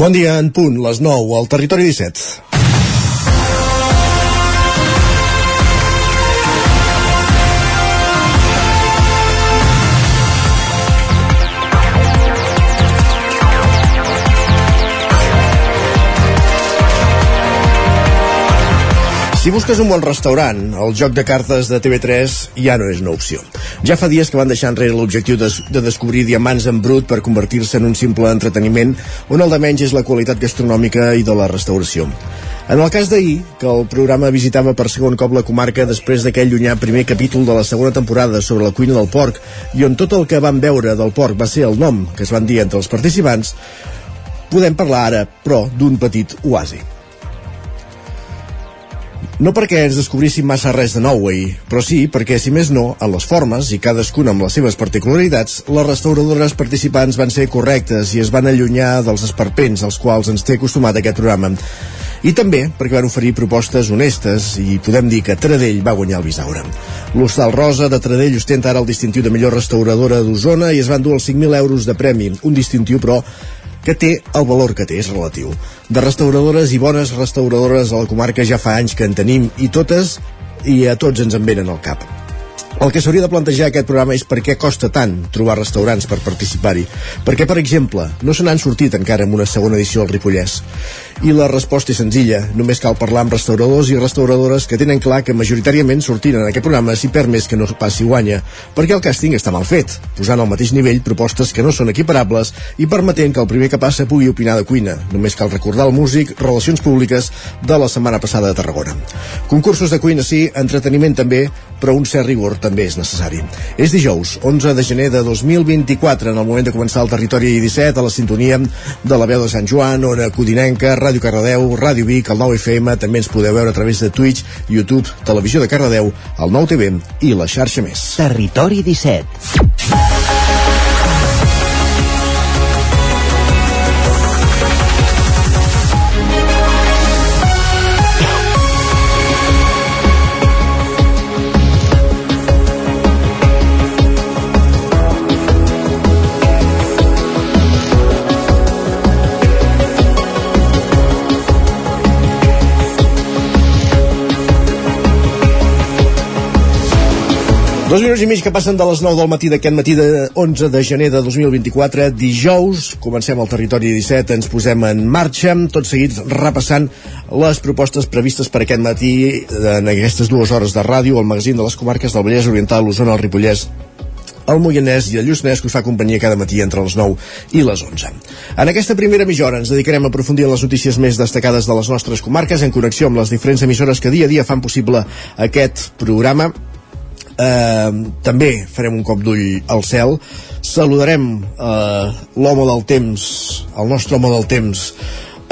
Bon dia, en punt, les 9, al Territori 17. Si busques un bon restaurant, el joc de cartes de TV3 ja no és una opció. Ja fa dies que van deixar enrere l'objectiu de, de descobrir diamants en brut per convertir-se en un simple entreteniment on el de menys és la qualitat gastronòmica i de la restauració. En el cas d'ahir, que el programa visitava per segon cop la comarca després d'aquell llunyà primer capítol de la segona temporada sobre la cuina del porc i on tot el que van veure del porc va ser el nom que es van dir entre els participants, podem parlar ara, però, d'un petit oasi. No perquè ens descobríssim massa res de nou ahir, però sí perquè, si més no, en les formes, i cadascuna amb les seves particularitats, les restauradores participants van ser correctes i es van allunyar dels esperpents als quals ens té acostumat aquest programa. I també perquè van oferir propostes honestes i podem dir que Tradell va guanyar el Bisaure. L'Hostal Rosa de Tradell ostenta ara el distintiu de millor restauradora d'Osona i es van dur els 5.000 euros de premi, un distintiu però que té el valor que té, és relatiu. De restauradores i bones restauradores a la comarca ja fa anys que en tenim i totes i a tots ens en venen al cap. El que s'hauria de plantejar aquest programa és per què costa tant trobar restaurants per participar-hi. Perquè, per exemple, no se n'han sortit encara en una segona edició al Ripollès. I la resposta és senzilla. Només cal parlar amb restauradors i restauradores que tenen clar que majoritàriament sortint en aquest programa si perd més que no passi guanya. Perquè el càsting està mal fet, posant al mateix nivell propostes que no són equiparables i permetent que el primer que passa pugui opinar de cuina. Només cal recordar el músic Relacions Públiques de la setmana passada de Tarragona. Concursos de cuina sí, entreteniment també, però un cert rigor també és necessari. És dijous, 11 de gener de 2024, en el moment de començar el territori 17, a la sintonia de la veu de Sant Joan, Ona Codinenca, Ràdio Cardedeu, Ràdio Vic, el 9 FM, també ens podeu veure a través de Twitch, YouTube, Televisió de Cardedeu, el 9 TV i la xarxa més. Territori 17. Dos minuts i mig que passen de les 9 del matí d'aquest matí de 11 de gener de 2024, dijous, comencem el territori 17, ens posem en marxa, tot seguit repassant les propostes previstes per aquest matí en aquestes dues hores de ràdio, al magazín de les comarques del Vallès Oriental, l'Osona, el Ripollès, el Moianès i el Lluçanès que us fa companyia cada matí entre les 9 i les 11. En aquesta primera mitja hora ens dedicarem a aprofundir les notícies més destacades de les nostres comarques en connexió amb les diferents emissores que dia a dia fan possible aquest programa eh, també farem un cop d'ull al cel. Saludarem eh, l'home del temps el nostre home del temps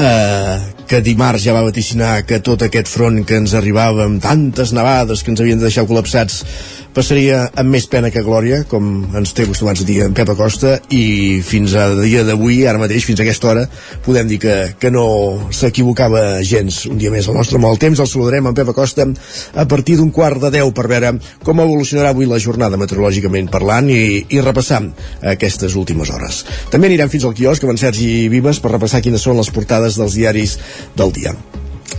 eh, que dimarts ja va vaticinar que tot aquest front que ens arribava amb tantes nevades que ens havien de deixar col·lapsats passaria amb més pena que glòria, com ens té acostumats a dir en Pep Acosta, i fins a dia d'avui, ara mateix, fins a aquesta hora, podem dir que, que no s'equivocava gens. Un dia més el nostre mal temps, el saludarem en Pep Acosta a partir d'un quart de deu per veure com evolucionarà avui la jornada meteorològicament parlant i, i repassar aquestes últimes hores. També anirem fins al quiosc amb en Sergi Vives per repassar quines són les portades dels diaris del dia.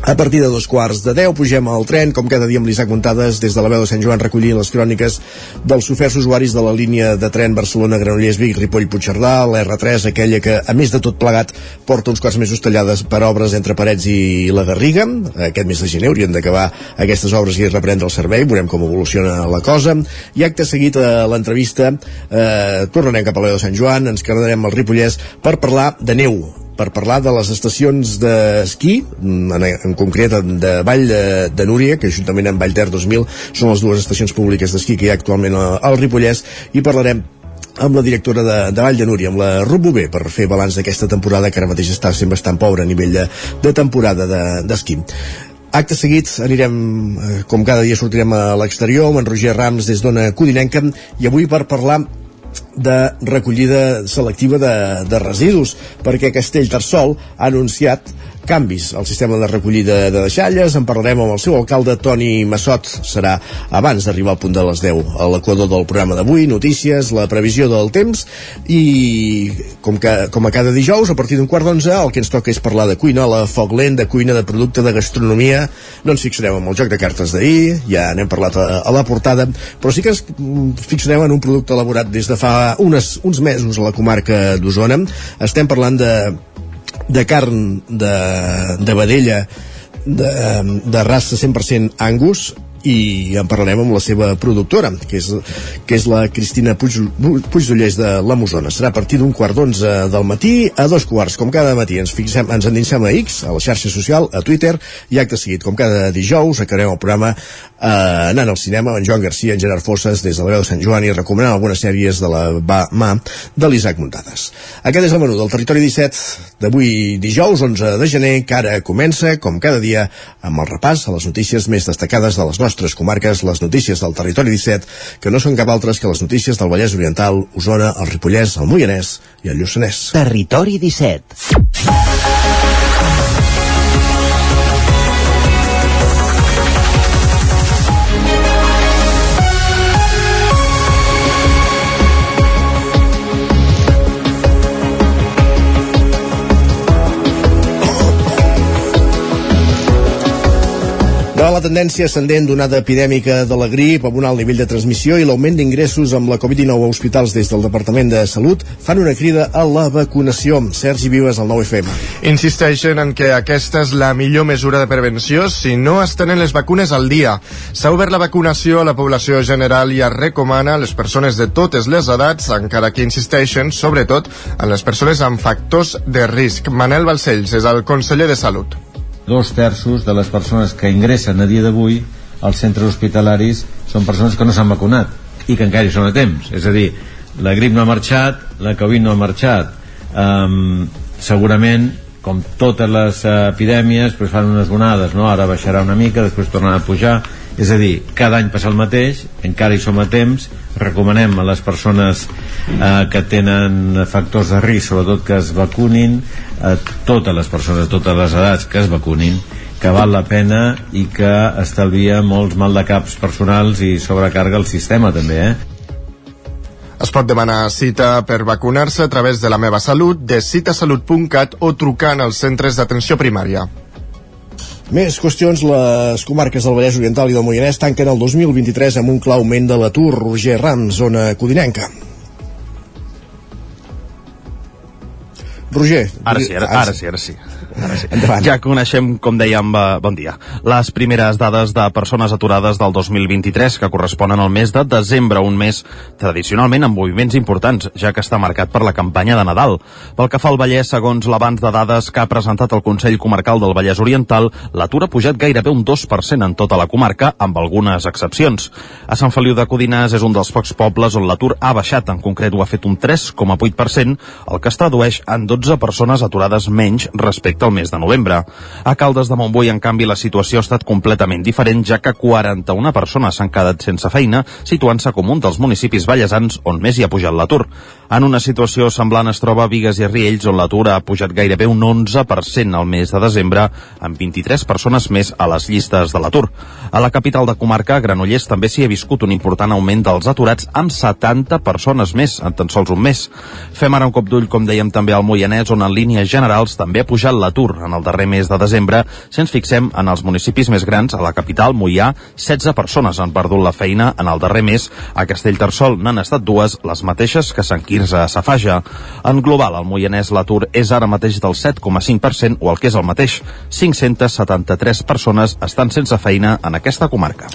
A partir de dos quarts de deu pugem al tren, com cada dia amb l'Isaac Montades, des de la veu de Sant Joan recollint les cròniques dels oferts usuaris de la línia de tren Barcelona-Granollers-Vic, Ripoll-Puigcerdà, la R3, aquella que, a més de tot plegat, porta uns quants mesos tallades per obres entre Parets i la Garriga. Aquest mes de gener haurien d'acabar aquestes obres i reprendre el servei, veurem com evoluciona la cosa. I acte seguit a l'entrevista, eh, tornarem cap a la veu de Sant Joan, ens quedarem al Ripollès per parlar de neu, per parlar de les estacions d'esquí, en, en concret de Vall de, de Núria, que juntament amb Vall Ter 2000 són les dues estacions públiques d'esquí que hi ha actualment al Ripollès, i parlarem amb la directora de, de Vall de Núria, amb la Ruth Bové, per fer balanç d'aquesta temporada que ara mateix està sent bastant pobra a nivell de, de temporada d'esquí. De, Acte seguit anirem, eh, com cada dia sortirem a l'exterior amb en Roger Rams des d'Ona Codinenca i avui per parlar de recollida selectiva de, de residus, perquè Castellterçol ha anunciat canvis al sistema de recollida de deixalles. En parlarem amb el seu alcalde, Toni Massot. Serà abans d'arribar al punt de les 10 a l'equador del programa d'avui, notícies, la previsió del temps i com, que, com a cada dijous, a partir d'un quart d'onze, el que ens toca és parlar de cuina, la foc lent, de cuina, de producte, de gastronomia. No ens fixarem en el joc de cartes d'ahir, ja n'hem parlat a, a la portada, però sí que ens fixarem en un producte elaborat des de fa unes, uns mesos a la comarca d'Osona. Estem parlant de de carn de, de vedella de, de raça 100% Angus i en parlarem amb la seva productora, que és, que és la Cristina Puig, Puigdollers de la Mosona. Serà a partir d'un quart d'onze del matí a dos quarts, com cada matí. Ens, fixem, ens endinsem a X, a la xarxa social, a Twitter, i acte seguit, com cada dijous, acabarem el programa eh, anant al cinema amb en Joan Garcia, en Gerard Fosses, des de la veu de Sant Joan i recomanant algunes sèries de la mà de l'Isaac Muntades. Aquest és el menú del Territori 17 d'avui dijous, 11 de gener, que ara comença, com cada dia, amb el repàs a les notícies més destacades de les nostres comarques, les notícies del Territori 17, que no són cap altres que les notícies del Vallès Oriental, Osona, el Ripollès, el Moianès i el Lluçanès. Territori 17. La tendència ascendent d'onada epidèmica de la grip amb un alt nivell de transmissió i l'augment d'ingressos amb la Covid-19 a hospitals des del Departament de Salut fan una crida a la vacunació. Sergi Vives, al 9FM. Insisteixen en que aquesta és la millor mesura de prevenció si no es tenen les vacunes al dia. S'ha obert la vacunació a la població general i es recomana a les persones de totes les edats, encara que insisteixen, sobretot, en les persones amb factors de risc. Manel Balcells és el conseller de Salut dos terços de les persones que ingressen a dia d'avui als centres hospitalaris són persones que no s'han vacunat i que encara hi són a temps. És a dir, la grip no ha marxat la Covid no ha marxat. Um, segurament com totes les uh, epidèmies pues fan unes onades, no? ara baixarà una mica després tornarà a pujar és a dir, cada any passa el mateix encara hi som a temps recomanem a les persones eh, que tenen factors de risc sobretot que es vacunin a totes les persones totes les edats que es vacunin que val la pena i que estalvia molts mal de caps personals i sobrecarga el sistema també eh? Es pot demanar cita per vacunar-se a través de la meva salut, de citasalut.cat o trucant als centres d'atenció primària. Més qüestions, les comarques del Vallès Oriental i del Moianès tanquen el 2023 amb un clar augment de l'atur. Roger Ram, zona codinenca. Roger. Ara sí, ara, ara sí, ara sí. Sí. Ja coneixem, com dèiem, bon dia, les primeres dades de persones aturades del 2023 que corresponen al mes de desembre, un mes tradicionalment amb moviments importants, ja que està marcat per la campanya de Nadal. Pel que fa al Vallès, segons l'abans de dades que ha presentat el Consell Comarcal del Vallès Oriental, l'atur ha pujat gairebé un 2% en tota la comarca, amb algunes excepcions. A Sant Feliu de Codinàs és un dels pocs pobles on l'atur ha baixat, en concret ho ha fet un 3,8%, el que es tradueix en 12 persones aturades menys respecte al mes de novembre. A Caldes de Montbui, en canvi, la situació ha estat completament diferent, ja que 41 persones s'han quedat sense feina, situant-se com un dels municipis ballesans on més hi ha pujat l'atur. En una situació semblant es troba Vigues i Riells, on l'atur ha pujat gairebé un 11% al mes de desembre, amb 23 persones més a les llistes de l'atur. A la capital de comarca, Granollers, també s'hi ha viscut un important augment dels aturats amb 70 persones més en tan sols un mes. Fem ara un cop d'ull, com dèiem també al Moianès, on en línies generals també ha pujat l'atur en el darrer mes de desembre. Si ens fixem en els municipis més grans, a la capital, Moià, 16 persones han perdut la feina en el darrer mes. A Castellterçol n'han estat dues, les mateixes que Sant Quirze a Safaja. En global, al Moianès l'atur és ara mateix del 7,5% o el que és el mateix, 573 persones estan sense feina en aquesta comarca.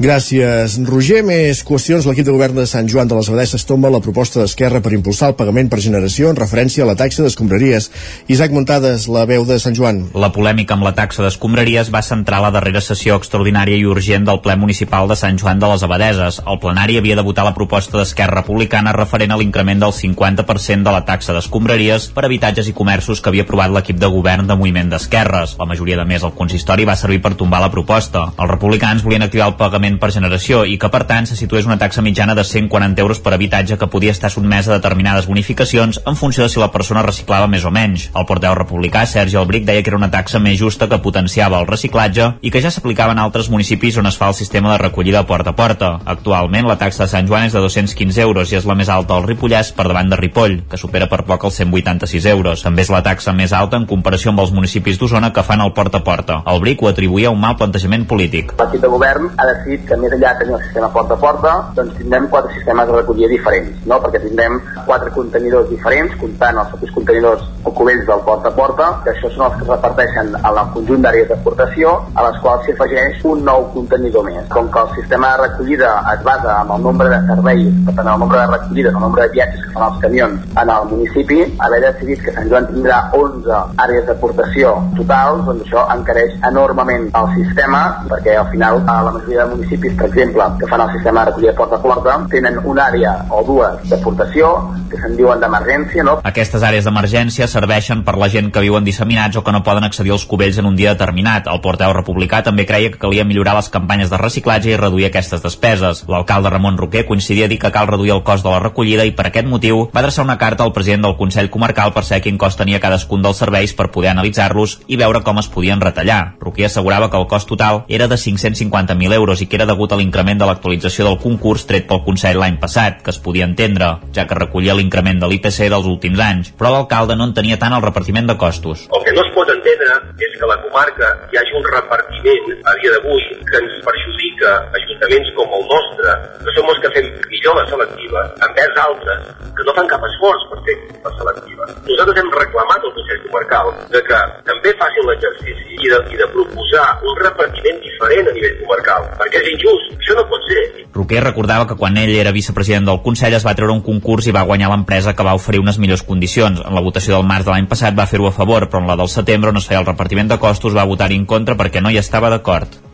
Gràcies, Roger. Més qüestions. L'equip de govern de Sant Joan de les Abadesses tomba la proposta d'Esquerra per impulsar el pagament per generació en referència a la taxa d'escombraries. Isaac Montades, la veu de Sant Joan. La polèmica amb la taxa d'escombraries va centrar la darrera sessió extraordinària i urgent del ple municipal de Sant Joan de les Abadeses. El plenari havia de votar la proposta d'Esquerra Republicana referent a l'increment del 50% de la taxa d'escombraries per habitatges i comerços que havia aprovat l'equip de govern de Moviment d'Esquerres. La majoria de més, el consistori va servir per tombar la proposta. Els republicans volien activar el pagament per generació i que, per tant, se situés una taxa mitjana de 140 euros per habitatge que podia estar sotmesa a determinades bonificacions en funció de si la persona reciclava més o menys. El porteu republicà, Albric, deia que era una taxa més justa que potenciava el reciclatge i que ja s'aplicava en altres municipis on es fa el sistema de recollida porta a porta. Actualment, la taxa de Sant Joan és de 215 euros i és la més alta al Ripollès per davant de Ripoll, que supera per poc els 186 euros. També és la taxa més alta en comparació amb els municipis d'Osona que fan el porta a porta. El Bric ho atribuïa a un mal plantejament polític. L'equip de govern ha decidit que més enllà de tenir el sistema porta a porta, doncs tindrem quatre sistemes de recollida diferents, no? perquè tindrem quatre contenidors diferents, comptant els propis contenidors o cubells del porta a porta, que això són els que reparteixen en el conjunt d'àrees d'exportació, a les quals s'hi afegeix un nou contenidor més. Com que el sistema de recollida es basa en el nombre de serveis, per tant, el nombre de recollides, el nombre de viatges que fan els camions en el municipi, haver decidit que Sant Joan tindrà 11 àrees d'aportació totals, doncs això encareix enormement el sistema, perquè al final a la majoria de municipis, per exemple, que fan el sistema de recollida porta a porta, tenen una àrea o dues d'aportació que se'n diuen d'emergència, no? Aquestes àrees d'emergència serveixen per la gent que viuen disseminats o que no poden accedir als cubells en un dia determinat. El porteu republicà també creia que calia millorar les campanyes de reciclatge i reduir aquestes despeses. L'alcalde Ramon Roquer coincidia a dir que cal reduir el cost de la recollida i per aquest motiu va adreçar una carta al president del Consell Comarcal per saber quin cost tenia cadascun dels serveis per poder analitzar-los i veure com es podien retallar. Roquer assegurava que el cost total era de 550.000 euros i que era degut a l'increment de l'actualització del concurs tret pel Consell l'any passat, que es podia entendre, ja que recollia l'increment de l'IPC dels últims anys, però l'alcalde no en tenia tant el repartiment de costos. El que no es pot entendre és que la comarca hi hagi un repartiment a dia d'avui que ens perjudica ajuntaments com el nostre, que som els que fem millor la selectiva, envers altres que no fan cap esforç per fer la selectiva. Nosaltres hem reclamat al Consell Comarcal de que també facin l'exercici i, de, i de proposar un repartiment diferent a nivell comarcal, perquè és injust, això no pot ser. Roquer recordava que quan ell era vicepresident del Consell es va treure un concurs i va guanyar l'empresa que va oferir unes millors condicions. En la votació del març de l'any passat va fer-ho a favor, però en la del setembre on es feia el repartiment de costos va votar en contra perquè no hi estava d'acord.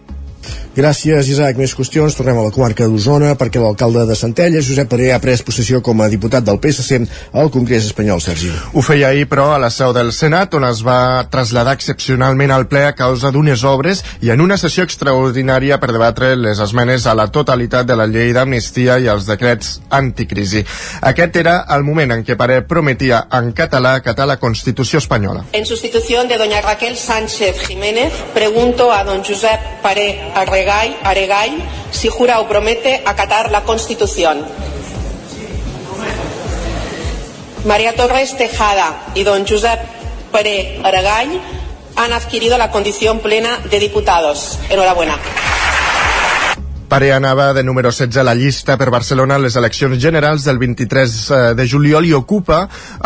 Gràcies, Isaac. Més qüestions. Tornem a la comarca d'Osona perquè l'alcalde de Centelles, Josep Paré, ha pres possessió com a diputat del PSC al Congrés espanyol, Sergi. Ho feia ahir, però, a la seu del Senat, on es va traslladar excepcionalment al ple a causa d'unes obres i en una sessió extraordinària per debatre les esmenes a la totalitat de la llei d'amnistia i els decrets anticrisi. Aquest era el moment en què Paré prometia en català acatar la Constitució espanyola. En sustitución de doña Raquel Sánchez Jiménez, pregunto a don Josep Paré Arregay, Si jura o promete acatar la Constitución. María Torres Tejada y don Josep Paré Aragay han adquirido la condición plena de diputados. Enhorabuena. Pare anava de número 16 a la llista per Barcelona a les eleccions generals del 23 de juliol i ocupa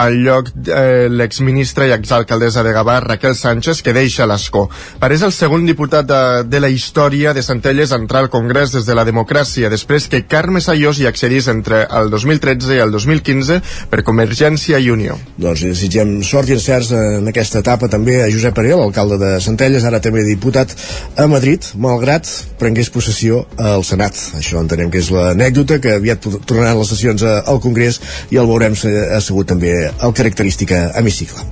el lloc eh, l'exministra i exalcaldessa de Gavà, Raquel Sánchez, que deixa l'escó. Pare és el segon diputat de, de la història de Centelles a entrar al Congrés des de la democràcia, després que Carme Sayós hi accedís entre el 2013 i el 2015 per Convergència i Unió. Doncs desitgem sort i encerts en aquesta etapa també a Josep Paré, l'alcalde de Centelles, ara també diputat a Madrid, malgrat prengués possessió a al Senat. Això entenem que és l'anècdota, que aviat tornaran les sessions al Congrés i el veurem assegut també al característica hemicicle.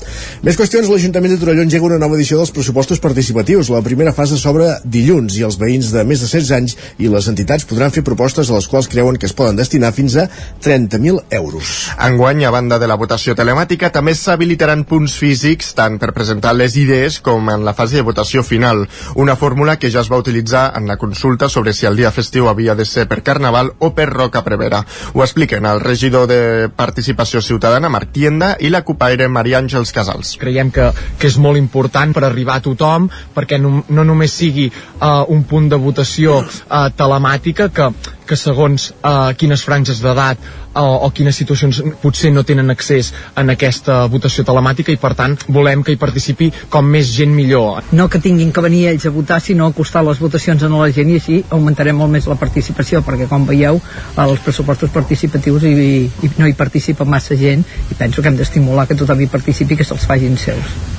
Més qüestions, l'Ajuntament de Torelló engega una nova edició dels pressupostos participatius. La primera fase s'obre dilluns i els veïns de més de 16 anys i les entitats podran fer propostes a les quals creuen que es poden destinar fins a 30.000 euros. Enguany, a banda de la votació telemàtica, també s'habilitaran punts físics tant per presentar les idees com en la fase de votació final, una fórmula que ja es va utilitzar en la consulta sobre si el dia festiu havia de ser per Carnaval o per Roca Prevera. Ho expliquen el regidor de Participació Ciutadana, Marc Tienda, i la copaire Maria Àngels Casals. Creiem que, que és molt important per arribar a tothom, perquè no, no només sigui uh, un punt de votació uh, telemàtica, que que segons uh, quines franges d'edat uh, o quines situacions potser no tenen accés en aquesta votació telemàtica i per tant volem que hi participi com més gent millor. No que tinguin que venir ells a votar, sinó acostar les votacions a la gent i així augmentarem molt més la participació, perquè com veieu, els pressupostos participatius i, i no hi participa massa gent i penso que hem d'estimular que tothom hi participi i que se'ls facin seus.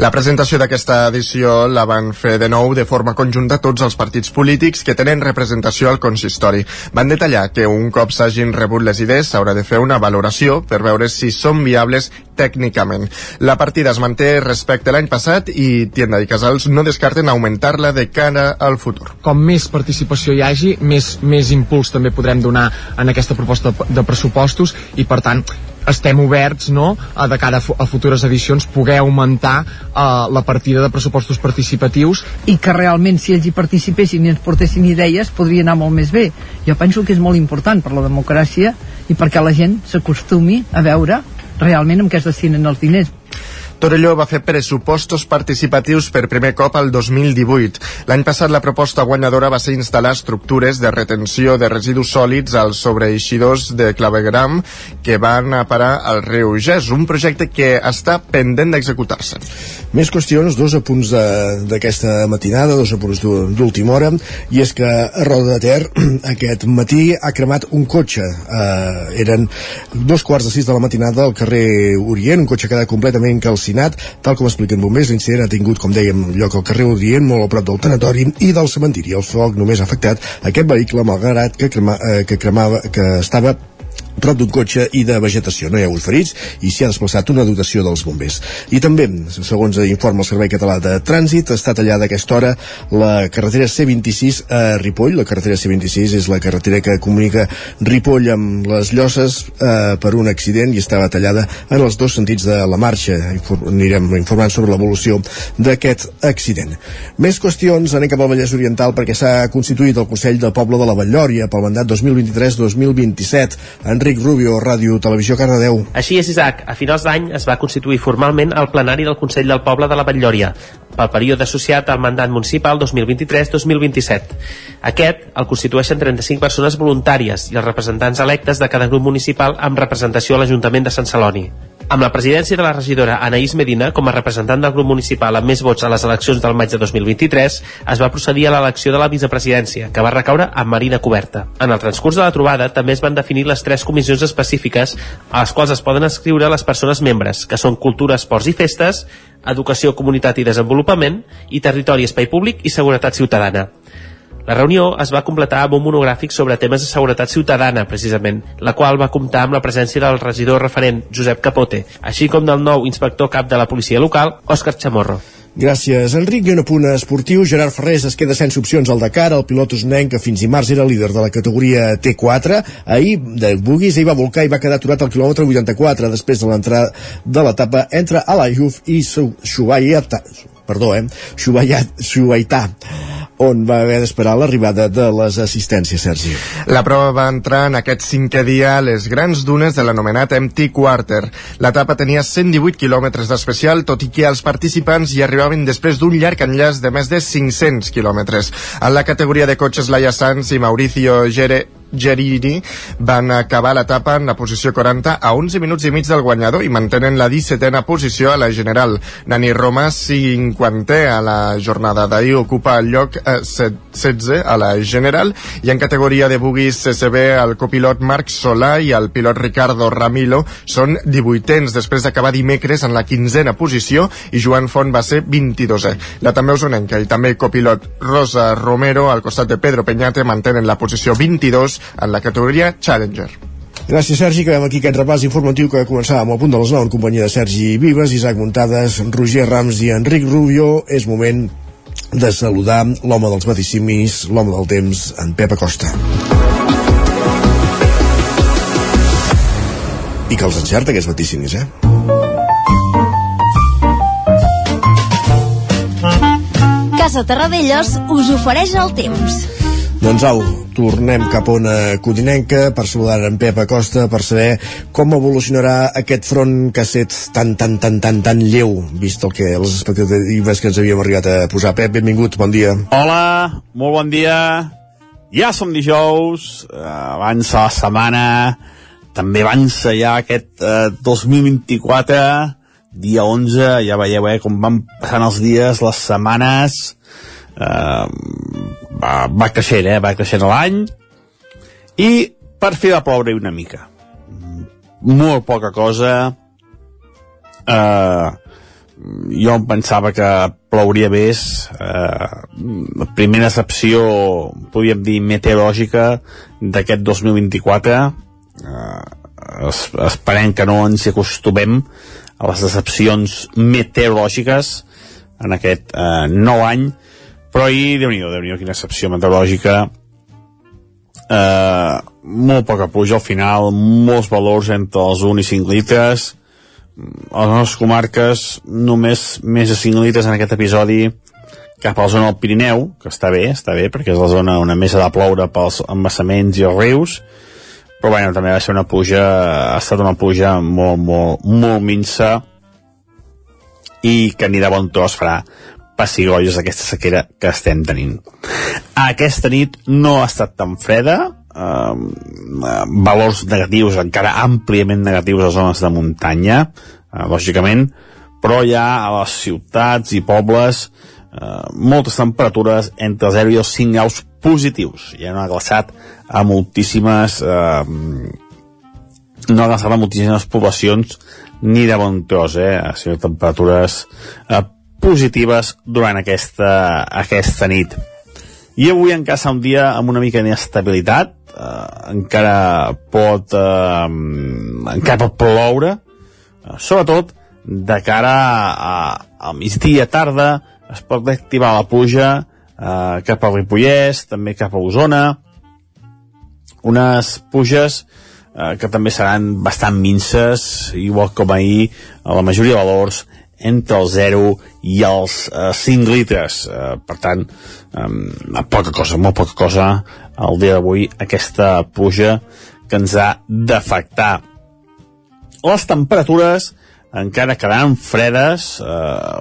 La presentació d'aquesta edició la van fer de nou de forma conjunta tots els partits polítics que tenen representació al consistori. Van detallar que un cop s'hagin rebut les idees s'haurà de fer una valoració per veure si són viables tècnicament. La partida es manté respecte l'any passat i Tienda i Casals no descarten augmentar-la de cara al futur. Com més participació hi hagi, més, més impuls també podrem donar en aquesta proposta de pressupostos i per tant estem oberts no, a, de cara a, a futures edicions poder augmentar uh, la partida de pressupostos participatius. I que realment si ells hi participessin i ens portessin idees podria anar molt més bé. Jo penso que és molt important per la democràcia i perquè la gent s'acostumi a veure realment amb què es destinen els diners Torelló va fer pressupostos participatius per primer cop al 2018. L'any passat la proposta guanyadora va ser instal·lar estructures de retenció de residus sòlids als sobreeixidors de clavegram que van a parar al riu Ges, un projecte que està pendent d'executar-se. Més qüestions, dos apunts d'aquesta matinada, dos apunts d'última hora, i és que a Roda de Ter aquest matí ha cremat un cotxe. Eh, eren dos quarts de sis de la matinada al carrer Orient, un cotxe que ha completament calcinat assassinat. Tal com expliquen bombers, l'incident ha tingut, com dèiem, lloc al carrer Odient, molt a prop del tanatori i del cementiri. El foc només ha afectat aquest vehicle malgrat que, crema, eh, que cremava que estava prop d'un cotxe i de vegetació. No hi ha hagut ferits i s'hi ha desplaçat una dotació dels bombers. I també, segons informa el Servei Català de Trànsit, està tallada aquesta hora la carretera C26 a Ripoll. La carretera C26 és la carretera que comunica Ripoll amb les Llosses eh, per un accident i estava tallada en els dos sentits de la marxa. Inform anirem informant sobre l'evolució d'aquest accident. Més qüestions, anem cap al Vallès Oriental perquè s'ha constituït el Consell de Poble de la Vallòria pel mandat 2023-2027. Enric Rubio, Ràdio Televisió Cardedeu. Així és, Isaac. A finals d'any es va constituir formalment el plenari del Consell del Poble de la Batllòria pel període associat al mandat municipal 2023-2027. Aquest el constitueixen 35 persones voluntàries i els representants electes de cada grup municipal amb representació a l'Ajuntament de Sant Celoni. Amb la presidència de la regidora Anaïs Medina com a representant del grup municipal amb més vots a les eleccions del maig de 2023, es va procedir a l'elecció de la vicepresidència, que va recaure amb Marina Coberta. En el transcurs de la trobada també es van definir les tres comissions específiques a les quals es poden escriure les persones membres, que són Cultura, Esports i Festes, Educació, Comunitat i Desenvolupament i Territori, Espai Públic i Seguretat Ciutadana. La reunió es va completar amb un monogràfic sobre temes de seguretat ciutadana, precisament, la qual va comptar amb la presència del regidor referent Josep Capote, així com del nou inspector cap de la policia local, Òscar Chamorro. Gràcies, Enric. I un apunt esportiu. Gerard Ferrés es queda sense opcions al Dakar. El pilot usnenc, que fins i març era líder de la categoria T4, ahir de Bugis hi va volcar i va quedar aturat al quilòmetre 84 després de l'entrada de l'etapa entre Alayuf i Shubayat, perdó, eh? Shubayat, Shubaità on va haver d'esperar l'arribada de les assistències, Sergi. La prova va entrar en aquest cinquè dia a les grans dunes de l'anomenat Empty Quarter. L'etapa tenia 118 quilòmetres d'especial, tot i que els participants hi arribaven després d'un llarg enllaç de més de 500 quilòmetres. En la categoria de cotxes, Laia Sanz i Mauricio Gere Gerini van acabar l'etapa en la posició 40 a 11 minuts i mig del guanyador i mantenen la 17a posició a la general. Nani Roma, 50è a la jornada d'ahir, ocupa el lloc eh, 16 a la general i en categoria de buguis CCB el copilot Marc Solà i el pilot Ricardo Ramilo són 18ens després d'acabar dimecres en la 15a posició i Joan Font va ser 22è. La també usonenca i també copilot Rosa Romero al costat de Pedro Peñate mantenen la posició 22 en la categoria Challenger. Gràcies, Sergi. Acabem aquí aquest repàs informatiu que començava amb el punt de les 9 en companyia de Sergi Vives, Isaac Muntades, Roger Rams i Enric Rubio. És moment de saludar l'home dels vaticimis, l'home del temps, en Pep Acosta. I que els encerta, aquests vaticimis, eh? Casa Terradellos us ofereix el temps. Doncs au, tornem cap a una codinenca per saludar en Pep Acosta per saber com evolucionarà aquest front que ha set tan, tan, tan, tan, tan lleu, vist el que les expectatives que ens havíem arribat a posar. Pep, benvingut, bon dia. Hola, molt bon dia. Ja som dijous, eh, avança la setmana, també avança ja aquest eh, 2024, dia 11, ja veieu eh, com van passant els dies, les setmanes, eh, va, va creixent, eh, va creixent l'any, i per fi va ploure una mica. Molt poca cosa, eh, jo em pensava que plouria més. Eh, primera excepció podríem dir meteorològica d'aquest 2024 eh, es, esperem que no ens acostumem a les decepcions meteorològiques en aquest eh, nou any però ahir, déu nhi déu nhi quina excepció meteorològica. Eh, molt poca puja al final molts valors entre els 1 i 5 litres. A les nostres comarques només més de 5 litres en aquest episodi cap a la zona del Pirineu, que està bé, està bé, perquè és la zona on més ha de ploure pels embassaments i els rius, però bueno, també va ser una pluja, ha estat una pluja molt, molt, molt minsa i que ni de bon tros farà pessigolles aquesta sequera que estem tenint. Aquesta nit no ha estat tan freda, eh, valors negatius, encara àmpliament negatius a zones de muntanya, eh, lògicament, però ja a les ciutats i pobles eh, moltes temperatures entre 0 i els 5 graus positius. No ha glaçat a moltíssimes eh, no ha glaçat a moltíssimes poblacions ni de bon tros, eh? Sigut temperatures eh, positives durant aquesta, aquesta nit. I avui encara serà un dia amb una mica d'inestabilitat, eh, encara pot eh, encara pot ploure eh, sobretot de cara a, a migdia tarda es pot activar la pluja eh, cap a Ripollès, també cap a Osona unes pluges eh, que també seran bastant minces igual com ahir a la majoria de valors entre el 0 i els eh, 5 litres. Eh, per tant, eh, poca cosa, molt poca cosa el dia d'avui aquesta pluja que ens ha d'afectar. Les temperatures encara quedaran fredes, eh,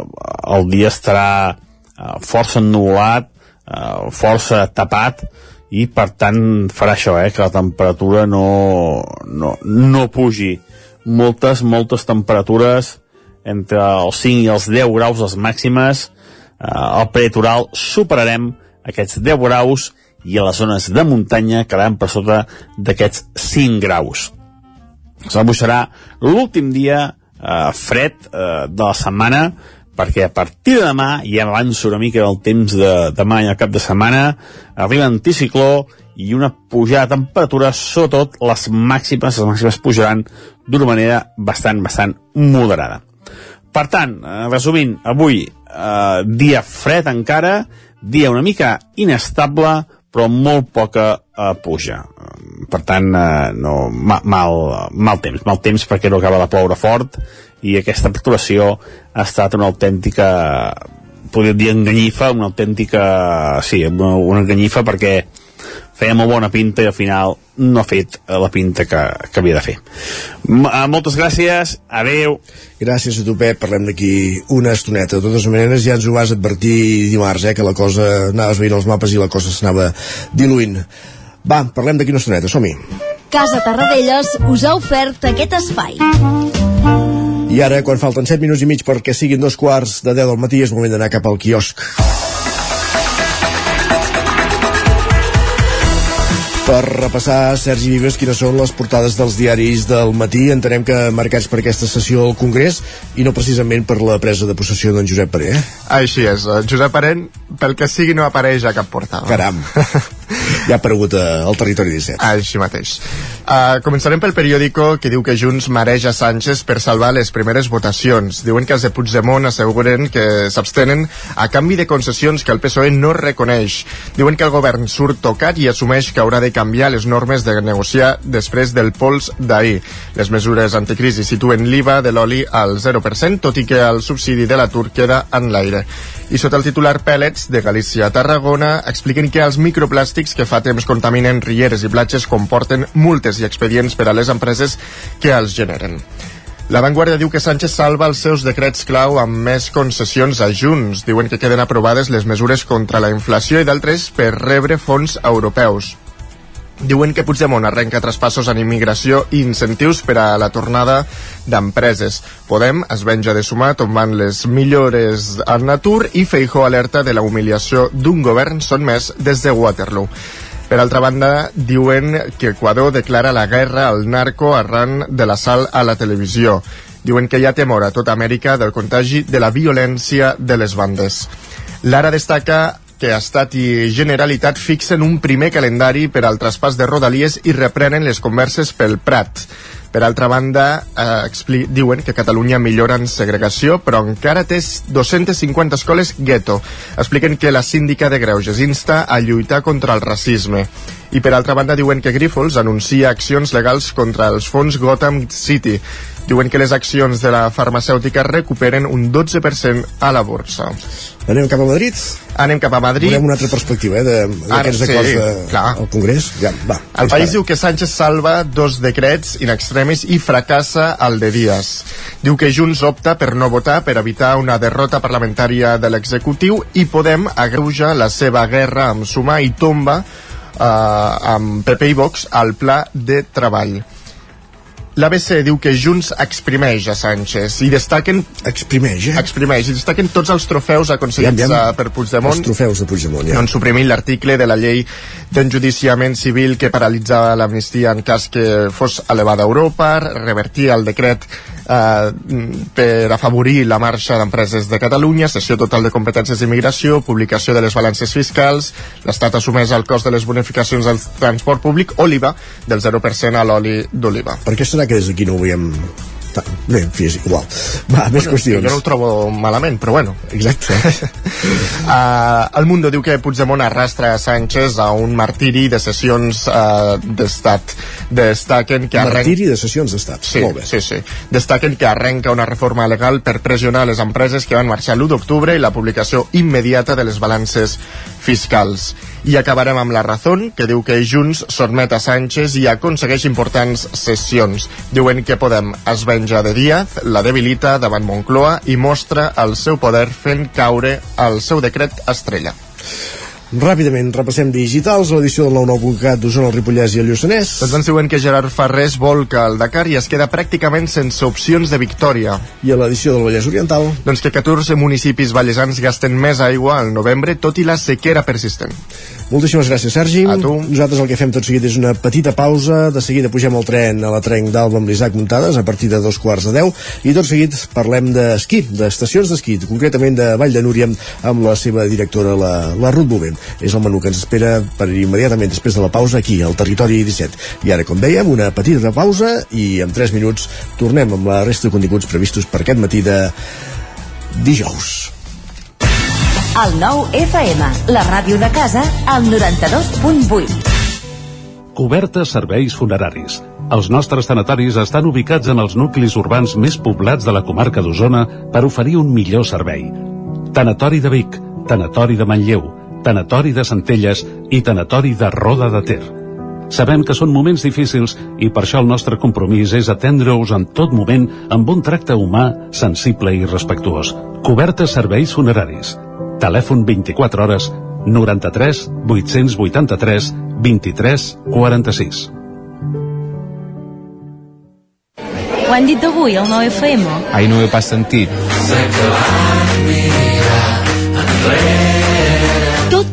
el dia estarà eh, força ennubulat, eh, força tapat, i per tant farà això, eh, que la temperatura no, no, no pugi. Moltes, moltes temperatures entre els 5 i els 10 graus les màximes. Eh, al peritoral superarem aquests 10 graus i a les zones de muntanya quedaran per sota d'aquests 5 graus. Avui serà l'últim dia eh, fred eh, de la setmana perquè a partir de demà, ja avanço una mica del temps de demà i al cap de setmana, arriba anticicló i una pujada de temperatura, sobretot les màximes, les màximes pujaran d'una manera bastant, bastant moderada. Per tant, eh, resumint, avui eh, dia fred encara, dia una mica inestable, però molt poca eh, puja. Per tant, eh, no, ma, mal, mal temps, mal temps perquè no acaba de ploure fort i aquesta perturbació ha estat una autèntica podríem dir enganyifa, una autèntica sí, una, una enganyifa perquè feia molt bona pinta i al final no ha fet la pinta que, que havia de fer. M eh, moltes gràcies, adeu. Gràcies a tu, Pep, parlem d'aquí una estoneta. De totes maneres, ja ens ho vas advertir dimarts, eh, que la cosa, anaves veient els mapes i la cosa s'anava diluint. Va, parlem d'aquí una estoneta, som-hi. Casa Tarradellas us ha ofert aquest espai. I ara, quan falten 7 minuts i mig perquè siguin dos quarts de 10 del matí, és moment d'anar cap al quiosc. Per repassar, Sergi Vives, quines són les portades dels diaris del matí. Entenem que marcats per aquesta sessió al Congrés i no precisament per la presa de possessió d'en Josep Paré. Eh? Així és. Josep Parent, pel que sigui, no apareix a cap portada. Caram. ja ha aparegut eh, al territori 17. Així mateix. Uh, començarem pel periòdico que diu que Junts mareja Sánchez per salvar les primeres votacions. Diuen que els de Puigdemont asseguren que s'abstenen a canvi de concessions que el PSOE no reconeix. Diuen que el govern surt tocat i assumeix que haurà de canviar les normes de negociar després del pols d'ahir. Les mesures anticrisi situen l'IVA de l'oli al 0%, tot i que el subsidi de l'atur queda en l'aire. I sota el titular Pellets de Galícia a Tarragona expliquen que els microplàstics que fa temps contaminen rieres i platges comporten multes i expedients per a les empreses que els generen. La Vanguardia diu que Sánchez salva els seus decrets clau amb més concessions a Junts. Diuen que queden aprovades les mesures contra la inflació i d'altres per rebre fons europeus. Diuen que Puigdemont arrenca traspassos en immigració i incentius per a la tornada d'empreses. Podem es venja de sumar tombant les millores en atur i Feijó alerta de la humiliació d'un govern més des de Waterloo. Per altra banda, diuen que Equador declara la guerra al narco arran de l'assalt a la televisió. Diuen que hi ha temor a tota Amèrica del contagi de la violència de les bandes. Lara destaca que Estat i Generalitat fixen un primer calendari per al traspàs de Rodalies i reprenen les converses pel Prat. Per altra banda, eh, diuen que Catalunya millora en segregació, però encara té 250 escoles gueto. Expliquen que la síndica de Greuges insta a lluitar contra el racisme. I per altra banda diuen que Grifols anuncia accions legals contra els fons Gotham City. Diuen que les accions de la farmacèutica recuperen un 12% a la borsa. Anem cap a Madrid? Anem cap a Madrid. Volem una altra perspectiva eh, d'aquests sí, acords de, clar. al Congrés. Ja, va, el país diu que Sánchez salva dos decrets in extremis i fracassa el de Díaz. Diu que Junts opta per no votar per evitar una derrota parlamentària de l'executiu i Podem agreuja la seva guerra amb Sumar i tomba eh, amb PP i Vox al pla de treball. L'ABC diu que Junts exprimeix a Sánchez i destaquen... Exprimeix, eh? Exprimeix, i destaquen tots els trofeus aconseguits Aviam, aviam. per Puigdemont. Els trofeus de Puigdemont, ja. Doncs suprimint l'article de la llei d'enjudiciament civil que paralitzava l'amnistia en cas que fos elevada a Europa, revertir el decret eh, per afavorir la marxa d'empreses de Catalunya, cessió total de competències d'immigració, publicació de les balances fiscals, l'Estat assumeix el cost de les bonificacions del transport públic o l'IVA del 0% a l'oli d'oliva. Per què serà que des d'aquí no ho veiem Bé, en fi, és igual. Va, més bueno, qüestions. Jo no ho trobo malament, però bueno. Exacte. uh, el Mundo diu que Puigdemont arrastra a Sánchez a un martiri de sessions uh, d'estat. Destaquen que arrenca... Martiri de sessions d'estat. Sí, Molt bé. sí, sí. Destaquen que arrenca una reforma legal per pressionar les empreses que van marxar l'1 d'octubre i la publicació immediata de les balances fiscals. I acabarem amb la Razón, que diu que Junts sotmet a Sánchez i aconsegueix importants sessions. Diuen que Podem es venja de Díaz, la debilita davant Moncloa i mostra el seu poder fent caure el seu decret estrella. Ràpidament, repassem digitals, l'edició del 99.cat d'Osona, el Ripollès i el Lluçanès. Doncs ens diuen que Gerard Ferrés volca el Dakar i es queda pràcticament sense opcions de victòria. I a l'edició del Vallès Oriental? Doncs que 14 municipis vallesans gasten més aigua al novembre, tot i la sequera persistent. Moltíssimes gràcies, Sergi. A tu. Nosaltres el que fem tot seguit és una petita pausa. De seguida pugem al tren a la trenc d'Alba amb l'Isaac Muntades a partir de dos quarts de deu. I tot seguit parlem d'esquí, d'estacions d'esquí, concretament de Vall de Núria amb la seva directora, la, la Ruth Bovent. És el menú que ens espera per immediatament després de la pausa aquí, al Territori 17. I ara, com dèiem, una petita pausa i en 3 minuts tornem amb la resta de continguts previstos per aquest matí de dijous. El nou FM, la ràdio de casa, al 92.8. Cobertes serveis funeraris. Els nostres tanatoris estan ubicats en els nuclis urbans més poblats de la comarca d'Osona per oferir un millor servei. Tanatori de Vic, Tanatori de Manlleu, Tanatori de Centelles i Tanatori de Roda de Ter. Sabem que són moments difícils i per això el nostre compromís és atendre-us en tot moment amb un tracte humà, sensible i respectuós. Cobertes serveis funeraris. Telèfon 24 hores 93 883 23 46. Ho han dit avui, al 9FM? Ai, no ho he pas sentit. Tot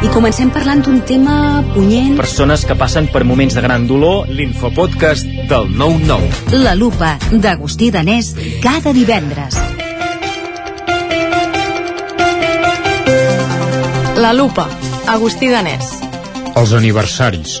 I comencem parlant d'un tema punyent. Persones que passen per moments de gran dolor, l'infopodcast del 9-9. La lupa d'Agustí Danés cada divendres. La lupa, Agustí Danés. Els aniversaris,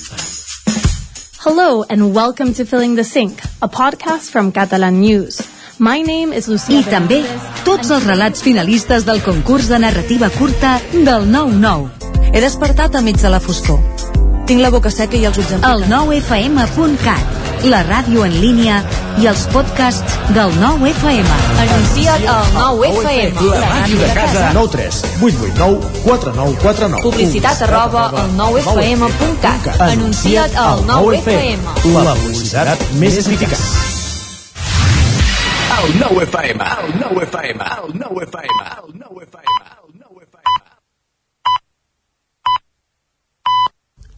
Hello and welcome to Filling the Sink, a podcast from Catalan News. My name is Lucia I també tots els relats finalistes del concurs de narrativa curta del 9-9. He despertat a mig de la foscor. Tinc la boca seca i els ulls El 9fm.cat, la ràdio en línia i els podcasts del 9FM. Anuncia't al 9FM. La màquina de casa. 9 3 8 8 9 4 9 4 9. Publicitat arroba al 9FM.cat. Anuncia't al 9FM. La publicitat més eficaç. El 9 FM, el 9 FM, el 9 FM, el 9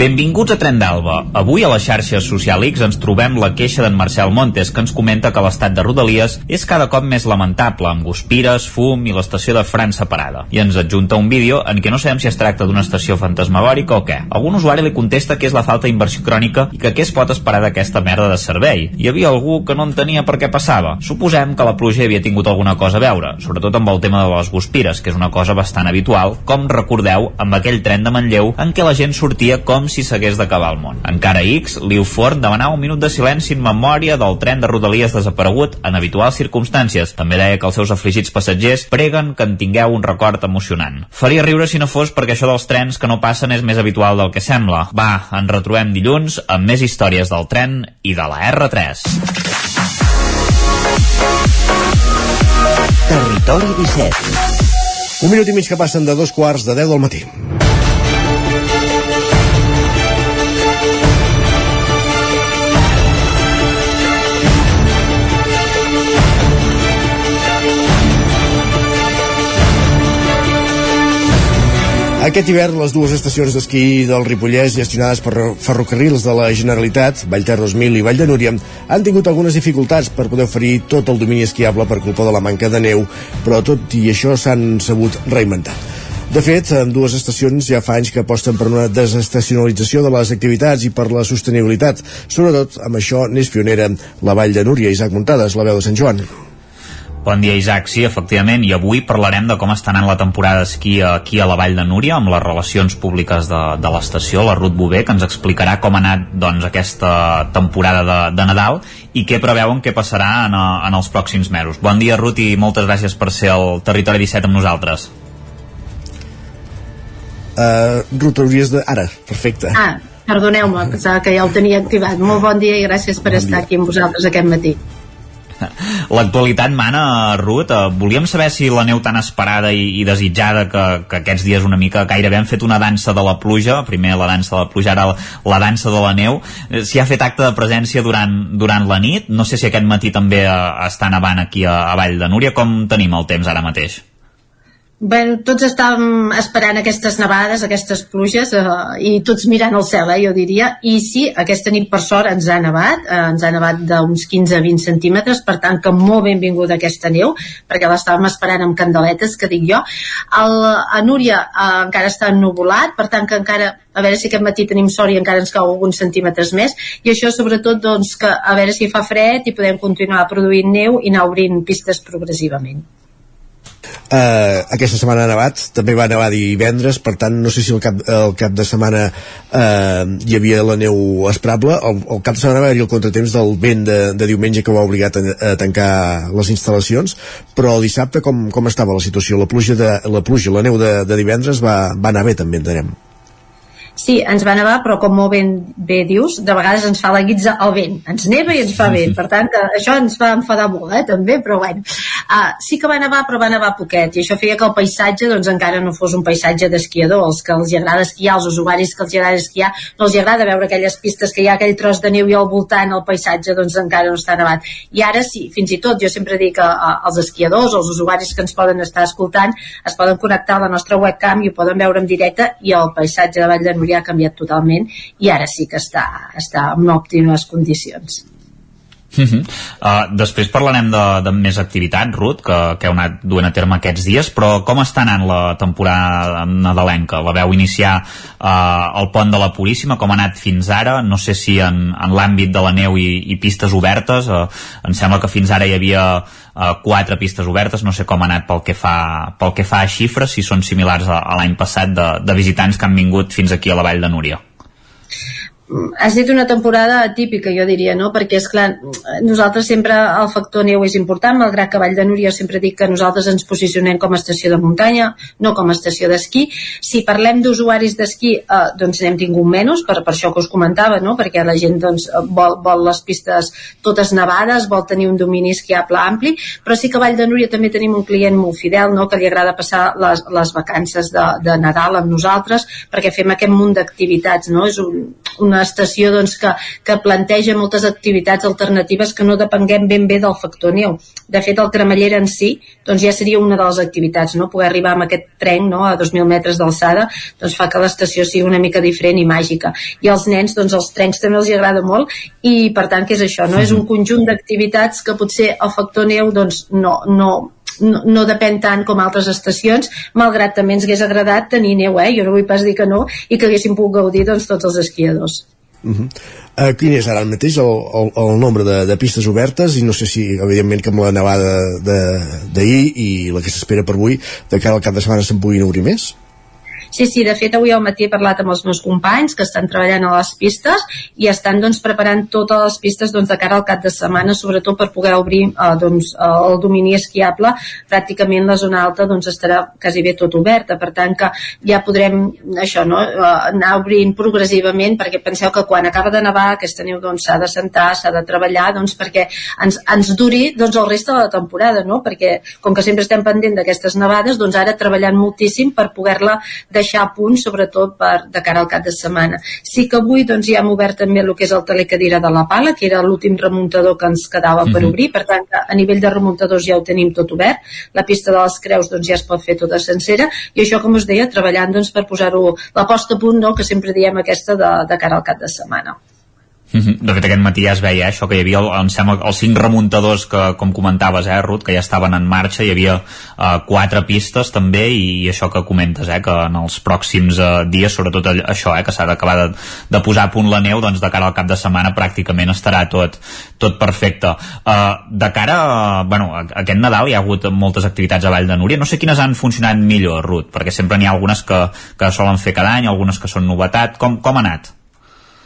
Benvinguts a Tren d'Alba. Avui a la xarxa Social X ens trobem la queixa d'en Marcel Montes, que ens comenta que l'estat de Rodalies és cada cop més lamentable, amb guspires, fum i l'estació de Fran separada. I ens adjunta un vídeo en què no sabem si es tracta d'una estació fantasmagòrica o què. Algun usuari li contesta que és la falta d'inversió crònica i que què es pot esperar d'aquesta merda de servei. Hi havia algú que no entenia per què passava. Suposem que la pluja havia tingut alguna cosa a veure, sobretot amb el tema de les guspires, que és una cosa bastant habitual, com recordeu amb aquell tren de Manlleu en què la gent sortia com si s'hagués d'acabar el món. Encara X, Liu Forn demanava un minut de silenci en memòria del tren de Rodalies desaparegut en habituals circumstàncies. També deia que els seus afligits passatgers preguen que en tingueu un record emocionant. Faria riure si no fos perquè això dels trens que no passen és més habitual del que sembla. Va, ens retrobem dilluns amb més històries del tren i de la R3. Territori 17. Un minut i mig que passen de dos quarts de 10 del matí. Aquest hivern, les dues estacions d'esquí del Ripollès gestionades per ferrocarrils de la Generalitat, Vallter 2000 i Vall de Núria, han tingut algunes dificultats per poder oferir tot el domini esquiable per culpa de la manca de neu, però tot i això s'han sabut reinventar. De fet, en dues estacions ja fa anys que aposten per una desestacionalització de les activitats i per la sostenibilitat. Sobretot, amb això n'és pionera la Vall de Núria, Isaac Muntades, la veu de Sant Joan. Bon dia, Isaac. Sí, efectivament, i avui parlarem de com està anant la temporada d'esquí aquí a la Vall de Núria, amb les relacions públiques de, de l'estació, la Ruth Bové, que ens explicarà com ha anat doncs, aquesta temporada de, de Nadal i què preveuen que passarà en, en els pròxims mesos. Bon dia, Ruth, i moltes gràcies per ser al Territori 17 amb nosaltres. Uh, Ruth, hauries de... Ara, perfecte. Ah, perdoneu-me, pensava que ja el tenia activat. Molt bon dia i gràcies per bon estar dia. aquí amb vosaltres aquest matí. L'actualitat mana, Ruth. Uh, volíem saber si la neu tan esperada i, i desitjada que, que aquests dies una mica gairebé han fet una dansa de la pluja, primer la dansa de la pluja, ara la, dansa de la neu, eh, si ha fet acte de presència durant, durant la nit. No sé si aquest matí també uh, està nevant aquí a, a Vall de Núria. Com tenim el temps ara mateix? Bé, tots estàvem esperant aquestes nevades, aquestes pluges, eh, i tots mirant el cel, eh, jo diria. I sí, aquesta nit per sort ens ha nevat, eh, ens ha nevat d'uns 15-20 centímetres, per tant que molt benvinguda aquesta neu, perquè l'estàvem esperant amb candeletes, que dic jo. El, a Núria eh, encara està ennuvolat, per tant que encara a veure si aquest matí tenim sort i encara ens cau alguns centímetres més i això sobretot doncs que a veure si fa fred i podem continuar produint neu i anar obrint pistes progressivament eh, aquesta setmana ha nevat, també va nevar divendres, per tant no sé si el cap, el cap de setmana eh, hi havia la neu esperable, el, el cap de setmana va haver el contratemps del vent de, de diumenge que va obligat a, a tancar les instal·lacions, però el dissabte com, com estava la situació? La pluja, de, la, pluja, la neu de, de divendres va, va anar bé també, entenem. Sí, ens va nevar, però com molt ben bé dius, de vegades ens fa la guitza al vent. Ens neva i ens fa vent. Per tant, això ens va enfadar molt, eh, també, però bueno. Uh, sí que va nevar, però va nevar poquet, i això feia que el paisatge doncs, encara no fos un paisatge d'esquiador. Els que els agrada esquiar, els usuaris que els agrada esquiar, no els agrada veure aquelles pistes que hi ha aquell tros de neu i al voltant el paisatge doncs encara no està nevat. I ara sí, fins i tot, jo sempre dic que uh, els esquiadors, els usuaris que ens poden estar escoltant, es poden connectar a la nostra webcam i ho poden veure en directe i el paisatge de Vall Núria ja ha canviat totalment i ara sí que està, està en òptimes condicions. Uh -huh. uh, després parlarem de, de més activitat, Ruth, que, que heu anat duent a terme aquests dies, però com està anant la temporada nadalenca? La veu iniciar uh, el pont de la Puríssima, com ha anat fins ara? No sé si en, en l'àmbit de la neu i, i pistes obertes, uh, em sembla que fins ara hi havia uh, quatre pistes obertes, no sé com ha anat pel que fa, pel que fa a xifres, si són similars a, a l'any passat de, de visitants que han vingut fins aquí a la Vall de Núria has dit una temporada atípica, jo diria, no? Perquè, és clar, nosaltres sempre el factor neu és important, malgrat que Vall de Núria sempre dic que nosaltres ens posicionem com a estació de muntanya, no com a estació d'esquí. Si parlem d'usuaris d'esquí, eh, doncs n'hem tingut menys, per, per això que us comentava, no? Perquè la gent doncs, vol, vol les pistes totes nevades, vol tenir un domini esquiable ampli, però sí que a Vall de Núria també tenim un client molt fidel, no? Que li agrada passar les, les vacances de, de Nadal amb nosaltres, perquè fem aquest munt d'activitats, no? És un, una estació doncs, que, que planteja moltes activitats alternatives que no depenguem ben bé del factor neu. De fet, el cremallera en si doncs, ja seria una de les activitats, no? poder arribar amb aquest tren no? a 2.000 metres d'alçada doncs, fa que l'estació sigui una mica diferent i màgica. I als nens doncs, els trens també els agrada molt i per tant, què és això? No? És un conjunt d'activitats que potser el factor neu doncs, no, no, no, no depèn tant com altres estacions, malgrat també ens hagués agradat tenir neu, eh? jo no vull pas dir que no, i que haguéssim pogut gaudir doncs, tots els esquiadors. Uh -huh. uh, quin és ara mateix el, el, el nombre de, de pistes obertes i no sé si, evidentment, que amb la nevada d'ahir i la que s'espera per avui, de cara al cap de setmana se'n puguin obrir més? Sí, sí, de fet avui al matí he parlat amb els meus companys que estan treballant a les pistes i estan doncs, preparant totes les pistes doncs, de cara al cap de setmana, sobretot per poder obrir eh, doncs, el domini esquiable. Pràcticament la zona alta doncs, estarà quasi bé tot oberta, per tant que ja podrem això, no? Eh, anar obrint progressivament perquè penseu que quan acaba de nevar aquesta neu doncs, s'ha doncs, de sentar, s'ha de treballar doncs, perquè ens, ens duri doncs, el reste de la temporada, no? perquè com que sempre estem pendent d'aquestes nevades, doncs ara treballant moltíssim per poder-la deixar a punt, sobretot per, de cara al cap de setmana. Sí que avui doncs, ja hem obert també el que és el telecadira de la Pala, que era l'últim remuntador que ens quedava per mhm. obrir, per tant, a nivell de remuntadors ja ho tenim tot obert. La pista de les Creus doncs, ja es pot fer tota sencera, i això, com us deia, treballant doncs, per posar-ho la posta a punt, no?, que sempre diem aquesta de, de cara al cap de setmana. Mhm. De fet, aquest matí ja es veia eh, això, que hi havia, em sembla, els cinc remuntadors que, com comentaves, eh, Ruth, que ja estaven en marxa, hi havia eh, quatre pistes també, i, això que comentes, eh, que en els pròxims eh, dies, sobretot això, eh, que s'ha d'acabar de, de posar a punt la neu, doncs de cara al cap de setmana pràcticament estarà tot, tot perfecte. Eh, de cara a, bueno, a aquest Nadal hi ha hagut moltes activitats a Vall de Núria, no sé quines han funcionat millor, Ruth, perquè sempre n'hi ha algunes que, que solen fer cada any, algunes que són novetat, com, com ha anat?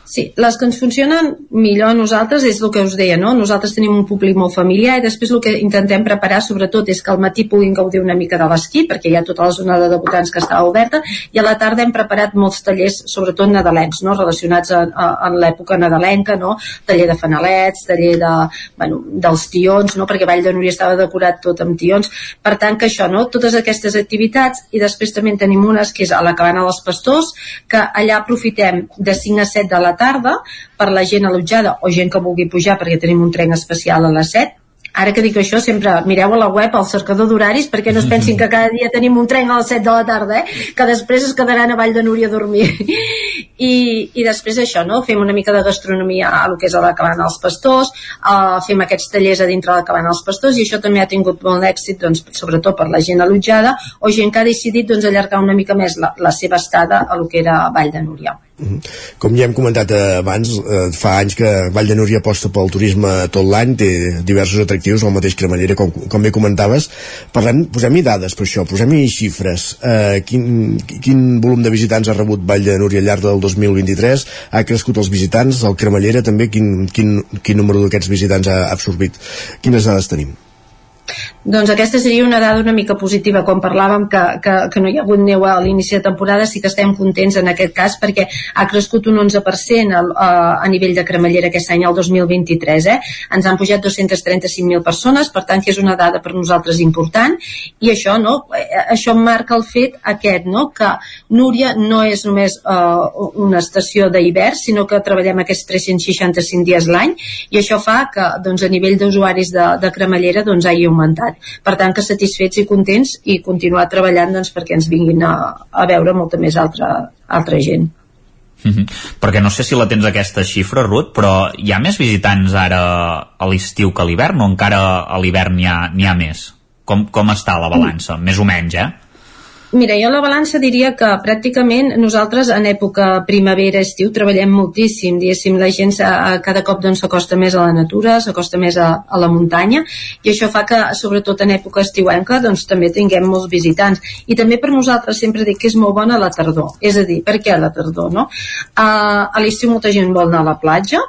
Sí, les que ens funcionen millor a nosaltres és el que us deia, no? Nosaltres tenim un públic molt familiar i després el que intentem preparar sobretot és que al matí puguin gaudir una mica de l'esquí perquè hi ha tota la zona de debutants que estava oberta i a la tarda hem preparat molts tallers sobretot nadalencs, no? Relacionats a, a, en l'època nadalenca, no? Taller de fanalets, taller de, bueno, dels tions, no? Perquè Vall de Núria estava decorat tot amb tions. Per tant que això, no? Totes aquestes activitats i després també en tenim unes que és a la cabana dels pastors que allà aprofitem de 5 a 7 de la tarda per la gent allotjada o gent que vulgui pujar perquè tenim un tren especial a les 7 ara que dic això, sempre mireu a la web el cercador d'horaris perquè no es pensin que cada dia tenim un tren a les 7 de la tarda, eh? que després es quedaran a Vall de Núria a dormir. I, i després això, no? fem una mica de gastronomia a lo que és a la cabana dels pastors, uh, fem aquests tallers a dintre de la cabana dels pastors i això també ha tingut molt d'èxit, doncs, sobretot per la gent allotjada o gent que ha decidit doncs, allargar una mica més la, la seva estada a lo que era Vall de Núria. Com ja hem comentat abans, eh, fa anys que Vall de Núria aposta pel turisme tot l'any, té diversos atractius, el mateix Cremallera, com, com bé comentaves. Parlem, posem-hi dades per això, posem-hi xifres. Eh, quin, quin volum de visitants ha rebut Vall de Núria al llarg del 2023? Ha crescut els visitants? El Cremallera també, quin, quin, quin número d'aquests visitants ha absorbit? Quines dades tenim? Doncs aquesta seria una dada una mica positiva. Quan parlàvem que, que, que no hi ha hagut neu a l'inici de temporada, sí que estem contents en aquest cas perquè ha crescut un 11% a, a, a nivell de cremallera aquest any, el 2023. Eh? Ens han pujat 235.000 persones, per tant que és una dada per nosaltres important i això, no? això marca el fet aquest, no? que Núria no és només uh, una estació d'hivern, sinó que treballem aquests 365 dies l'any i això fa que doncs, a nivell d'usuaris de, de cremallera doncs, hagi augmentat. Per tant, que satisfets i contents i continuar treballant doncs, perquè ens vinguin a, a veure molta més altra, altra gent. Mm -hmm. Perquè no sé si la tens aquesta xifra, Ruth, però hi ha més visitants ara a l'estiu que a l'hivern o encara a l'hivern n'hi ha, ha més? Com, com està la balança? Mm. Més o menys, eh? Mira, jo la balança diria que pràcticament nosaltres en època primavera-estiu treballem moltíssim, diguéssim, la gent cada cop doncs, més a la natura, s'acosta més a, a la muntanya i això fa que, sobretot en època estiuenca, doncs també tinguem molts visitants. I també per nosaltres sempre dic que és molt bona la tardor, és a dir, per què la tardor, no? Uh, a l'estiu molta gent vol anar a la platja,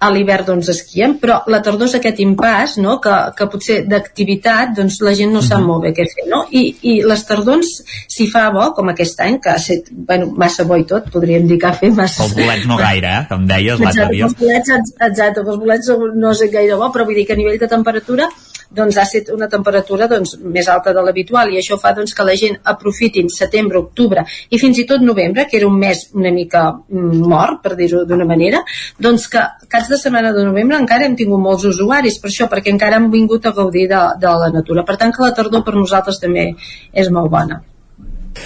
a l'hivern doncs esquiem, però la tardor és aquest impàs, no? que, que potser d'activitat doncs la gent no sap molt bé què fer, no? I, i les tardons, si fa bo, com aquest any, que ha estat bueno, massa bo i tot, podríem dir que ha fet massa... Els bolets no gaire, eh? com deies l'altre dia. Els bolets, exacte, els bolets no és gaire bo, però vull dir que a nivell de temperatura doncs ha estat una temperatura doncs, més alta de l'habitual i això fa doncs, que la gent aprofitin setembre, octubre i fins i tot novembre, que era un mes una mica mm, mort, per dir-ho d'una manera, doncs que caps de setmana de novembre encara hem tingut molts usuaris per això, perquè encara hem vingut a gaudir de, de la natura. Per tant que la tardor per nosaltres també és molt bona.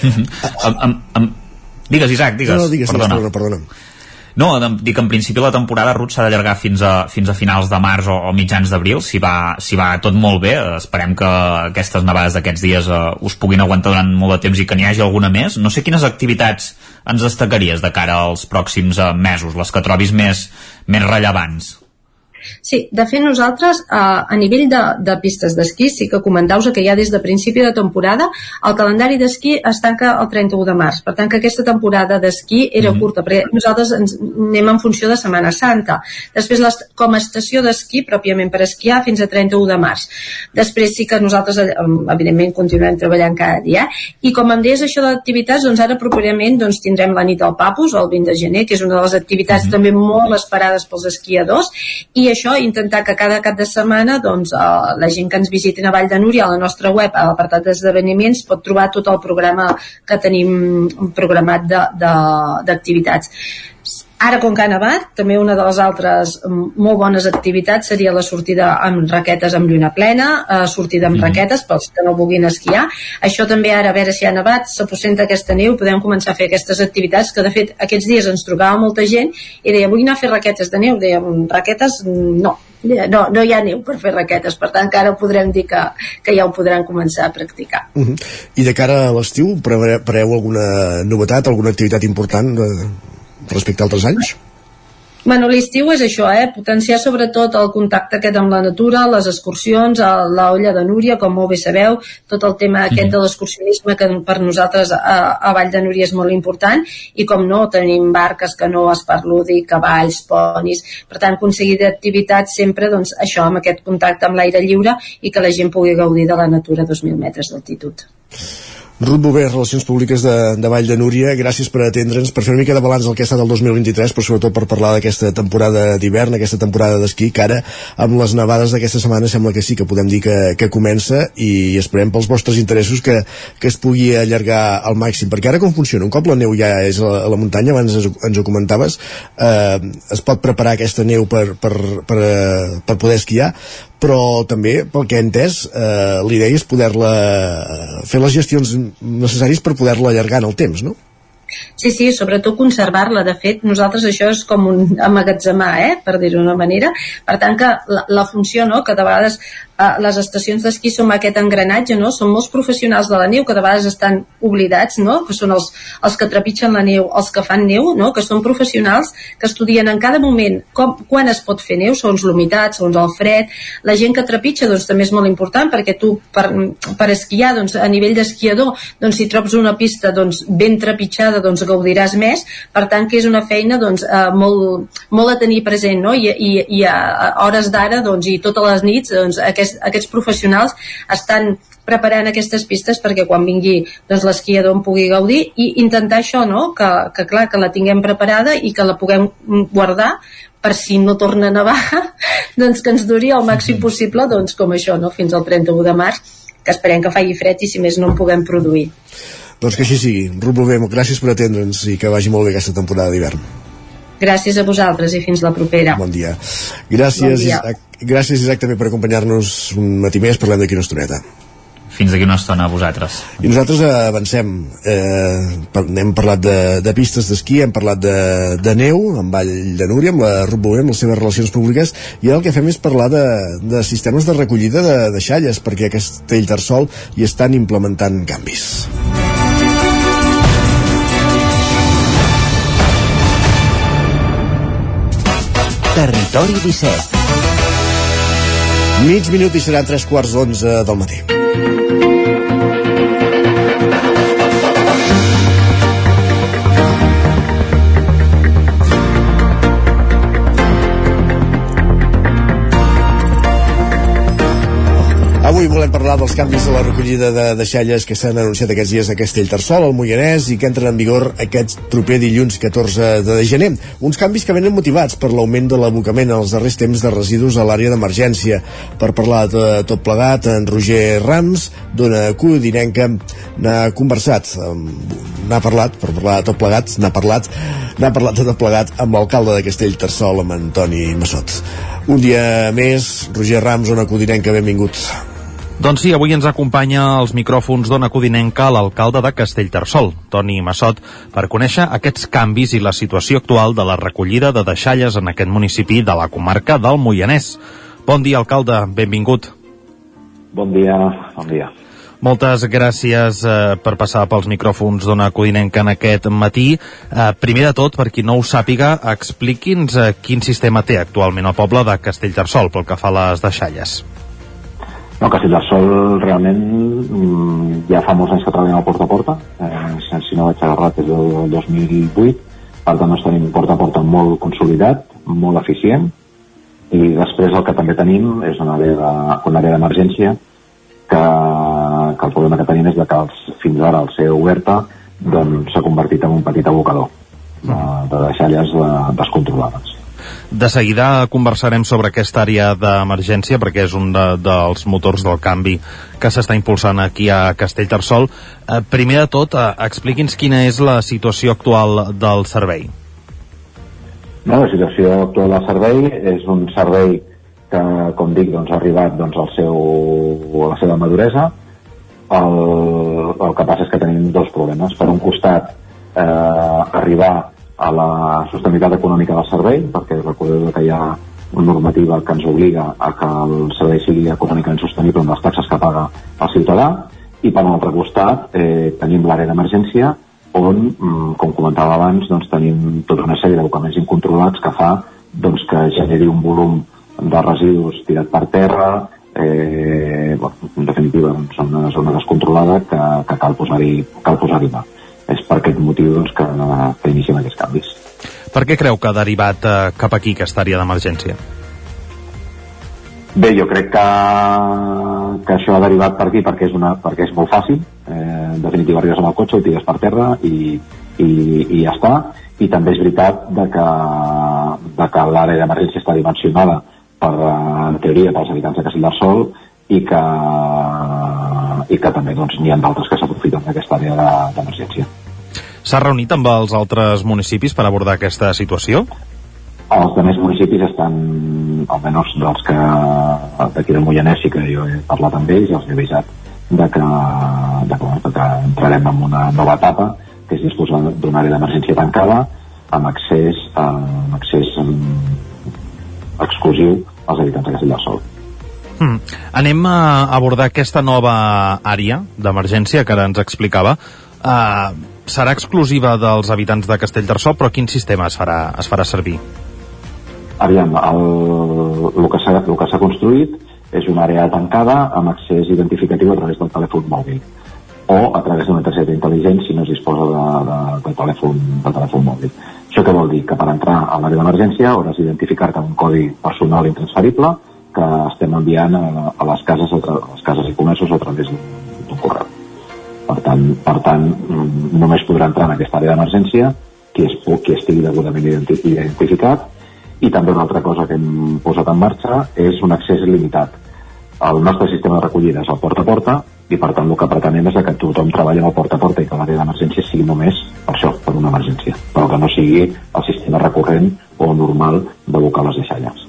Mm -hmm. um, um, um, digues, Isaac, digues. No, no, digues, perdona. Digues, perdona. No, dic en principi la temporada Ruth s'ha d'allargar fins, a, fins a finals de març o, o mitjans d'abril, si, va, si va tot molt bé. Esperem que aquestes nevades d'aquests dies uh, us puguin aguantar durant molt de temps i que n'hi hagi alguna més. No sé quines activitats ens destacaries de cara als pròxims uh, mesos, les que trobis més, més rellevants? Sí, de fet nosaltres a, eh, a nivell de, de pistes d'esquí sí que comentaus que ja des de principi de temporada el calendari d'esquí es tanca el 31 de març, per tant que aquesta temporada d'esquí era mm -hmm. curta, perquè nosaltres ens anem en funció de Setmana Santa. Després les, com a estació d'esquí pròpiament per esquiar fins a 31 de març. Després sí que nosaltres eh, evidentment continuem treballant cada dia i com em deies això d'activitats, doncs ara properament doncs, tindrem la nit del Papus el 20 de gener, que és una de les activitats mm -hmm. també molt esperades pels esquiadors i això, intentar que cada cap de setmana doncs, eh, la gent que ens visitin a Vall de Núria a la nostra web, a l'apartat d'esdeveniments, pot trobar tot el programa que tenim programat d'activitats. Ara, com que ha nevat, també una de les altres molt bones activitats seria la sortida amb raquetes amb lluna plena, eh, sortida amb mm. raquetes pels que no vulguin esquiar. Això també ara, a veure si ha nevat, s'aposenta aquesta neu, podem començar a fer aquestes activitats que, de fet, aquests dies ens trobava molta gent i deia, vull anar a fer raquetes de neu. Deia, raquetes, no, no, no hi ha neu per fer raquetes, per tant que ara podrem dir que, que ja ho podran començar a practicar. Uh -huh. I de cara a l'estiu, preveu alguna novetat, alguna activitat important? De respecte a altres anys? Bueno, l'estiu és això, eh? potenciar sobretot el contacte aquest amb la natura, les excursions, la olla de Núria, com molt bé sabeu, tot el tema aquest de l'excursionisme que per nosaltres a, a Vall de Núria és molt important i com no, tenim barques, no es parludi, cavalls, ponis, per tant aconseguir d'activitats sempre doncs, això, amb aquest contacte amb l'aire lliure i que la gent pugui gaudir de la natura a 2.000 metres d'altitud. Ruth Bové, Relacions Públiques de, de Vall de Núria, gràcies per atendre'ns, per fer una mica de balanç del que ha estat el 2023, però sobretot per parlar d'aquesta temporada d'hivern, aquesta temporada d'esquí, que ara, amb les nevades d'aquesta setmana, sembla que sí, que podem dir que, que comença i esperem pels vostres interessos que, que es pugui allargar al màxim, perquè ara com funciona? Un cop la neu ja és a, a la muntanya, abans ens, ens ho comentaves, eh, es pot preparar aquesta neu per, per, per, per poder esquiar, però també, pel que he entès, eh, l'idea és poder-la fer les gestions necessàries per poder-la allargar en el temps, no? Sí, sí, sobretot conservar-la. De fet, nosaltres això és com un amagatzemar, eh? per dir-ho d'una manera. Per tant, que la, la funció, no? que de vegades eh, les estacions d'esquí som aquest engranatge, no? Són molts professionals de la neu que de vegades estan oblidats, no? Que són els, els que trepitgen la neu, els que fan neu, no? Que són professionals que estudien en cada moment com, quan es pot fer neu, segons l'humitat, segons el fred. La gent que trepitja, doncs, també és molt important perquè tu, per, per esquiar, doncs, a nivell d'esquiador, doncs, si trobes una pista doncs, ben trepitjada, doncs, gaudiràs més. Per tant, que és una feina doncs, eh, molt, molt a tenir present, no? I, i, i a, hores d'ara, doncs, i totes les nits, doncs, aquest, aquests professionals estan preparant aquestes pistes perquè quan vingui doncs, l'esquiador en pugui gaudir i intentar això, no? Que, que clar, que la tinguem preparada i que la puguem guardar per si no torna a nevar doncs que ens duri el màxim possible doncs com això, no? fins al 31 de març que esperem que faci fred i si més no en puguem produir doncs que així sigui. Ruth Bovem, gràcies per atendre'ns i que vagi molt bé aquesta temporada d'hivern. gràcies a vosaltres i fins la propera Bon dia. Gràcies, Bon dia. Isaac, gràcies Isaac també per acompanyar-nos un matí més, parlem d'aquí una estoneta. Fins d'aquí una estona a vosaltres. I nosaltres avancem. Eh, hem parlat de, de pistes d'esquí, hem parlat de, de neu, amb Vall de Núria, amb la Ruth Bové, amb les seves relacions públiques, i ara el que fem és parlar de, de sistemes de recollida de, de xalles, perquè a Castellterçol hi estan implementant canvis. Territori 17. Mig minut i seran tres quarts d'onze del matí. Avui volem parlar dels canvis de la recollida de deixalles que s'han anunciat aquests dies a Castellterçol, al Moianès, i que entren en vigor aquest proper dilluns 14 de gener. Uns canvis que venen motivats per l'augment de l'abocament en els darrers temps de residus a l'àrea d'emergència. Per parlar de tot plegat, en Roger Rams, d'Ona Codinenca, n'ha conversat, n'ha parlat, per parlar de tot plegat, n'ha parlat, n'ha parlat de tot plegat amb l'alcalde de Castellterçol, amb Antoni Massot. Un dia més, Roger Rams, Ona Codinenca, benvingut. Doncs sí, avui ens acompanya als micròfons d'Ona Codinenca l'alcalde de Castellterçol, Toni Massot, per conèixer aquests canvis i la situació actual de la recollida de deixalles en aquest municipi de la comarca del Moianès. Bon dia, alcalde, benvingut. Bon dia, bon dia. Moltes gràcies eh, per passar pels micròfons d'Ona Codinenca en aquest matí. Eh, primer de tot, per qui no ho sàpiga, expliqui'ns eh, quin sistema té actualment el poble de Castellterçol pel que fa a les deixalles. No, Castellterçol realment mm, ja fa molts anys que treballem a porta a porta, eh, si no vaig errat des del 2008, per tant doncs tenim porta a porta molt consolidat, molt eficient, i després el que també tenim és una àrea de- una àrea d'emergència que, que el problema que tenim és de que els, fins ara al ser oberta doncs s'ha convertit en un petit abocador de, de deixalles eh, descontrolades. De seguida conversarem sobre aquesta àrea d'emergència perquè és un de, dels motors del canvi que s'està impulsant aquí a Castellterçol. Eh, primer de tot, eh, expliqui'ns quina és la situació actual del servei. No, la situació actual del servei és un servei que, com dic, doncs, ha arribat doncs, al seu, a la seva maduresa. El, el que passa és que tenim dos problemes. Per un costat, eh, arribar a la sostenibilitat econòmica del servei, perquè recordeu que hi ha una normativa que ens obliga a que el servei sigui econòmicament sostenible amb les taxes que paga el ciutadà, i per un altre costat eh, tenim l'àrea d'emergència on, mm, com comentava abans, doncs, tenim tota una sèrie d'abocaments incontrolats que fa doncs, que generi un volum de residus tirat per terra, eh, bueno, en definitiva, doncs, una zona descontrolada que, que cal posar-hi cal posar mà. És per aquest motiu doncs, que, que iniciem aquests canvis. Per què creu que ha derivat eh, cap aquí aquesta àrea d'emergència? Bé, jo crec que, que això ha derivat per aquí perquè és, una, perquè és molt fàcil. Eh, en definitiva, arribes amb el cotxe, ho tires per terra i, i, i ja està. I també és veritat de que, de que l'àrea d'emergència està dimensionada per, en teoria pels habitants de Castellterçol i que, i que també doncs, n'hi ha d'altres que s'aprofiten d'aquesta àrea de- d'emergència. S'ha reunit amb els altres municipis per abordar aquesta situació? Els altres municipis estan, almenys dels que d'aquí del Moianès sí que jo he parlat amb ells i els he avisat de que, de que, de que entrarem en una nova etapa que és disposar d'una àrea d'emergència tancada amb accés, eh, amb accés eh, exclusiu als habitants de Castellterçol. Mm. Anem a abordar aquesta nova àrea d'emergència que ara ens explicava. Uh, serà exclusiva dels habitants de Castellterçol, però quin sistema es farà, es farà servir? Aviam, el, el que s'ha construït és una àrea tancada amb accés identificatiu a través del telèfon mòbil o a través d'una targeta intel·ligent si no es disposa de, de, de, telèfon, de telèfon mòbil. Això què vol dir? Que per entrar a l'àrea d'emergència hauràs d'identificar-te un codi personal intransferible que estem enviant a, a les cases a, a les cases i comerços a través d'un correu. Per tant, per tant, mm, només podrà entrar en aquesta àrea d'emergència qui, es, qui estigui degudament identificat i també una altra cosa que hem posat en marxa és un accés il·limitat el nostre sistema de recollida és el porta a porta i per tant el que pretenem és que tothom treballi en el porta a porta i que l'àrea d'emergència sigui només per això, per una emergència però que no sigui el sistema recurrent o normal d'abocar les deixalles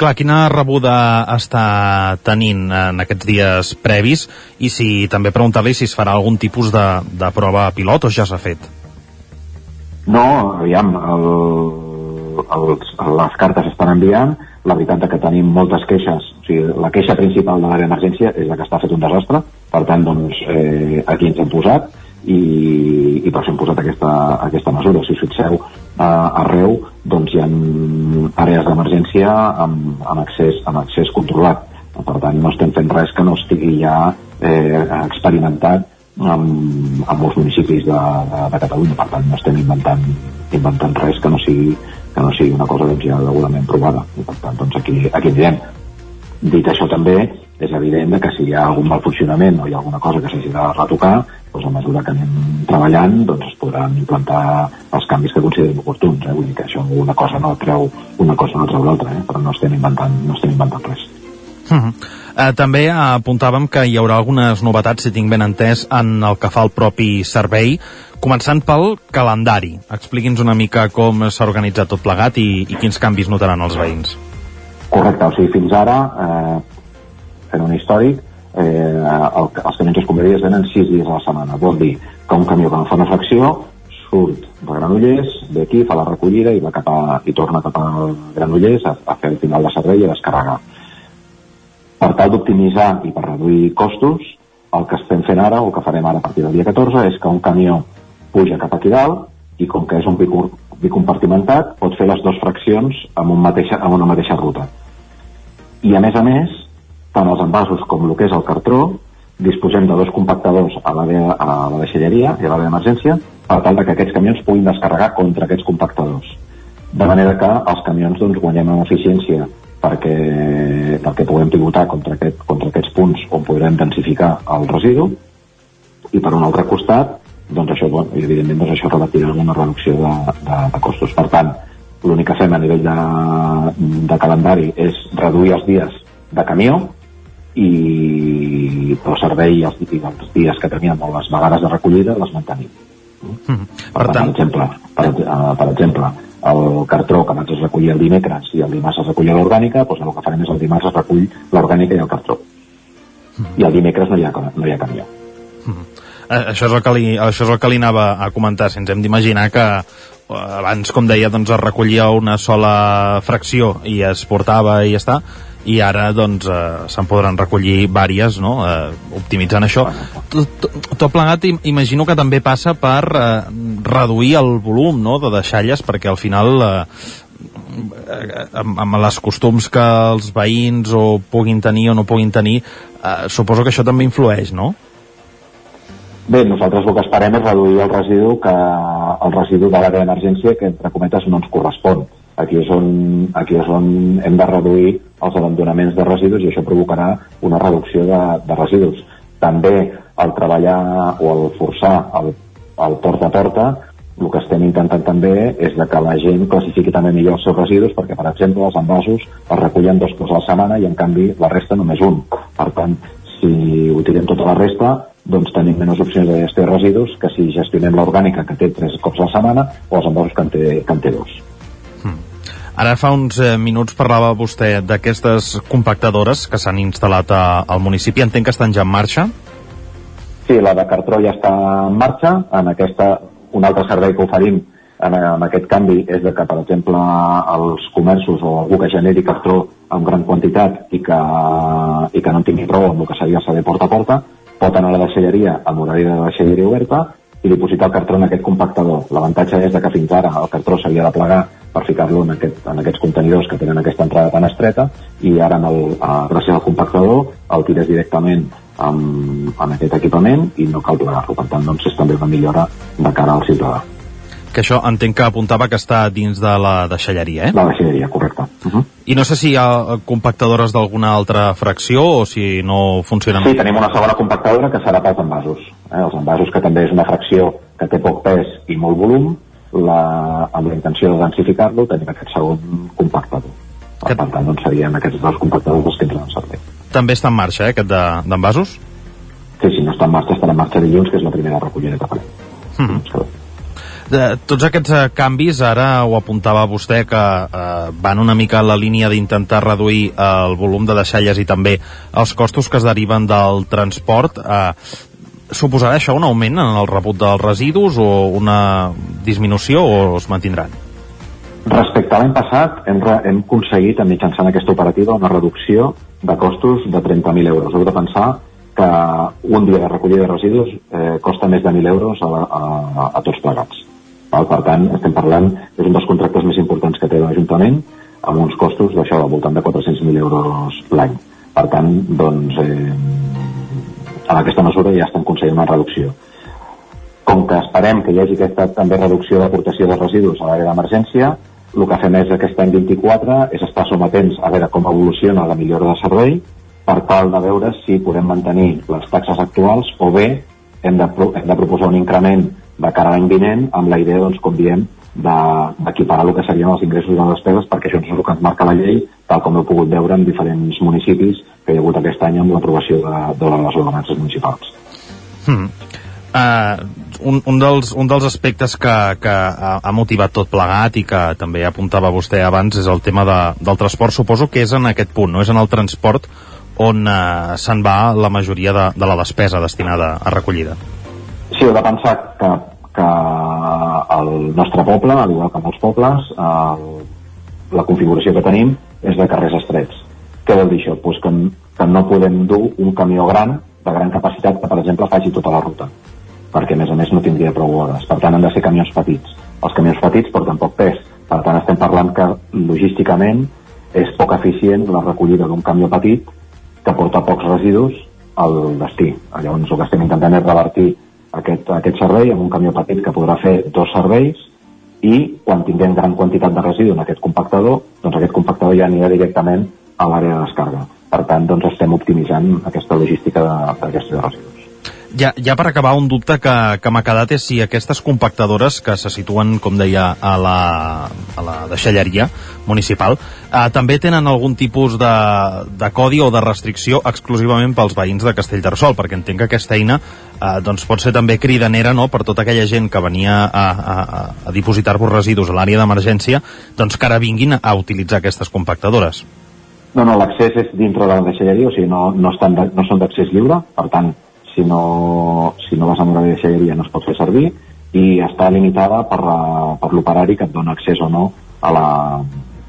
Clar, quina rebuda està tenint en aquests dies previs i si també preguntar-li si es farà algun tipus de, de prova pilot o ja s'ha fet? No, aviam, el, els, les cartes estan enviant, la veritat que tenim moltes queixes, o sigui, la queixa principal de l'àrea d'emergència és la que està fet un desastre, per tant, doncs, eh, aquí ens hem posat i, i per això hem posat aquesta, aquesta mesura. Si us fixeu, eh, arreu doncs, hi ha àrees d'emergència amb, amb, accés, amb accés controlat. Per tant, no estem fent res que no estigui ja eh, experimentat amb, amb molts municipis de, de, de Catalunya. Per tant, no estem inventant, inventant res que no sigui que no sigui una cosa doncs, ja degudament provada i per tant doncs, aquí, aquí direm dit això també és evident que si hi ha algun mal funcionament o hi ha alguna cosa que s'hagi de retocar doncs a mesura que anem treballant doncs es podran implantar els canvis que considerem oportuns eh? vull dir que això una cosa no treu una cosa no treu l'altra eh? però no estem inventant, no estem inventant res Uh -huh. uh, també apuntàvem que hi haurà algunes novetats, si tinc ben entès, en el que fa el propi servei, començant pel calendari. Expliqui'ns una mica com s'ha organitzat tot plegat i, i quins canvis notaran els veïns. Correcte, o sigui, fins ara, eh, fent un històric, eh, el, els camions escombraries venen 6 dies a la setmana. Vol dir que un camió que no fa una fracció surt de Granollers, ve aquí, fa la recollida i, va cap a, i torna cap a Granollers a, a fer el final de servei i a descarregar per tal d'optimitzar i per reduir costos, el que estem fent ara, o que farem ara a partir del dia 14, és que un camió puja cap aquí dalt i com que és un bicompartimentat, pot fer les dues fraccions amb, un mateixa, amb una mateixa ruta. I a més a més, tant els envasos com el que és el cartró, disposem de dos compactadors a la, a la deixalleria i a l'àrea d'emergència per tal de que aquests camions puguin descarregar contra aquests compactadors. De manera que els camions doncs, guanyem en eficiència perquè, perquè puguem pivotar contra, aquest, contra aquests punts on podrem densificar el residu i per un altre costat doncs això, bueno, evidentment doncs això revertirà en una reducció de, de, de costos. Per tant, l'únic que fem a nivell de, de calendari és reduir els dies de camió i el servei els, els dies que teníem o les vegades de recollida les mantenim. Mm -hmm. Per, per tant, per exemple, per, uh, per exemple, el cartró que abans es recollia el dimecres i el dimarts es recollia l'orgànica, doncs el que farem és el dimarts es recull l'orgànica i el cartró. Mm -hmm. I el dimecres no hi ha, no hi ha camió. Mm -hmm. eh, això, és el que li, això és el que li anava a comentar, si ens hem d'imaginar que eh, abans, com deia, doncs es recollia una sola fracció i es portava i ja està, i ara doncs eh, se'n podran recollir vàries, no? Eh, optimitzant això. Tot, tot, plegat imagino que també passa per eh, reduir el volum no? de deixalles perquè al final eh, amb, amb les costums que els veïns o puguin tenir o no puguin tenir eh, suposo que això també influeix, no? Bé, nosaltres el que esperem és reduir el residu que el residu de l'àrea d'emergència que entre cometes no ens correspon aquí és, on, aquí és on hem de reduir els abandonaments de residus i això provocarà una reducció de, de residus. També el treballar o el forçar el, el porta a porta el que estem intentant també és que la gent classifiqui també millor els seus residus perquè, per exemple, els envasos es recullen dos cops a la setmana i, en canvi, la resta només un. Per tant, si ho tirem tota la resta, doncs tenim menys opcions de gestió de residus que si gestionem l'orgànica que té tres cops a la setmana o els envasos que en té, que en té dos. Ara fa uns eh, minuts parlava vostè d'aquestes compactadores que s'han instal·lat a, al municipi. Entenc que estan ja en marxa? Sí, la de Cartró ja està en marxa. En aquesta, un altre servei que oferim en, en aquest canvi és de que, per exemple, els comerços o algú que generi cartró en gran quantitat i que, i que no en tingui prou amb el que seria saber porta a porta, pot anar a la deixalleria amb horari de deixalleria oberta i dipositar el cartró en aquest compactador. L'avantatge és que fins ara el cartró s'havia de plegar per ficar-lo en, aquest, en aquests contenidors que tenen aquesta entrada tan estreta i ara amb el, a, gràcies al compactador el tires directament amb, amb aquest equipament i no cal plegar-lo. Per tant, doncs, és també una millora de cara al ciutadà. Que això entenc que apuntava que està dins de la deixalleria, eh? La deixalleria, correcte. Uh -huh. I no sé si hi ha compactadores d'alguna altra fracció o si no funcionen... Sí, tenim una segona compactadora que serà pels envasos. Eh? Els envasos, que també és una fracció que té poc pes i molt volum, la, amb la intenció de densificar-lo, tenim aquest segon compactador. Que... per tant, doncs serien aquests dos compactadors els que entren en servei. També està en marxa, eh, aquest d'envasos? De, sí, si no està en marxa, estarà en marxa dilluns, que és la primera recollida que farem. Mm -hmm de, tots aquests eh, canvis, ara ho apuntava vostè, que eh, van una mica en la línia d'intentar reduir eh, el volum de deixalles i també els costos que es deriven del transport. Eh, suposarà això un augment en el rebut dels residus o una disminució o es mantindran? Respecte a l'any passat, hem, hem aconseguit, mitjançant aquesta operativa, una reducció de costos de 30.000 euros. Heu de pensar que un dia de recollida de residus eh, costa més de 1.000 euros a, a, a tots plegats. Val? Per tant, estem parlant, és un dels contractes més importants que té l'Ajuntament, amb uns costos d'això, al voltant de 400.000 euros l'any. Per tant, doncs, eh, amb aquesta mesura ja estem aconseguint una reducció. Com que esperem que hi hagi aquesta també reducció d'aportació de residus a l'àrea d'emergència, el que fem és aquest any 24 és estar sometents a veure com evoluciona la millora de servei per tal de veure si podem mantenir les taxes actuals o bé hem de, hem de proposar un increment de cara a l'any vinent amb la idea, doncs, com diem, d'equiparar el que serien els ingressos i les despeses perquè això és el que ens marca la llei tal com heu pogut veure en diferents municipis que hi ha hagut aquest any amb l'aprovació de, de les ordenances municipals. Hmm. Uh, un, un, dels, un dels aspectes que, que ha motivat tot plegat i que també apuntava vostè abans és el tema de, del transport. Suposo que és en aquest punt, no és en el transport on uh, se'n va la majoria de, de la despesa destinada a recollida. Sí, heu de pensar que, que el nostre poble, al igual que molts pobles, el, la configuració que tenim és de carrers estrets. Què vol dir això? Pues que, que no podem dur un camió gran, de gran capacitat, que per exemple faci tota la ruta, perquè a més a més no tindria prou hores. Per tant, han de ser camions petits. Els camions petits porten poc pes, per tant estem parlant que logísticament és poc eficient la recollida d'un camió petit que porta pocs residus al destí. Llavors el que estem intentant és revertir aquest, aquest servei amb un camió petit que podrà fer dos serveis i quan tinguem gran quantitat de residu en aquest compactador, doncs aquest compactador ja anirà directament a l'àrea de descarga. Per tant, doncs estem optimitzant aquesta logística de, de residus. Ja, ja per acabar, un dubte que, que m'ha quedat és si aquestes compactadores que se situen, com deia, a la, a la deixalleria municipal, eh, també tenen algun tipus de, de codi o de restricció exclusivament pels veïns de Castellterçol, perquè entenc que aquesta eina eh, doncs pot ser també cridanera no?, per tota aquella gent que venia a, a, a dipositar-vos residus a l'àrea d'emergència, doncs que ara vinguin a utilitzar aquestes compactadores. No, no, l'accés és dintre de la deixalleria, o sigui, no, no, estan de, no són d'accés lliure, per tant, si no, si no vas a una deixalleria no es pot fer servir i està limitada per, per l'operari que et dona accés o no a la,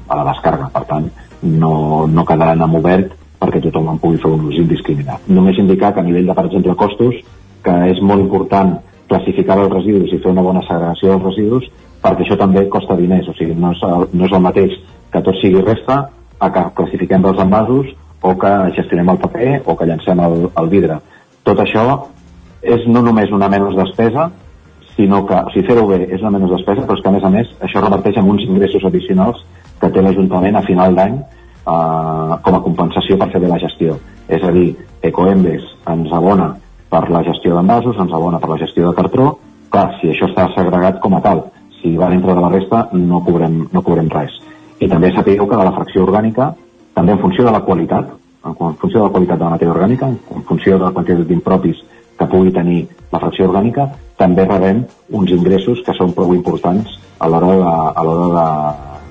a la descarga. Per tant, no, no quedaran en obert perquè tothom en pugui fer un ús indiscriminat. Només indicar que a nivell de, per exemple, costos, que és molt important classificar els residus i fer una bona segregació dels residus, perquè això també costa diners, o sigui, no és, no és el mateix que tot sigui resta a que classifiquem els envasos o que gestionem el paper o que llancem el, el vidre tot això és no només una menys despesa, sinó que, sigui, fer-ho bé és una menys despesa, però és que, a més a més, això reverteix en uns ingressos addicionals que té l'Ajuntament a final d'any eh, com a compensació per fer bé la gestió. És a dir, Ecoembes ens abona per la gestió d'envasos, ens abona per la gestió de cartró, clar, si això està segregat com a tal, si va dintre de la resta no cobrem, no cobrem res. I també sapigueu que de la fracció orgànica, també en funció de la qualitat, en funció de la qualitat de la matèria orgànica, en funció de la quantitat d'impropis que pugui tenir la fracció orgànica, també rebem uns ingressos que són prou importants a l'hora de, a l'hora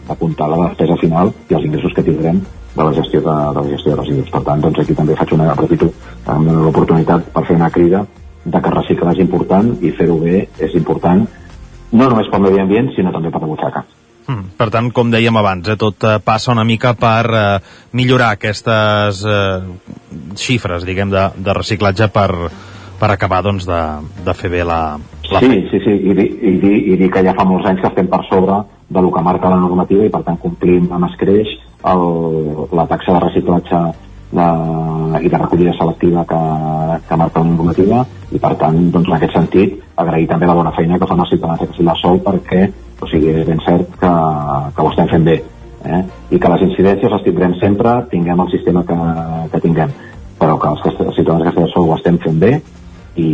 d'apuntar la despesa final i els ingressos que tindrem de la gestió de, de la gestió de residus. Per tant, doncs aquí també faig una, repito, una oportunitat per fer una crida de que reciclar és important i fer-ho bé és important no només pel medi ambient, sinó també per la butxaca. Mm, per tant, com dèiem abans, eh, tot eh, passa una mica per eh, millorar aquestes eh, xifres, diguem, de, de reciclatge per, per acabar doncs, de, de fer bé la, la Sí, sí, sí, i, di, i, di, i dir que ja fa molts anys que estem per sobre de lo que marca la normativa i per tant complim amb escreix el, la taxa de reciclatge de, i de recollida selectiva que, que marca la normativa i per tant, doncs, en aquest sentit agrair també la bona feina que fan els ciutadans de de Sol perquè o sigui, ben cert que, que ho estem fent bé eh? i que les incidències les tindrem sempre tinguem el sistema que, que tinguem però que els, els ciutadans de Castell de Sol ho estem fent bé i,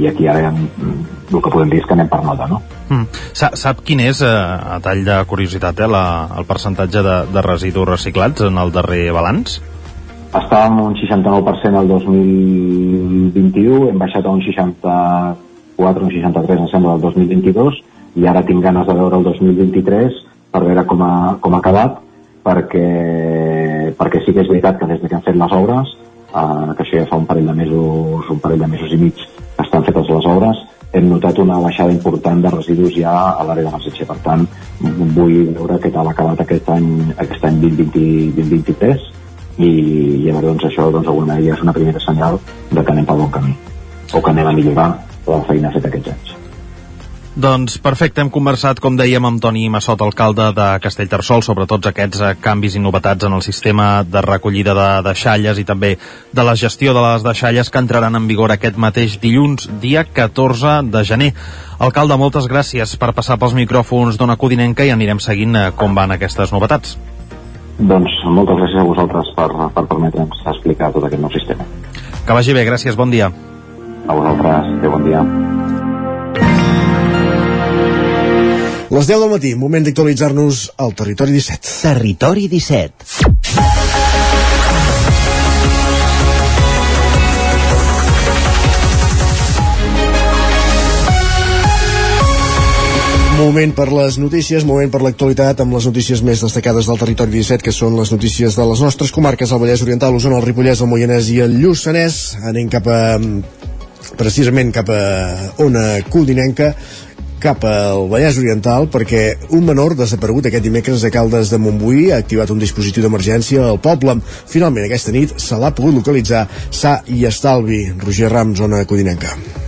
i aquí ara mm, el que podem dir és que anem per nota no? Mm. Sa sap quin és, eh, a tall de curiositat, eh, la, el percentatge de, de residus reciclats en el darrer balanç? estàvem un 69% el 2021 hem baixat a un 64 un 63 em sembla el 2022 i ara tinc ganes de veure el 2023 per veure com ha, com ha acabat perquè, perquè sí que és veritat que des que han fet les obres eh, que això ja fa un parell de mesos un parell de mesos i mig que estan fetes les obres hem notat una baixada important de residus ja a l'àrea de Massetxe. Per tant, vull veure què tal ha acabat aquest any, aquest any 2020, 2023 i llavors doncs, això doncs, alguna ja és una primera senyal de que anem pel bon camí o que anem a millorar la feina feta aquests anys. Doncs perfecte, hem conversat, com dèiem, amb Toni Massot, alcalde de Castellterçol, sobre tots aquests eh, canvis i novetats en el sistema de recollida de deixalles i també de la gestió de les deixalles que entraran en vigor aquest mateix dilluns, dia 14 de gener. Alcalde, moltes gràcies per passar pels micròfons d'Ona Codinenca i anirem seguint eh, com van aquestes novetats. Doncs moltes gràcies a vosaltres per, per permetre'ns explicar tot aquest nou sistema. Que vagi bé, gràcies, bon dia. A vosaltres, que bon dia. Les 10 del matí, moment d'actualitzar-nos al Territori 17. Territori 17. Moment per les notícies, moment per l'actualitat amb les notícies més destacades del territori 17, que són les notícies de les nostres comarques, el Vallès Oriental, l'Osona, el Ripollès, el Moianès i el Lluçanès. Anem cap a, precisament cap a Ona Codinenca, cap al Vallès Oriental perquè un menor desaparegut aquest dimecres a Caldes de Montbui ha activat un dispositiu d'emergència al poble. Finalment aquesta nit se l'ha pogut localitzar sa i estalvi. Roger Ram, zona Codinenca.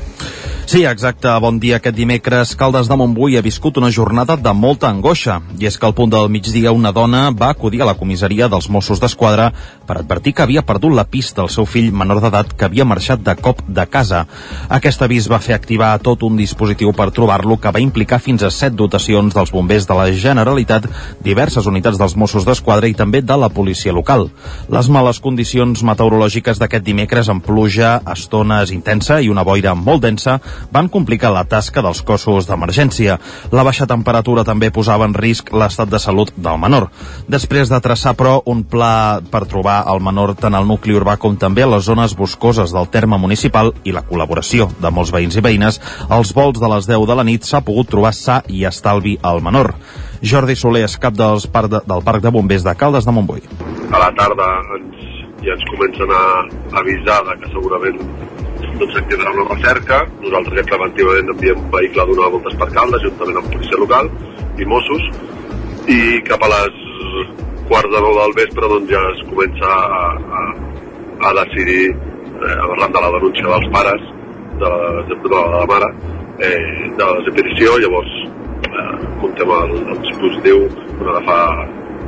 Sí, exacte. Bon dia. Aquest dimecres, Caldes de Montbui ha viscut una jornada de molta angoixa. I és que al punt del migdia una dona va acudir a la comissaria dels Mossos d'Esquadra per advertir que havia perdut la pista del seu fill menor d'edat que havia marxat de cop de casa. Aquest avís va fer activar tot un dispositiu per trobar-lo que va implicar fins a set dotacions dels bombers de la Generalitat, diverses unitats dels Mossos d'Esquadra i també de la policia local. Les males condicions meteorològiques d'aquest dimecres amb pluja, estones intensa i una boira molt densa van complicar la tasca dels cossos d'emergència. La baixa temperatura també posava en risc l'estat de salut del menor. Després de traçar, però, un pla per trobar el menor tant al nucli urbà com també a les zones boscoses del terme municipal i la col·laboració de molts veïns i veïnes, als vols de les 10 de la nit s'ha pogut trobar sa i estalvi al menor. Jordi Soler és cap dels parc de, del Parc de Bombers de Caldes de Montbui. A la tarda ens, ja ens comencen a avisar que segurament doncs s'activarà una recerca. Nosaltres ja preventivament enviem un vehicle a donar voltes per Caldes, juntament amb policia local i Mossos, i cap a les quarts de nou del vespre doncs ja es comença a, a, a decidir, eh, arran de la denúncia dels pares, de la, de, de la mare, eh, de la desaparició, llavors eh, muntem el, el dispositiu on agafa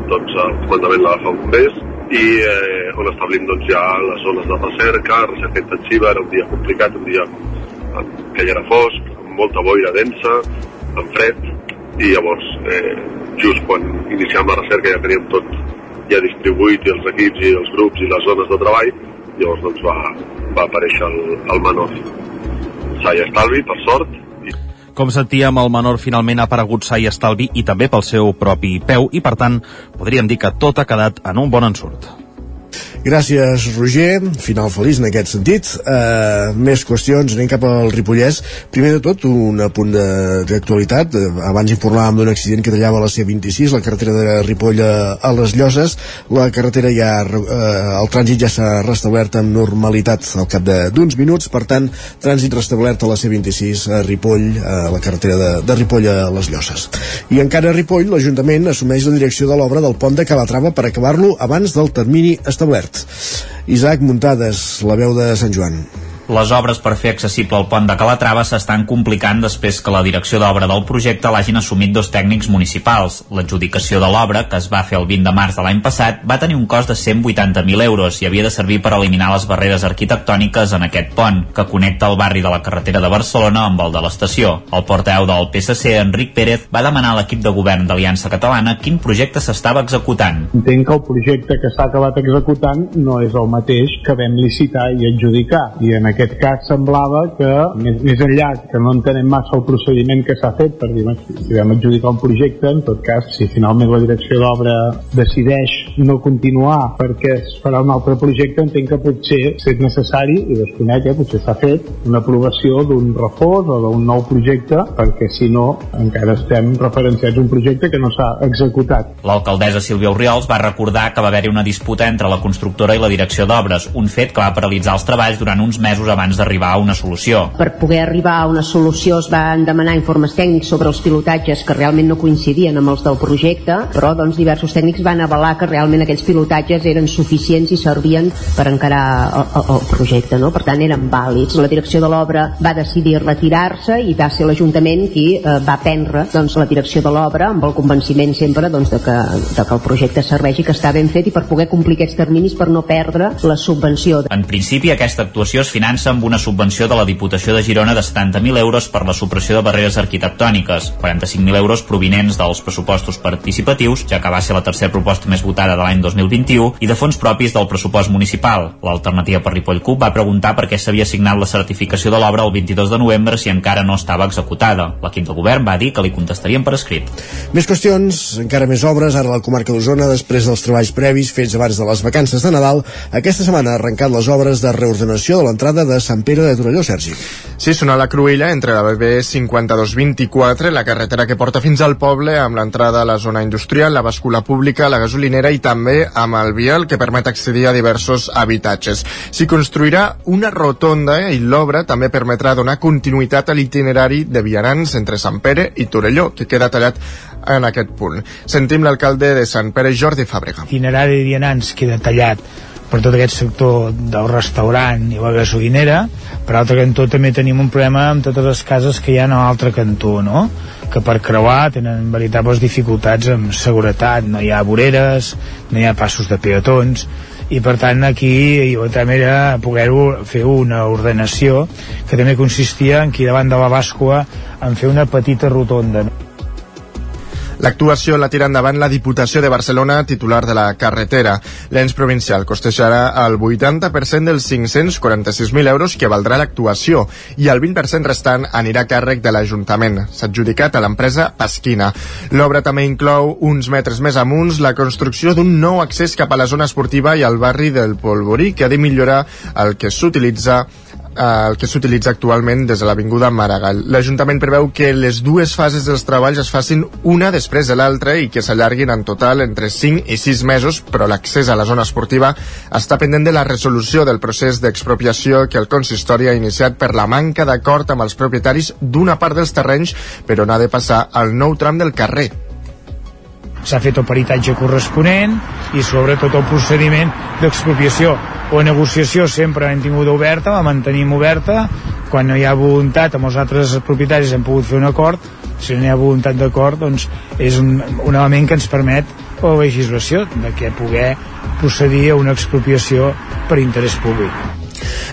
doncs, el comandament l'agafa un bombers i eh, on establim doncs, ja les zones de recerca, recerca intensiva, era un dia complicat, un dia que ja era fosc, amb molta boira densa, amb fred, i llavors eh, just quan iniciem la recerca ja teníem tot ja distribuït i els equips i els grups i les zones de treball, llavors doncs va, va aparèixer el, el menor. Sa i estalvi, per sort, com sentíem, el menor finalment ha aparegut sa i estalvi i també pel seu propi peu i, per tant, podríem dir que tot ha quedat en un bon ensurt. Gràcies, Roger. Final feliç en aquest sentit. Uh, més qüestions, anem cap al Ripollès. Primer de tot, un apunt d'actualitat. Abans informàvem d'un accident que tallava la C26, la carretera de Ripoll a les Lloses. La carretera ja, uh, el trànsit ja s'ha restablert amb normalitat al cap d'uns minuts, per tant, trànsit restablert a la C26 a Ripoll, a la carretera de, de Ripoll a les Lloses. I encara a Ripoll, l'Ajuntament assumeix la direcció de l'obra del pont de Calatrava per acabar-lo abans del termini establert. Isaac Muntades, la veu de Sant Joan les obres per fer accessible el pont de Calatrava s'estan complicant després que la direcció d'obra del projecte l'hagin assumit dos tècnics municipals. L'adjudicació de l'obra, que es va fer el 20 de març de l'any passat, va tenir un cost de 180.000 euros i havia de servir per eliminar les barreres arquitectòniques en aquest pont, que connecta el barri de la carretera de Barcelona amb el de l'estació. El porteu del PSC, Enric Pérez, va demanar a l'equip de govern d'Aliança Catalana quin projecte s'estava executant. Entenc que el projecte que s'ha acabat executant no és el mateix que vam licitar i adjudicar. I en aquest cas semblava que, més, més enllà que no entenem massa el procediment que s'ha fet per dir, si vam adjudicar un projecte, en tot cas, si finalment la direcció d'obra decideix no continuar perquè es farà un altre projecte, entenc que potser si és necessari, i desconec, eh, potser s'ha fet una aprovació d'un reforç o d'un nou projecte, perquè si no encara estem referenciats a un projecte que no s'ha executat. L'alcaldessa Sílvia Oriols va recordar que va haver-hi una disputa entre la constructora i la direcció d'obres, un fet que va paralitzar els treballs durant uns mesos abans d'arribar a una solució. Per poder arribar a una solució es van demanar informes tècnics sobre els pilotatges que realment no coincidien amb els del projecte, però doncs, diversos tècnics van avalar que realment aquells pilotatges eren suficients i servien per encarar el, el, el projecte, no? per tant eren vàlids. La direcció de l'obra va decidir retirar-se i va ser l'Ajuntament qui eh, va prendre doncs, la direcció de l'obra amb el convenciment sempre doncs, de, que, de que el projecte serveix i que està ben fet i per poder complir aquests terminis per no perdre la subvenció. En principi aquesta actuació es finança amb una subvenció de la Diputació de Girona de 70.000 euros per la supressió de barreres arquitectòniques, 45.000 euros provinents dels pressupostos participatius, ja que va ser la tercera proposta més votada de l'any 2021, i de fons propis del pressupost municipal. L'alternativa per Ripoll Cup va preguntar per què s'havia signat la certificació de l'obra el 22 de novembre si encara no estava executada. L'equip de govern va dir que li contestarien per escrit. Més qüestions, encara més obres, ara a la comarca d'Osona, després dels treballs previs fets abans de les vacances de Nadal, aquesta setmana ha arrencat les obres de reordenació de l'entrada de Sant Pere de Torelló, Sergi. Sí, són a la Cruïlla, entre la BB 5224, la carretera que porta fins al poble, amb l'entrada a la zona industrial, la bàscula pública, la gasolinera i també amb el vial que permet accedir a diversos habitatges. S'hi construirà una rotonda eh, i l'obra també permetrà donar continuïtat a l'itinerari de vianants entre Sant Pere i Torelló, que queda tallat en aquest punt. Sentim l'alcalde de Sant Pere, Jordi Fàbrega. L'itinerari de vianants queda tallat per tot aquest sector del restaurant i la gasolinera per altre cantó també tenim un problema amb totes les cases que hi ha a l'altre cantó no? que per creuar tenen veritables dificultats amb seguretat no hi ha voreres, no hi ha passos de peatons i per tant aquí jo també era poder fer una ordenació que també consistia en aquí davant de la bàscula en fer una petita rotonda L'actuació la tira endavant la Diputació de Barcelona, titular de la carretera. L'ens provincial costejarà el 80% dels 546.000 euros que valdrà l'actuació i el 20% restant anirà a càrrec de l'Ajuntament. S'ha adjudicat a l'empresa Pasquina. L'obra també inclou uns metres més amunt la construcció d'un nou accés cap a la zona esportiva i al barri del Polvorí, que ha de millorar el que s'utilitza el que s'utilitza actualment des de l'Avinguda Maragall. L'Ajuntament preveu que les dues fases dels treballs es facin una després de l'altra i que s'allarguin en total entre 5 i 6 mesos, però l'accés a la zona esportiva està pendent de la resolució del procés d'expropiació que el consistori ha iniciat per la manca d'acord amb els propietaris d'una part dels terrenys, però n'ha de passar al nou tram del carrer s'ha fet el peritatge corresponent i sobretot el procediment d'expropiació o negociació sempre hem tingut oberta, la mantenim oberta. Quan no hi ha voluntat amb els altres propietaris hem pogut fer un acord. Si no hi ha voluntat d'acord doncs és un, un element que ens permet la legislació de que poder procedir a una expropiació per interès públic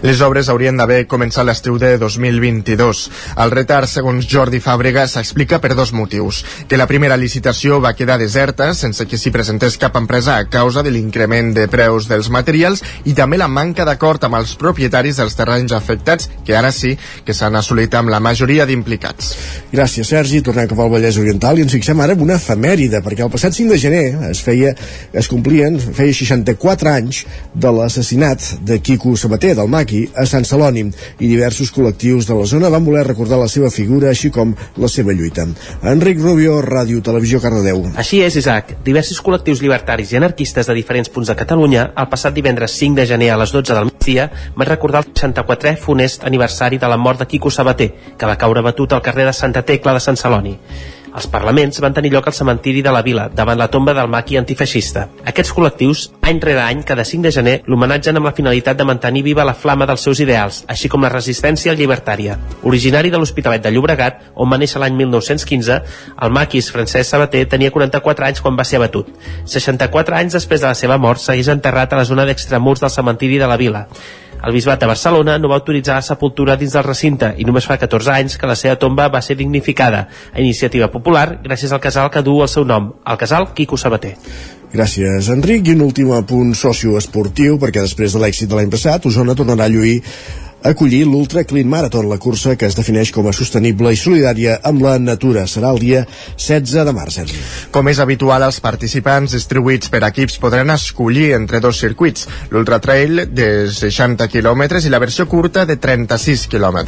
Les obres haurien d'haver començat l'estiu de 2022. El retard, segons Jordi Fàbrega, s'explica per dos motius. Que la primera licitació va quedar deserta, sense que s'hi presentés cap empresa a causa de l'increment de preus dels materials i també la manca d'acord amb els propietaris dels terrenys afectats, que ara sí que s'han assolit amb la majoria d'implicats. Gràcies, Sergi. Tornem cap al Vallès Oriental i ens fixem ara en una efemèride, perquè el passat 5 de gener es feia, es complien, feia 64 anys de l'assassinat de Quico Sabater, del Maqui, a Sant Celoni, i diversos col·lectius de la zona van voler recordar la seva figura, així com la seva lluita. Enric Rubio, Ràdio Televisió Cardedeu. Així és, Isaac. Diversos col·lectius libertaris i anarquistes de diferents punts de Catalunya, el passat divendres 5 de gener a les 12 del migdia, van recordar el 64è funest aniversari de la mort de Quico Sabater, que va caure batut al carrer de Santa Tecla de Sant Celoni. Els parlaments van tenir lloc al cementiri de la vila, davant la tomba del maqui antifeixista. Aquests col·lectius, any rere any, cada 5 de gener, l'homenatgen amb la finalitat de mantenir viva la flama dels seus ideals, així com la resistència llibertària. Originari de l'Hospitalet de Llobregat, on va néixer l'any 1915, el maquis Francesc Sabater tenia 44 anys quan va ser abatut. 64 anys després de la seva mort, segueix enterrat a la zona d'extramurs del cementiri de la vila. El bisbat de Barcelona no va autoritzar la sepultura dins del recinte i només fa 14 anys que la seva tomba va ser dignificada a iniciativa popular gràcies al casal que du el seu nom, el casal Quico Sabater. Gràcies, Enric. I un últim apunt socioesportiu, perquè després de l'èxit de l'any passat, Osona tornarà a lluir acollir l'Ultra Clean Marathon, la cursa que es defineix com a sostenible i solidària amb la natura. Serà el dia 16 de març, Sergi. Com és habitual, els participants distribuïts per equips podran escollir entre dos circuits, l'Ultra Trail de 60 km i la versió curta de 36 km.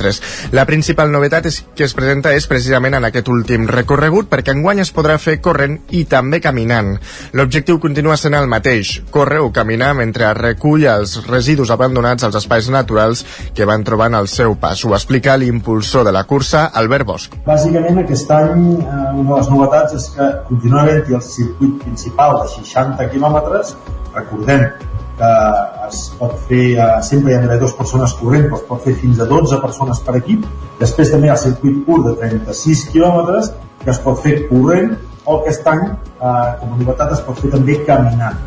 La principal novetat és que es presenta és precisament en aquest últim recorregut perquè enguany es podrà fer corrent i també caminant. L'objectiu continua sent el mateix, córrer o caminar mentre recull els residus abandonats als espais naturals que van trobant al seu pas. Ho explica l'impulsor de la cursa, Albert Bosch. Bàsicament aquest any eh, una de les novetats és que continua havent-hi el circuit principal de 60 quilòmetres. Recordem que es pot fer, eh, sempre hi ha d'haver dues persones corrent, però es pot fer fins a 12 persones per equip. Després també hi ha el circuit curt de 36 quilòmetres, que es pot fer corrent, o aquest any, eh, com a novetat, es pot fer també caminant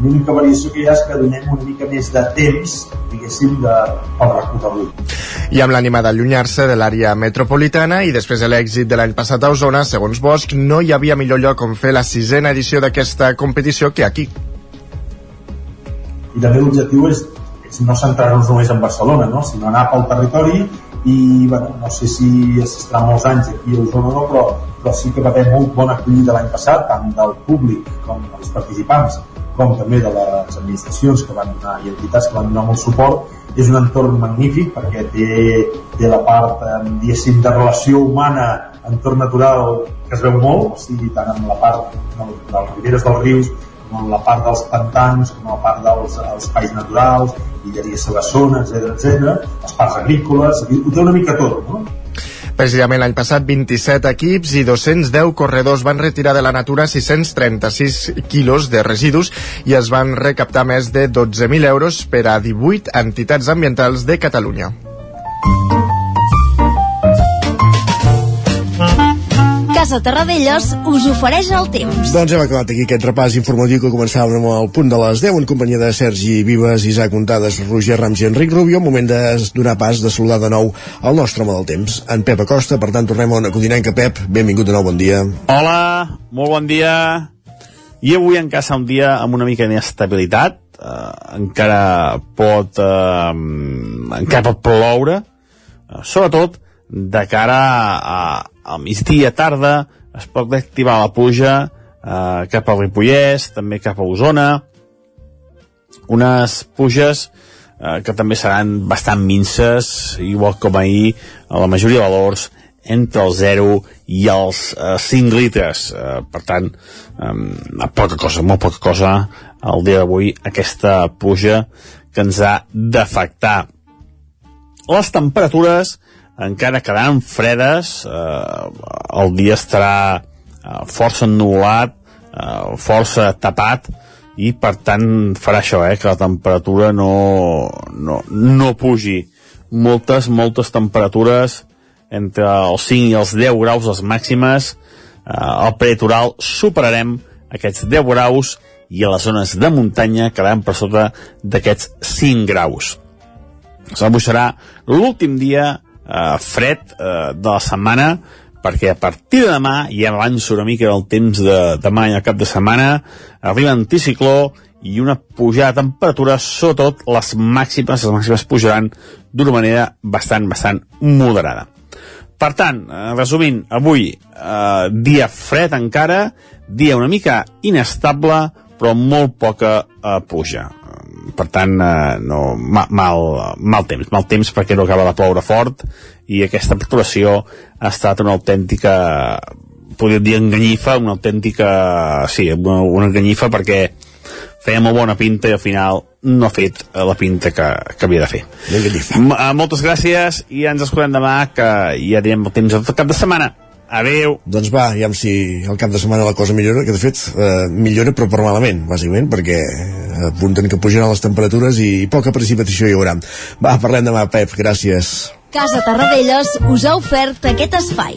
l'única variació que hi ha és que donem una mica més de temps, diguéssim, de, pel recorregut. I amb l'ànima d'allunyar-se de l'àrea metropolitana i després de l'èxit de l'any passat a Osona, segons Bosch, no hi havia millor lloc on fer la sisena edició d'aquesta competició que aquí. I també l'objectiu és, és no centrar-nos només en Barcelona, no? sinó anar pel territori i bueno, no sé si assistirà molts anys aquí a Osona o no, però, però sí que va haver molt bona acollida l'any passat, tant del públic com dels participants, com també de les administracions que van donar i entitats que van donar molt suport és un entorn magnífic perquè té, té la part diguéssim de relació humana entorn natural que es veu molt o sigui, tant en la part de les riberes dels rius com en la part dels pantans com en la part dels espais naturals illeria Sabassona, etc etc els parcs agrícoles, ho té una mica tot no? Precisament l'any passat 27 equips i 210 corredors van retirar de la natura 636 quilos de residus i es van recaptar més de 12.000 euros per a 18 entitats ambientals de Catalunya. Casa Terradellos us ofereix el temps. Doncs hem acabat aquí aquest repàs informatiu que començàvem amb el punt de les 10 en companyia de Sergi Vives, Isaac Montades, Roger Rams i Enric Rubio. Moment de donar pas de saludar de nou el nostre home del temps, en Pep Acosta. Per tant, tornem a una codinenca. Pep, benvingut de nou, bon dia. Hola, molt bon dia. I avui en casa un dia amb una mica d'inestabilitat. Uh, encara pot uh, encara pot ploure uh, sobretot de cara a, al migdia tarda es pot activar la pluja eh, cap a Ripollès, també cap a Osona, unes pluges eh, que també seran bastant minces, igual com ahir, a la majoria de valors, entre el 0 i els eh, 5 litres. Eh, per tant, eh, poca cosa, molt poca cosa, el dia d'avui, aquesta pluja que ens ha d'afectar. Les temperatures encara quedaran fredes, eh, el dia estarà eh, força ennubulat, eh, força tapat, i per tant farà això, eh, que la temperatura no, no, no pugi. Moltes, moltes temperatures entre els 5 i els 10 graus les màximes, eh, al peritoral superarem aquests 10 graus i a les zones de muntanya quedaran per sota d'aquests 5 graus. s'abuixarà l'últim dia eh, fred eh, de la setmana perquè a partir de demà, ja avanço una mica el temps de demà i el cap de setmana, arriba anticicló i una pujada de temperatura, sobretot les màximes, les màximes pujaran d'una manera bastant, bastant moderada. Per tant, eh, resumint, avui eh, dia fred encara, dia una mica inestable, però molt poca eh, puja per tant, eh, no, mal, mal, mal temps, mal temps perquè no acaba de ploure fort i aquesta perturbació ha estat una autèntica podríem dir enganyifa, una autèntica sí, una, una enganyifa perquè feia molt bona pinta i al final no ha fet la pinta que, que havia de fer. M eh, moltes gràcies i ens escoltem demà que ja tenim el temps del cap de setmana. Adéu. Doncs va, ja si el cap de setmana la cosa millora, que de fet eh, millora però per malament, bàsicament, perquè apunten que pujaran les temperatures i poca precipitació hi haurà. Va, parlem demà, Pep, gràcies. Casa Tarradellas us ha ofert aquest espai.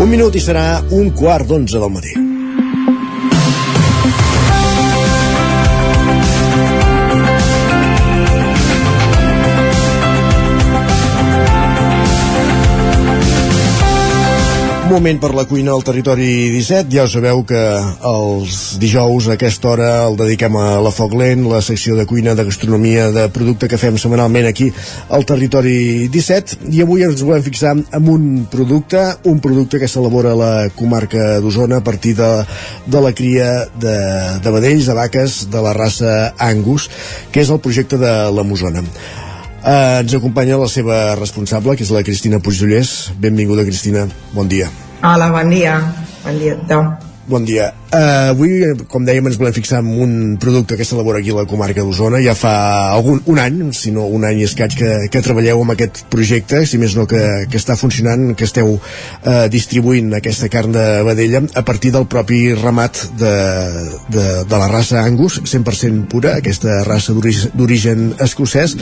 Un minut i serà un quart d'onze del matí. Moment per la cuina al territori 17. Ja sabeu que els dijous a aquesta hora el dediquem a la Foc Lent, la secció de cuina, de gastronomia, de producte que fem setmanalment aquí al territori 17. I avui ens volem fixar en un producte, un producte que s'elabora a la comarca d'Osona a partir de, de la cria de, de vedells, de vaques, de la raça Angus, que és el projecte de la Mosona. Uh, ens acompanya la seva responsable, que és la Cristina Puigdollers. Benvinguda, Cristina. Bon dia. Hola, bon dia. Bon dia a tothom. Bon dia. Uh, avui, com dèiem, ens volem fixar en un producte que s'elabora aquí a la comarca d'Osona. Ja fa algun, un any, si no un any i escaig, que, que treballeu amb aquest projecte, si més no que, que està funcionant, que esteu uh, distribuint aquesta carn de vedella a partir del propi ramat de, de, de la raça Angus, 100% pura, aquesta raça d'origen escocès,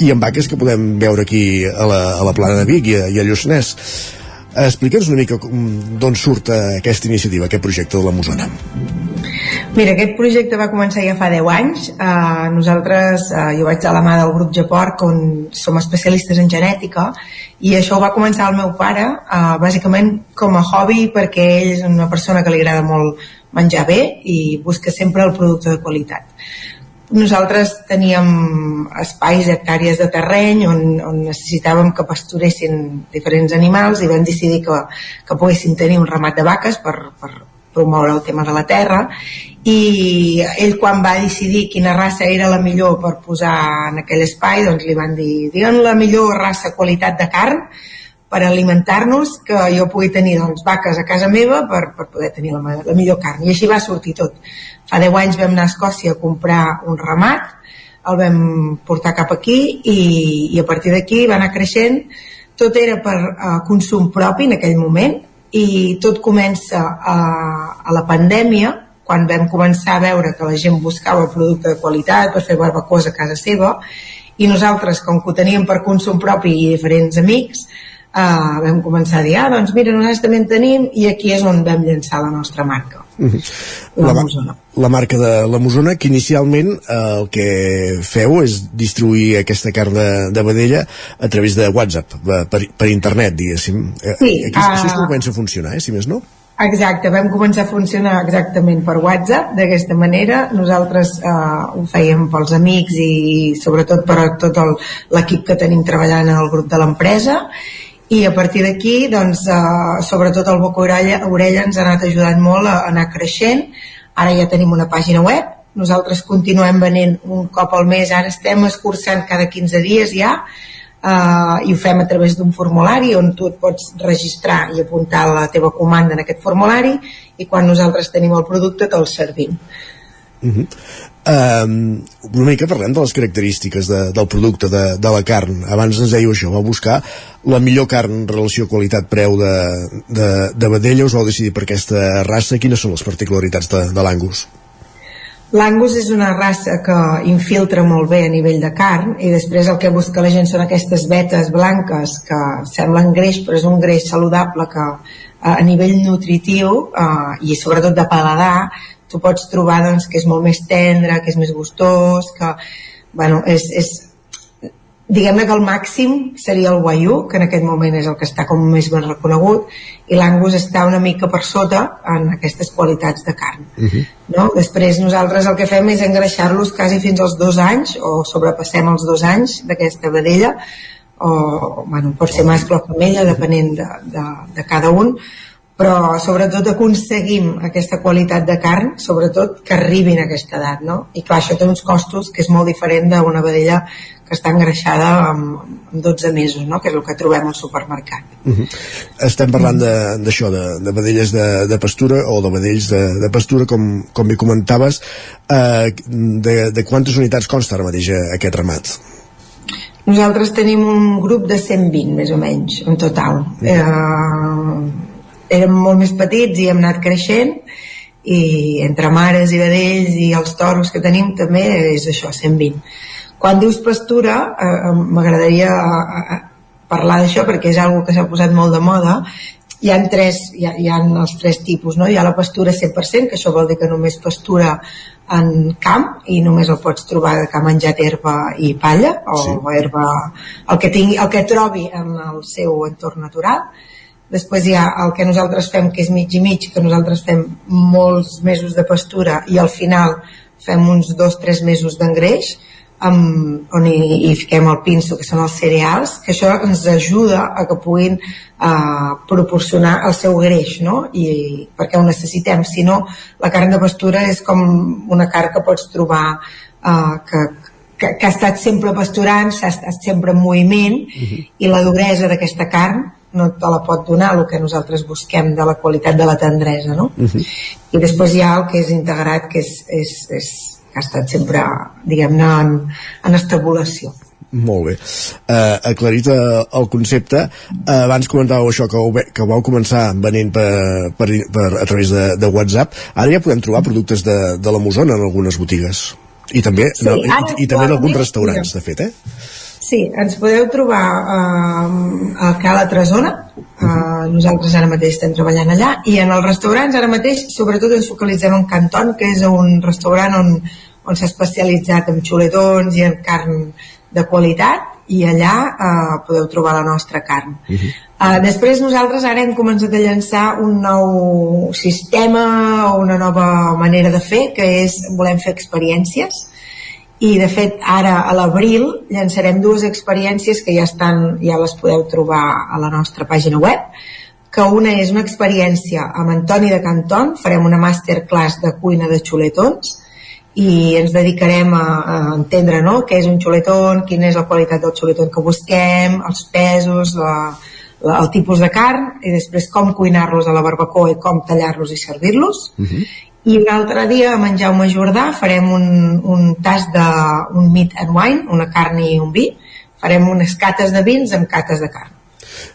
i amb vaques que podem veure aquí a la, a la plana de Vic i a, i a Lluçanès. Explica'ns una mica d'on surt aquesta iniciativa, aquest projecte de la Mosona. Mira, aquest projecte va començar ja fa 10 anys. Uh, nosaltres, jo vaig a la mà del grup Japort, on som especialistes en genètica, i això ho va començar el meu pare, bàsicament com a hobby, perquè ell és una persona que li agrada molt menjar bé i busca sempre el producte de qualitat nosaltres teníem espais, hectàrees de terreny on, on necessitàvem que pasturessin diferents animals i vam decidir que, que poguessin tenir un ramat de vaques per, per promoure el tema de la terra. I ell quan va decidir quina raça era la millor per posar en aquell espai doncs li van dir digue'm la millor raça qualitat de carn per alimentar-nos que jo pugui tenir doncs, vaques a casa meva per, per poder tenir la, la millor carn i així va sortir tot Fa 10 anys vam anar a Escòcia a comprar un ramat, el vam portar cap aquí i, i a partir d'aquí va anar creixent. Tot era per uh, consum propi en aquell moment i tot comença a, a la pandèmia, quan vam començar a veure que la gent buscava producte de qualitat per fer barbacoa a casa seva i nosaltres, com que ho teníem per consum propi i diferents amics, uh, vam començar a dir, ah, doncs mira, nosaltres també en tenim i aquí és on vam llançar la nostra marca. Mhm. La, la, la marca de la Mosona, que inicialment eh, el que feu és distribuir aquesta carn de, de vedella a través de WhatsApp, per, per internet, diguéssim. Eh, sí, Aquí, uh... Això és com comença a funcionar, eh, si més no? Exacte, vam començar a funcionar exactament per WhatsApp, d'aquesta manera. Nosaltres eh, ho fèiem pels amics i sobretot per a tot l'equip que tenim treballant en el grup de l'empresa i a partir d'aquí doncs, eh, sobretot el boca orella, orella ens ha anat ajudant molt a, anar creixent. Ara ja tenim una pàgina web. Nosaltres continuem venent un cop al mes. Ara estem escurçant cada 15 dies ja eh, i ho fem a través d'un formulari on tu et pots registrar i apuntar la teva comanda en aquest formulari i quan nosaltres tenim el producte te'l servim. Uh -huh. Um, una mica parlem de les característiques de, del producte de, de la carn. Abans ens dèieu això, va buscar la millor carn en relació qualitat-preu de, de, de vedella. Us vau decidir per aquesta raça. Quines són les particularitats de, de l'angus? L'angus és una raça que infiltra molt bé a nivell de carn i després el que busca la gent són aquestes vetes blanques que semblen greix però és un greix saludable que a nivell nutritiu eh, i sobretot de paladar tu pots trobar doncs, que és molt més tendre, que és més gustós, que bueno, és, és, diguem-ne que el màxim seria el guaiú, que en aquest moment és el que està com més ben reconegut, i l'angus està una mica per sota en aquestes qualitats de carn. Uh -huh. no? Després nosaltres el que fem és engreixar-los quasi fins als dos anys, o sobrepassem els dos anys d'aquesta vedella, o bueno, pot ser mascle o femella, depenent de, de, de cada un, però sobretot aconseguim aquesta qualitat de carn, sobretot que arribin a aquesta edat, no? I clar, això té uns costos que és molt diferent d'una vedella que està engreixada amb, amb 12 mesos, no? que és el que trobem al supermercat. Uh -huh. Estem parlant d'això, de, de, de vedelles de, de pastura o de vedells de, de pastura, com, com bé comentaves. Eh, de, de quantes unitats consta ara mateix eh, aquest ramat? Nosaltres tenim un grup de 120, més o menys, en total. Uh -huh. eh, érem molt més petits i hem anat creixent i entre mares i vedells i els toros que tenim també és això, 120 quan dius pastura eh, m'agradaria eh, parlar d'això perquè és algo que s'ha posat molt de moda hi ha, tres, hi ha, hi ha els tres tipus no? hi ha la pastura 100% que això vol dir que només pastura en camp i només el pots trobar que ha menjat herba i palla o sí. herba, el que, tingui, el que trobi en el seu entorn natural Després hi ha el que nosaltres fem, que és mig i mig, que nosaltres fem molts mesos de pastura i al final fem uns dos o tres mesos d'engreix, amb, on hi, hi fiquem el pinso, que són els cereals, que això ens ajuda a que puguin uh, proporcionar el seu greix, no? I, perquè ho necessitem. Si no, la carn de pastura és com una carn que pots trobar uh, que, que, que ha estat sempre pasturant, s'ha estat sempre en moviment, uh -huh. i la duresa d'aquesta carn no te la pot donar el que nosaltres busquem de la qualitat de la tendresa no? Uh -huh. i després hi ha el que és integrat que és, és, és que ha estat sempre diguem-ne en, en estabulació molt bé. Uh, aclarit uh, el concepte, uh, abans comentàveu això, que ho, que ho vau començar venent per, per, per, a través de, de WhatsApp, ara ja podem trobar productes de, de la Musona en algunes botigues. I també, sí, no, i, i, i també en alguns restaurants, de fet, eh? Sí, ens podeu trobar eh, a Cala Tresona, eh, nosaltres ara mateix estem treballant allà, i en els restaurants ara mateix sobretot ens focalitzem en Canton, que és un restaurant on, on s'ha especialitzat en xuletons i en carn de qualitat, i allà eh, podeu trobar la nostra carn. Uh -huh. uh, després nosaltres ara hem començat a llançar un nou sistema o una nova manera de fer, que és volem fer experiències, i de fet ara a l'abril llançarem dues experiències que ja estan ja les podeu trobar a la nostra pàgina web que una és una experiència amb Antoni de Canton farem una masterclass de cuina de xuletons i ens dedicarem a, a entendre no? què és un xuletón, quina és la qualitat del xuletón que busquem, els pesos, la, la, el tipus de carn i després com cuinar-los a la barbacoa i com tallar-los i servir-los uh -huh i l'altre dia amb en Jaume Jordà farem un, un tas de un meat and wine, una carn i un vi. Farem unes cates de vins amb cates de carn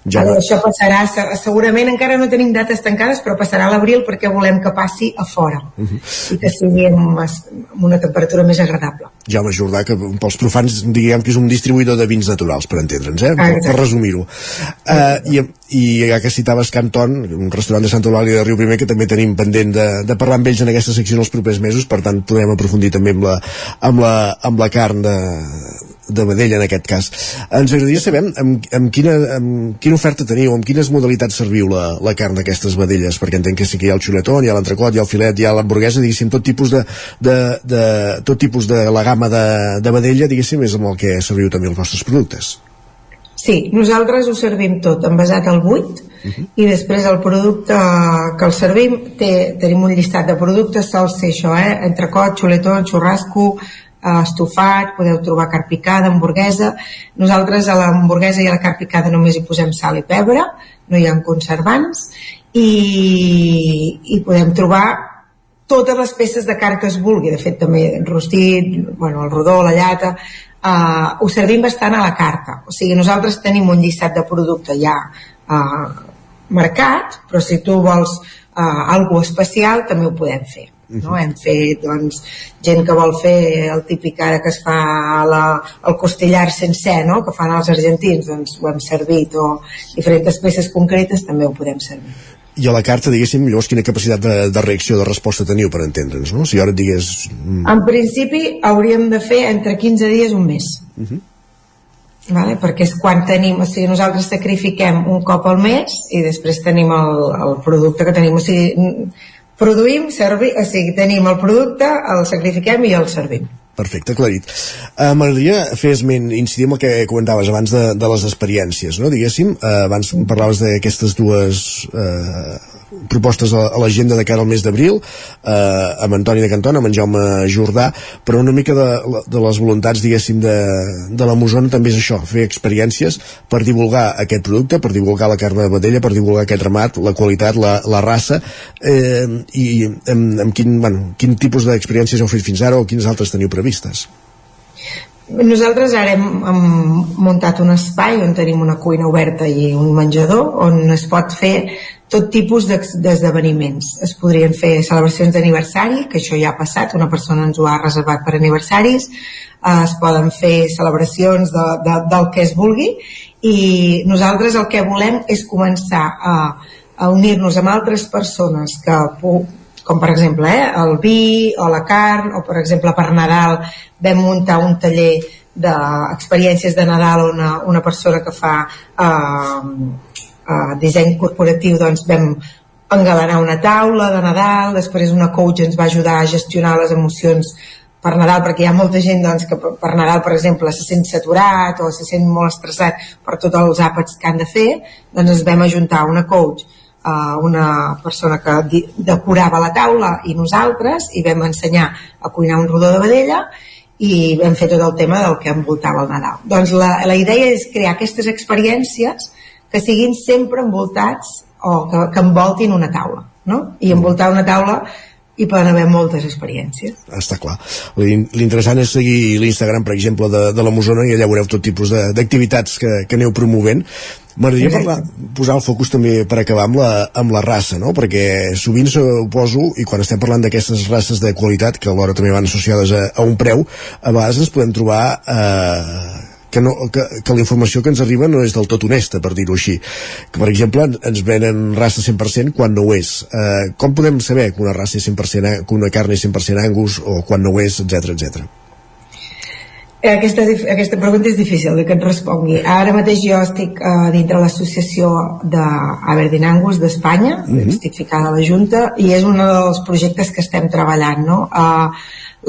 ja va. això passarà, segurament encara no tenim dates tancades, però passarà a l'abril perquè volem que passi a fora uh mhm. -huh. i que sigui amb, amb una temperatura més agradable. Jaume Jordà, que pels profans diguem que és un distribuïdor de vins naturals, per entendre'ns, eh? per, per resumir-ho. Uh, i, I ja que citaves Canton, un restaurant de Santa Eulàlia de Riu Primer, que també tenim pendent de, de parlar amb ells en aquesta secció en els propers mesos, per tant podem aprofundir també amb la, amb la, amb la carn de, de vedella en aquest cas. Ens agradaria saber amb, amb, quina, amb quina oferta teniu, amb quines modalitats serviu la, la carn d'aquestes vedelles, perquè entenc que sí que hi ha el xuletón, hi ha l'entrecot, hi ha el filet, hi ha l'hamburguesa, diguéssim, tot tipus de, de, de, tot tipus de la gamma de, de vedella, diguéssim, és amb el que serviu també els vostres productes. Sí, nosaltres ho servim tot envasat al buit uh -huh. i després el producte que el servim té, tenim un llistat de productes sol ser això, eh? entrecot, xuletón, xurrasco estofat, podeu trobar carn picada, hamburguesa. Nosaltres a l'hamburguesa i a la carn picada només hi posem sal i pebre, no hi ha conservants, i, i podem trobar totes les peces de carn que es vulgui, de fet també rostit, bueno, el rodó, la llata, eh, ho servim bastant a la carta. O sigui, nosaltres tenim un llistat de producte ja eh, marcat, però si tu vols eh, algo especial també ho podem fer. No? Hem fet doncs, gent que vol fer el típic ara que es fa la, el costillar sencer no? que fan els argentins doncs ho hem servit o diferents peces concretes també ho podem servir i a la carta, diguéssim, llavors quina capacitat de, de reacció, de resposta teniu per entendre'ns, no? Si ara et digués... mm, En principi hauríem de fer entre 15 dies un mes. Uh -huh. Vale? Perquè és quan tenim, o sigui, nosaltres sacrifiquem un cop al mes i després tenim el, el producte que tenim. O sigui, produïm, servi, o sigui, tenim el producte, el sacrifiquem i el servim. Perfecte, aclarit. Uh, M'agradaria fer esment, incidir en el que comentaves abans de, de les experiències, no? Diguéssim, uh, abans parlaves d'aquestes dues uh, propostes a, a l'agenda de cara al mes d'abril, uh, amb Antoni de Cantona, amb en Jaume Jordà, però una mica de, de les voluntats, diguéssim, de, de la Mosona també és això, fer experiències per divulgar aquest producte, per divulgar la carn de vedella, per divulgar aquest ramat, la qualitat, la, la raça, eh, i amb, amb quin, bueno, quin tipus d'experiències heu fet fins ara o quines altres teniu previstes? Nosaltres ara hem, hem muntat un espai on tenim una cuina oberta i un menjador on es pot fer tot tipus d'esdeveniments. Es podrien fer celebracions d'aniversari, que això ja ha passat, una persona ens ho ha reservat per aniversaris, eh, es poden fer celebracions de, de, del que es vulgui i nosaltres el que volem és començar a, a unir-nos amb altres persones que com per exemple eh, el vi o la carn o per exemple per Nadal vam muntar un taller d'experiències de Nadal on una, una persona que fa eh, eh, disseny corporatiu doncs vam engalanar una taula de Nadal després una coach ens va ajudar a gestionar les emocions per Nadal, perquè hi ha molta gent doncs, que per Nadal, per exemple, se sent saturat o se sent molt estressat per tots els àpats que han de fer, doncs ens vam ajuntar una coach, eh, una persona que decorava la taula i nosaltres, i vam ensenyar a cuinar un rodó de vedella i vam fer tot el tema del que envoltava el Nadal. Doncs la, la idea és crear aquestes experiències que siguin sempre envoltats o que, que envoltin una taula, no? I envoltar una taula hi poden haver moltes experiències. Està clar. L'in- L'interessant és seguir l'Instagram, per exemple, de, de la Mosona i allà veureu tot tipus de- d'activitats que, que aneu promovent. M'agradaria parlar, posar el focus també per acabar amb la, amb la raça, no? perquè sovint suposo, i quan estem parlant d'aquestes races de qualitat, que alhora també van associades a, a un preu, a vegades ens podem trobar eh, que, no, que, que la informació que ens arriba no és del tot honesta, per dir-ho així. Que, per exemple, en- ens venen raça 100% quan no ho és. Eh, com podem saber que una raça és 100%, a- que una carn és 100% angus o quan no ho és, etc etc. Eh, Aquesta, aquesta pregunta és difícil de que et respongui. Ara mateix jo estic uh, dintre l'associació d'Aberdeen Angus d'Espanya, mm -hmm. estic ficada a la Junta, i és un dels projectes que estem treballant. No? Uh,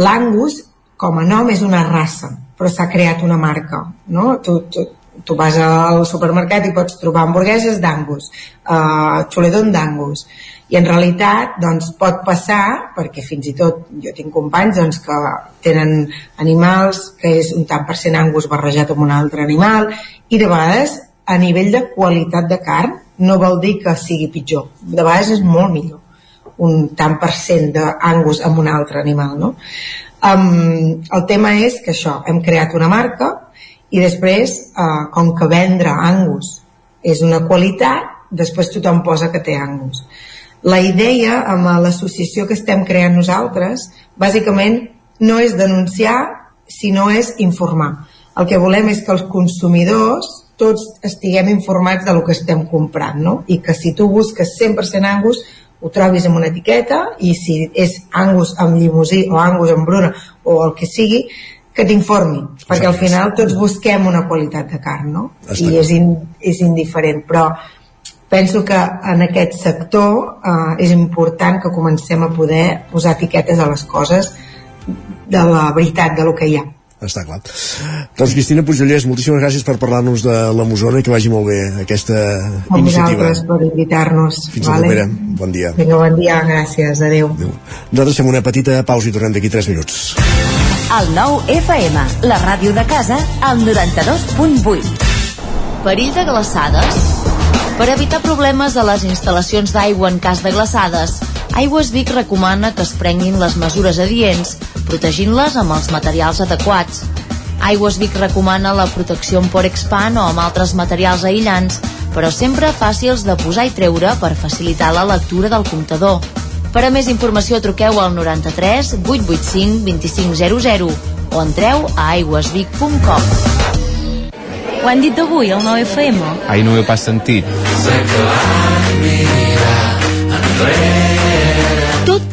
L'Angus, com a nom, és una raça, però s'ha creat una marca. No? Tu, tu, tu vas al supermercat i pots trobar hamburgueses d'Angus, uh, xuledon d'Angus, i en realitat doncs, pot passar, perquè fins i tot jo tinc companys doncs, que tenen animals que és un tant per cent angus barrejat amb un altre animal i de vegades a nivell de qualitat de carn no vol dir que sigui pitjor de vegades és molt millor un tant per cent d'angus amb un altre animal no? Um, el tema és que això hem creat una marca i després uh, com que vendre angus és una qualitat després tothom posa que té angus la idea amb l'associació que estem creant nosaltres bàsicament no és denunciar sinó és informar el que volem és que els consumidors tots estiguem informats de lo que estem comprant no? i que si tu busques 100% angus ho trobis amb una etiqueta i si és angus amb llimusí o angus amb bruna o el que sigui que t'informi, perquè al final tots busquem una qualitat de carn, no? Està I és, in, és indiferent, però penso que en aquest sector eh, és important que comencem a poder posar etiquetes a les coses de la veritat, de lo que hi ha. Està clar. Doncs Cristina Pujollers, moltíssimes gràcies per parlar-nos de la Mosona i que vagi molt bé aquesta A iniciativa. vosaltres per invitar-nos. Fins la propera. Bon dia. Vinga, bon dia, gràcies, adeu. adeu. Nosaltres fem una petita pausa i tornem d'aquí 3 minuts. El nou FM, la ràdio de casa, al 92.8. Perill de glaçades? Per evitar problemes a les instal·lacions d'aigua en cas de glaçades, Aigües Vic recomana que es prenguin les mesures adients, protegint-les amb els materials adequats. Aigües Vic recomana la protecció amb Porexpan o amb altres materials aïllants, però sempre fàcils de posar i treure per facilitar la lectura del comptador. Per a més informació truqueu al 93 885 2500 o entreu a aigüesvic.com. Ho han dit d'avui, al 9FM? Ai, no ho he pas sentit. Tot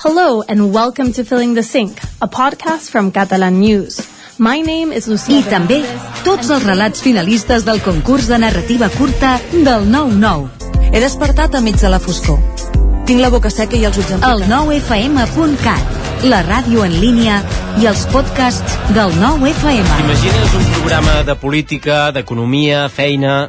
Hello and welcome to Filling the Sink, a podcast from Catalan News. My name is Lucía I també tots els relats finalistes del concurs de narrativa curta del 9-9. He despertat a mig de la foscor. Tinc la boca seca i els ulls El 9fm.cat, la ràdio en línia i els podcasts del 9FM. Imagines un programa de política, d'economia, feina...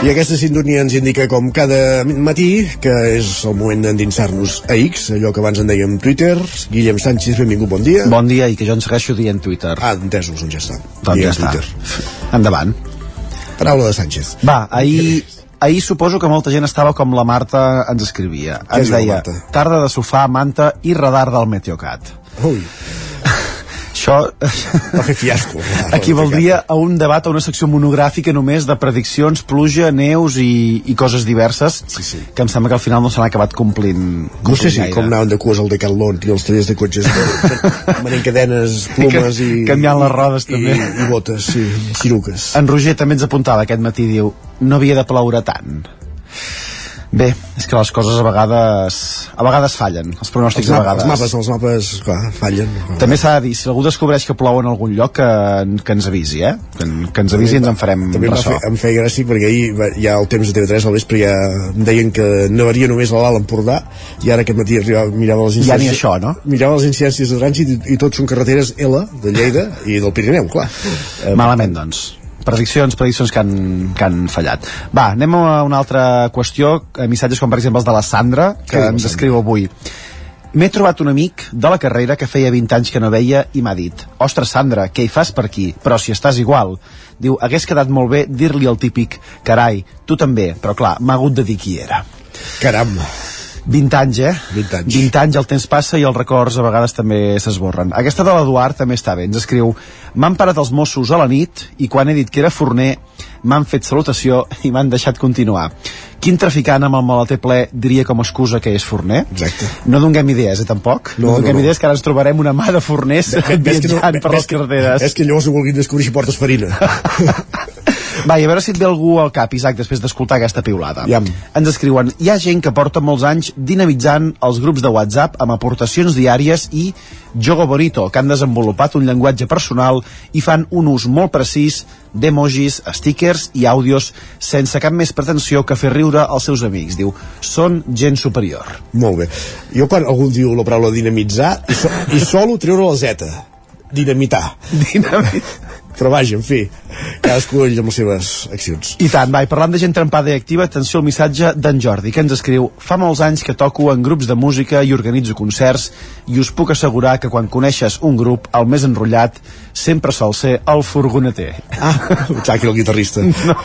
I aquesta sintonia ens indica com cada matí que és el moment d'endinsar-nos a X, allò que abans en dèiem Twitter. Guillem Sánchez, benvingut, bon dia. Bon dia i que jo en segueixo dient Twitter. Ah, entesos, doncs ja està. Doncs ja està. Twitter. Endavant. Paraula de Sánchez. Va, ahir, ahir suposo que molta gent estava com la Marta ens escrivia. Ens deia, tarda de sofà, manta i radar del Meteocat. Ui. Això Va fer fiasco. equivaldria a un debat, a una secció monogràfica només de prediccions, pluja, neus i, i coses diverses, sí, sí. que em sembla que al final no s'han acabat complint. No sé complint si gaire. com anaven de cues al Decathlon i els tallers de cotxes venent cadenes, plumes i... Canviant les rodes, i, també. I botes, sí, ciruques. En Roger també ens apuntava aquest matí, diu, no havia de ploure tant. Bé, és que les coses a vegades a vegades fallen, els pronòstics Els, a vegades. els mapes, els mapes, clar, fallen. També s'ha de dir, si algú descobreix que plou en algun lloc, que, que ens avisi, eh? Que, que ens avisi i ens en farem També ressò. fer, em feia gràcia perquè ahir ja el temps de TV3 al vespre ja em deien que nevaria només a l'Alt Empordà i ara aquest matí arribava, mirava les Ja ni incidències això, no? mirava les incidències de trànsit i, i tots són carreteres L de Lleida i del Pirineu, clar Malament, doncs. Prediccions, prediccions que han, que han fallat. Va, anem a una altra qüestió, eh, missatges com per exemple els de la Sandra, que la ens escriu avui. M'he trobat un amic de la carrera que feia 20 anys que no veia i m'ha dit Ostres, Sandra, què hi fas per aquí? Però si estàs igual. Diu, hagués quedat molt bé dir-li el típic Carai, tu també, però clar, m'ha hagut de dir qui era. Caram. 20 anys, eh? 20 anys. 20 anys, el temps passa i els records a vegades també s'esborren. Aquesta de l'Eduard també està bé, ens escriu M'han parat els Mossos a la nit i quan he dit que era forner m'han fet salutació i m'han deixat continuar. Quin traficant amb el maleter ple diria com a excusa que és forner? Exacte. No donguem idees, eh, tampoc? No, No, donguem no, no. idees que ara ens trobarem una mà de forners Ves que no- viatjant per les carreteres. És que llavors ho vulguin descobrir si portes farina. Va, i a veure si et ve algú al cap, Isaac, després d'escoltar aquesta piulada. Iam. Ens escriuen, hi ha gent que porta molts anys dinamitzant els grups de WhatsApp amb aportacions diàries i Jogo Bonito, que han desenvolupat un llenguatge personal i fan un ús molt precís d'emojis, stickers i àudios sense cap més pretensió que fer riure als seus amics. Diu, són gent superior. Molt bé. Jo quan algú diu la paraula dinamitzar, i, so, i solo treure la Z. Dinamitar. Dinamitar. Però vaja, en fi, cadascú ell amb les seves accions. I tant, va, i parlant de gent trempada i activa, atenció al missatge d'en Jordi, que ens escriu Fa molts anys que toco en grups de música i organitzo concerts i us puc assegurar que quan coneixes un grup, el més enrotllat, sempre sol ser el furgoneter. Ah, que el guitarrista. No.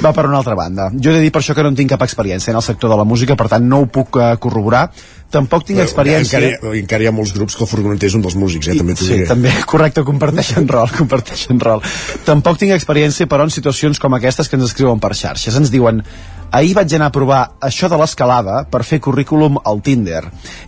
Va per una altra banda. Jo he de dir per això que no en tinc cap experiència en el sector de la música, per tant no ho puc uh, corroborar. Tampoc tinc experiència... Encara, hi- encara hi ha molts grups que el furgoneter és un dels músics, eh? també Sí, també, correcte, comparteixen rol, comparteixen rol. Tampoc tinc experiència, però, en situacions com aquestes que ens escriuen per xarxes. Ens diuen, ahir vaig anar a provar això de l'escalada per fer currículum al Tinder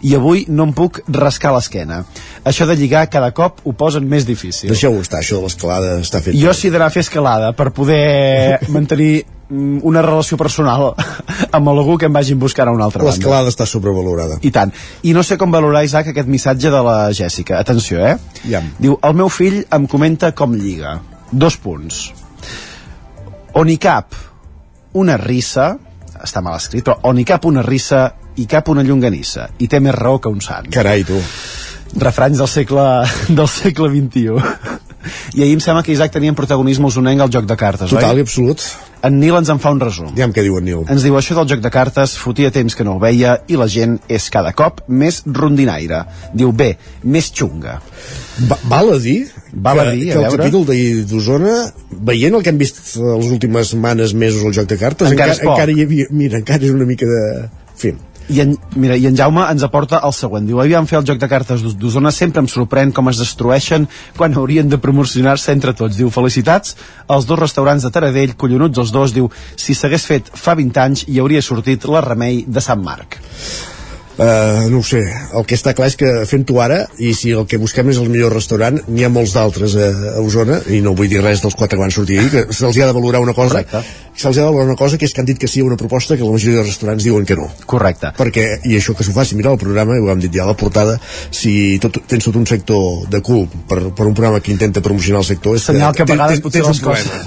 i avui no em puc rascar l'esquena. Això de lligar cada cop ho posen més difícil. Deixeu-ho estar, això de l'escalada està fet. Jo sí he d'anar a fer escalada per poder mantenir mm, una relació personal amb algú que em vagin buscant a una altra banda. L'escalada està sobrevalorada. I tant. I no sé com valorar, Isaac, aquest missatge de la Jèssica. Atenció, eh? Ja. Diu, el meu fill em comenta com lliga. Dos punts. On hi cap una rissa, està mal escrit, però on hi cap una rissa i cap una llonganissa. I té més raó que un sant. Carai, tu. Refranys del segle, del segle XXI. I ahir em sembla que Isaac tenia en protagonisme usonenc al joc de cartes, Total i oi? absolut. En Nil ens en fa un resum. Digue'm què diu en Nil. Ens diu això del joc de cartes, fotia temps que no el veia i la gent és cada cop més rondinaire. Diu, bé, més xunga. Va, val a dir Val a que, dir, a que el veure. capítol d'ahir d'Osona, veient el que hem vist les últimes setmanes, mesos al joc de cartes, Encara encara, encara hi havia, mira, encara és una mica de... En fi, I en, mira, i en Jaume ens aporta el següent. Diu, aviam fer el joc de cartes d'Os- d'Osona sempre em sorprèn com es destrueixen quan haurien de promocionar-se entre tots. Diu, felicitats als dos restaurants de Taradell, collonuts els dos. Diu, si s'hagués fet fa 20 anys hi hauria sortit la Remei de Sant Marc. Uh, no ho sé, el que està clar és que fent-ho ara, i si el que busquem és el millor restaurant, n'hi ha molts d'altres a, a Osona, i no vull dir res dels quatre que van sortir ahir, que se'ls ha de valorar una cosa, se'ls ha de valorar una cosa que és que han dit que sí a una proposta que la majoria de restaurants diuen que no. Correcte. Perquè, i això que s'ho faci mirar el programa, ho hem dit ja a la portada, si tot, tens tot un sector de cul per, per un programa que intenta promocionar el sector, és Senyal que a ten- vegades potser tens les problema.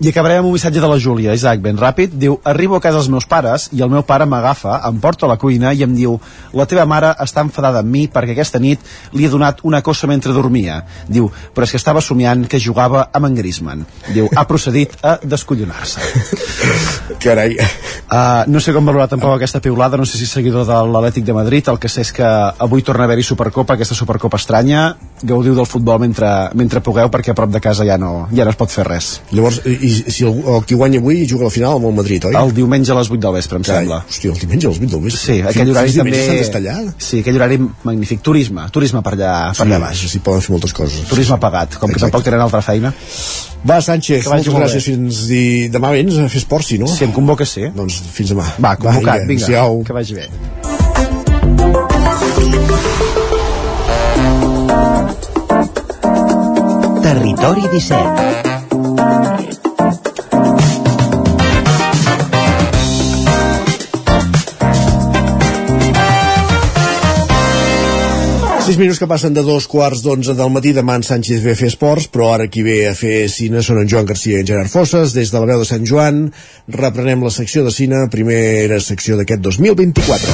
I acabarem amb un missatge de la Júlia, Isaac, ben ràpid. Diu, arribo a casa dels meus pares i el meu pare m'agafa, em porta a la cuina i em diu la teva mare està enfadada amb mi perquè aquesta nit li he donat una cosa mentre dormia. Diu, però és que estava somiant que jugava amb en Griezmann. Diu, ha procedit a descollonar-se. Carai. Uh, no sé com valorar tampoc aquesta piulada, no sé si és seguidor de l'Atlètic de Madrid, el que sé és que avui torna a haver-hi Supercopa, aquesta Supercopa estranya, gaudiu del futbol mentre, mentre pugueu perquè a prop de casa ja no, ja no es pot fer res. Llavors, i, i si el, el qui guanya avui juga a la final amb el Madrid, oi? El diumenge a les 8 del vespre, em Carai, sembla. Hòstia, el diumenge a les 8 del vespre. Sí, aquell Fins- horari fins també... Sí, aquell horari magnífic. Turisme, turisme per allà, per allà baix. Sí, poden fer moltes coses. Turisme pagat, com que Exacte. tampoc tenen altra feina. Va, Sánchez, Que moltes molt gràcies. bé. Fins di... demà vens a fer esport, sí, no? Si em convoques, sí. Doncs fins demà. Va, convocat, vinga, adéu-siau. que vagi bé. Territori 17 6 minuts que passen de dos quarts d'onze del matí demà en Sánchez ve a fer esports però ara qui ve a fer cine són en Joan Garcia i en Gerard Fosses des de la veu de Sant Joan reprenem la secció de cine primera secció d'aquest 2024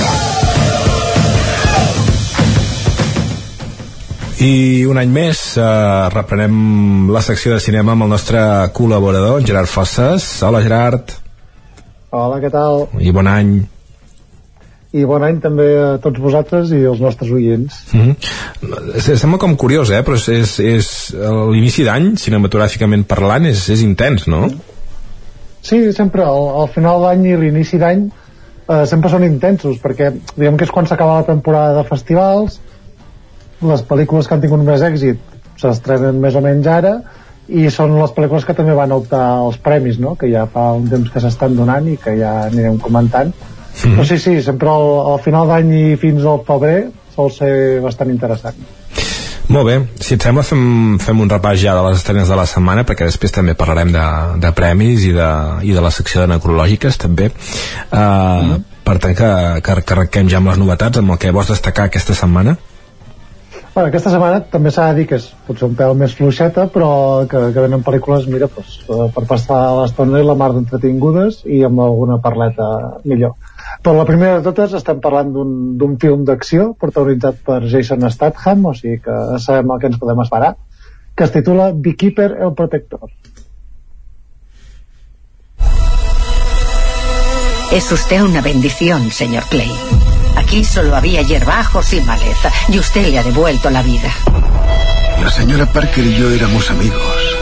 I un any més eh, reprenem la secció de cinema amb el nostre col·laborador, en Gerard Fosses. Hola, Gerard, Hola, què tal? i bon any. I bon any també a tots vosaltres i als nostres oients. Mm -hmm. Sembla com curiós, eh? però és, és, és l'inici d'any, cinematogràficament parlant, és, és intens, no? Sí, sempre, al, al final d'any i l'inici d'any eh, sempre són intensos, perquè diguem que és quan s'acaba la temporada de festivals, les pel·lícules que han tingut més èxit s'estrenen més o menys ara, i són les pel·lícules que també van optar als premis, no? que ja fa un temps que s'estan donant i que ja anirem comentant. Mm -hmm. Però sí, sí, sempre al, al final d'any i fins al febrer sol ser bastant interessant. Molt bé, si et sembla fem, fem un repàs ja de les estrenes de la setmana perquè després també parlarem de, de premis i de, i de la secció de necrològiques també uh, mm. per tant que, que, que arrenquem ja amb les novetats amb el que vols destacar aquesta setmana Bueno, aquesta setmana també s'ha de dir que és potser un pèl més fluixeta, però que, que venen pel·lícules, mira, doncs, per passar l'estona i la mar d'entretingudes i amb alguna parleta millor. Però la primera de totes estem parlant d'un film d'acció protagonitzat per Jason Statham, o sigui que sabem el que ens podem esperar, que es titula Beekeeper el Protector. Es usted una bendición, señor Clay. Aquí solo había hierbajos y maleza, y usted le ha devuelto la vida. La señora Parker y yo éramos amigos,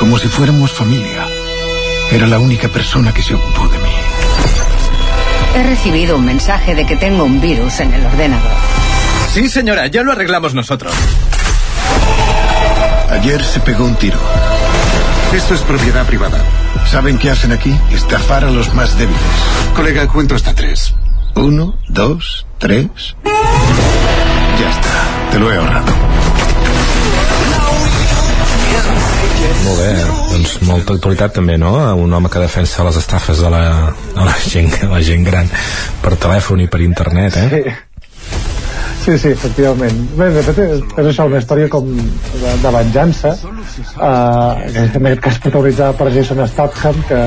como si fuéramos familia. Era la única persona que se ocupó de mí. He recibido un mensaje de que tengo un virus en el ordenador. Sí, señora, ya lo arreglamos nosotros. Ayer se pegó un tiro. Esto es propiedad privada. ¿Saben qué hacen aquí? Estafar a los más débiles. Colega, cuento hasta tres. Uno, dos, tres. Ya está. Te lo he ahorrado. Molt bé, doncs molta actualitat també, no? Un home que defensa les estafes de la, de la, gent, de la gent gran per telèfon i per internet, eh? Sí. Sí, sí, efectivament. Bé, de fet, és, és això, una història com de, de venjança, eh, que en aquest cas protagonitzada per Jason Statham, que,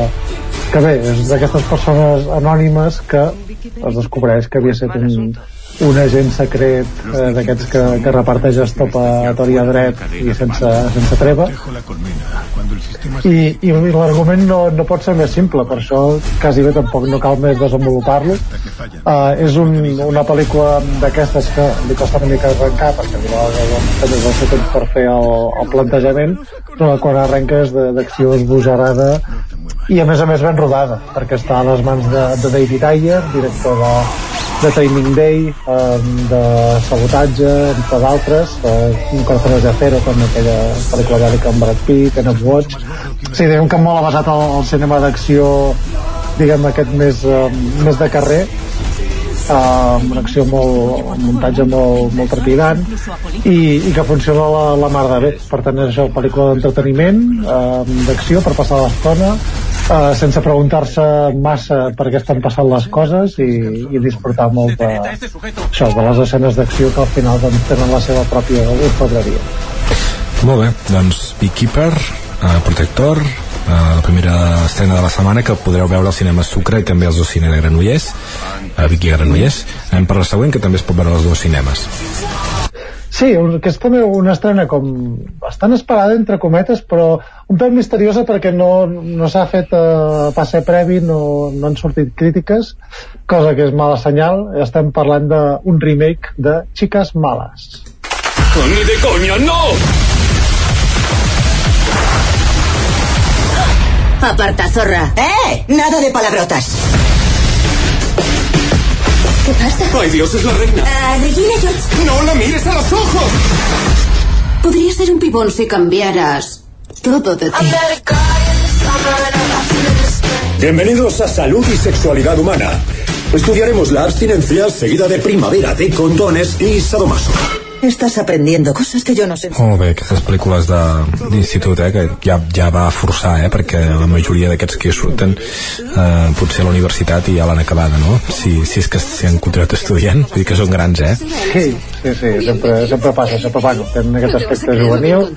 que bé, és d'aquestes persones anònimes que es descobreix que havia estat un, un agent secret eh, d'aquests que, que reparteix estopatori a dret i sense, sense treva. I, i l'argument no, no pot ser més simple per això quasi bé tampoc no cal més desenvolupar-lo. Uh, és un, una pel·lícula d'aquestes que li costa una mica arrencar perquè tens el seu temps per fer el, el plantejament però quan arrenca és d'acció esbojarada i a més a més ben rodada perquè està a les mans de, de David Ayer director de, de Training Day de sabotatge entre d'altres eh, un Cortines de Cero com aquella pel·lícula bèl·lica amb Brad Pitt en Watch sí, diguem que molt basat el, el cinema d'acció diguem aquest més, eh, més de carrer. Amb una acció molt, un muntatge molt, molt trepidant i, i que funciona la, la mar de bé. Per tant és això, pel·lícula d'entreteniment uh, d'acció per passar l'estona uh, sense preguntar-se massa per què estan passant les coses i, i disfrutar molt de, això, de les escenes d'acció que al final doncs, tenen la seva pròpia orfebreria. Molt bé, doncs Beekeeper uh, Protector uh, la primera estrena de la setmana que podreu veure al cinema Sucre i també als dos cine de Granollers a Vicky Granollers. Anem per la següent que també es pot veure als dos cinemes Sí, que és també una estrena com bastant esperada, entre cometes, però un pèl misteriosa perquè no, no s'ha fet eh, passe previ, no, no han sortit crítiques, cosa que és mala senyal. Estem parlant d'un remake de Chicas Malas. ¡Ni de coña, no! Aparta, zorra. ¡Eh! Nada de palabrotas. ¡Ay, Dios, es la reina! Ah, Regina George. ¡No la mires a los ojos! Podría ser un pibón si cambiaras todo de ti. Bienvenidos a Salud y Sexualidad Humana. Estudiaremos la abstinencia seguida de primavera de condones y sadomaso. Estás aprendiendo cosas que yo no sé. Molt bé, aquestes pel·lícules de- d'institut, eh, que ja, ja va forçar, eh, perquè la majoria d'aquests que surten eh, potser a la universitat i ja l'han acabada, no? Si, si és que s'hi han continuat estudiant, vull dir que són grans, eh? Sí, sí, sí, sempre, sempre passa, sempre passa. Tenen aquest aspecte juvenil,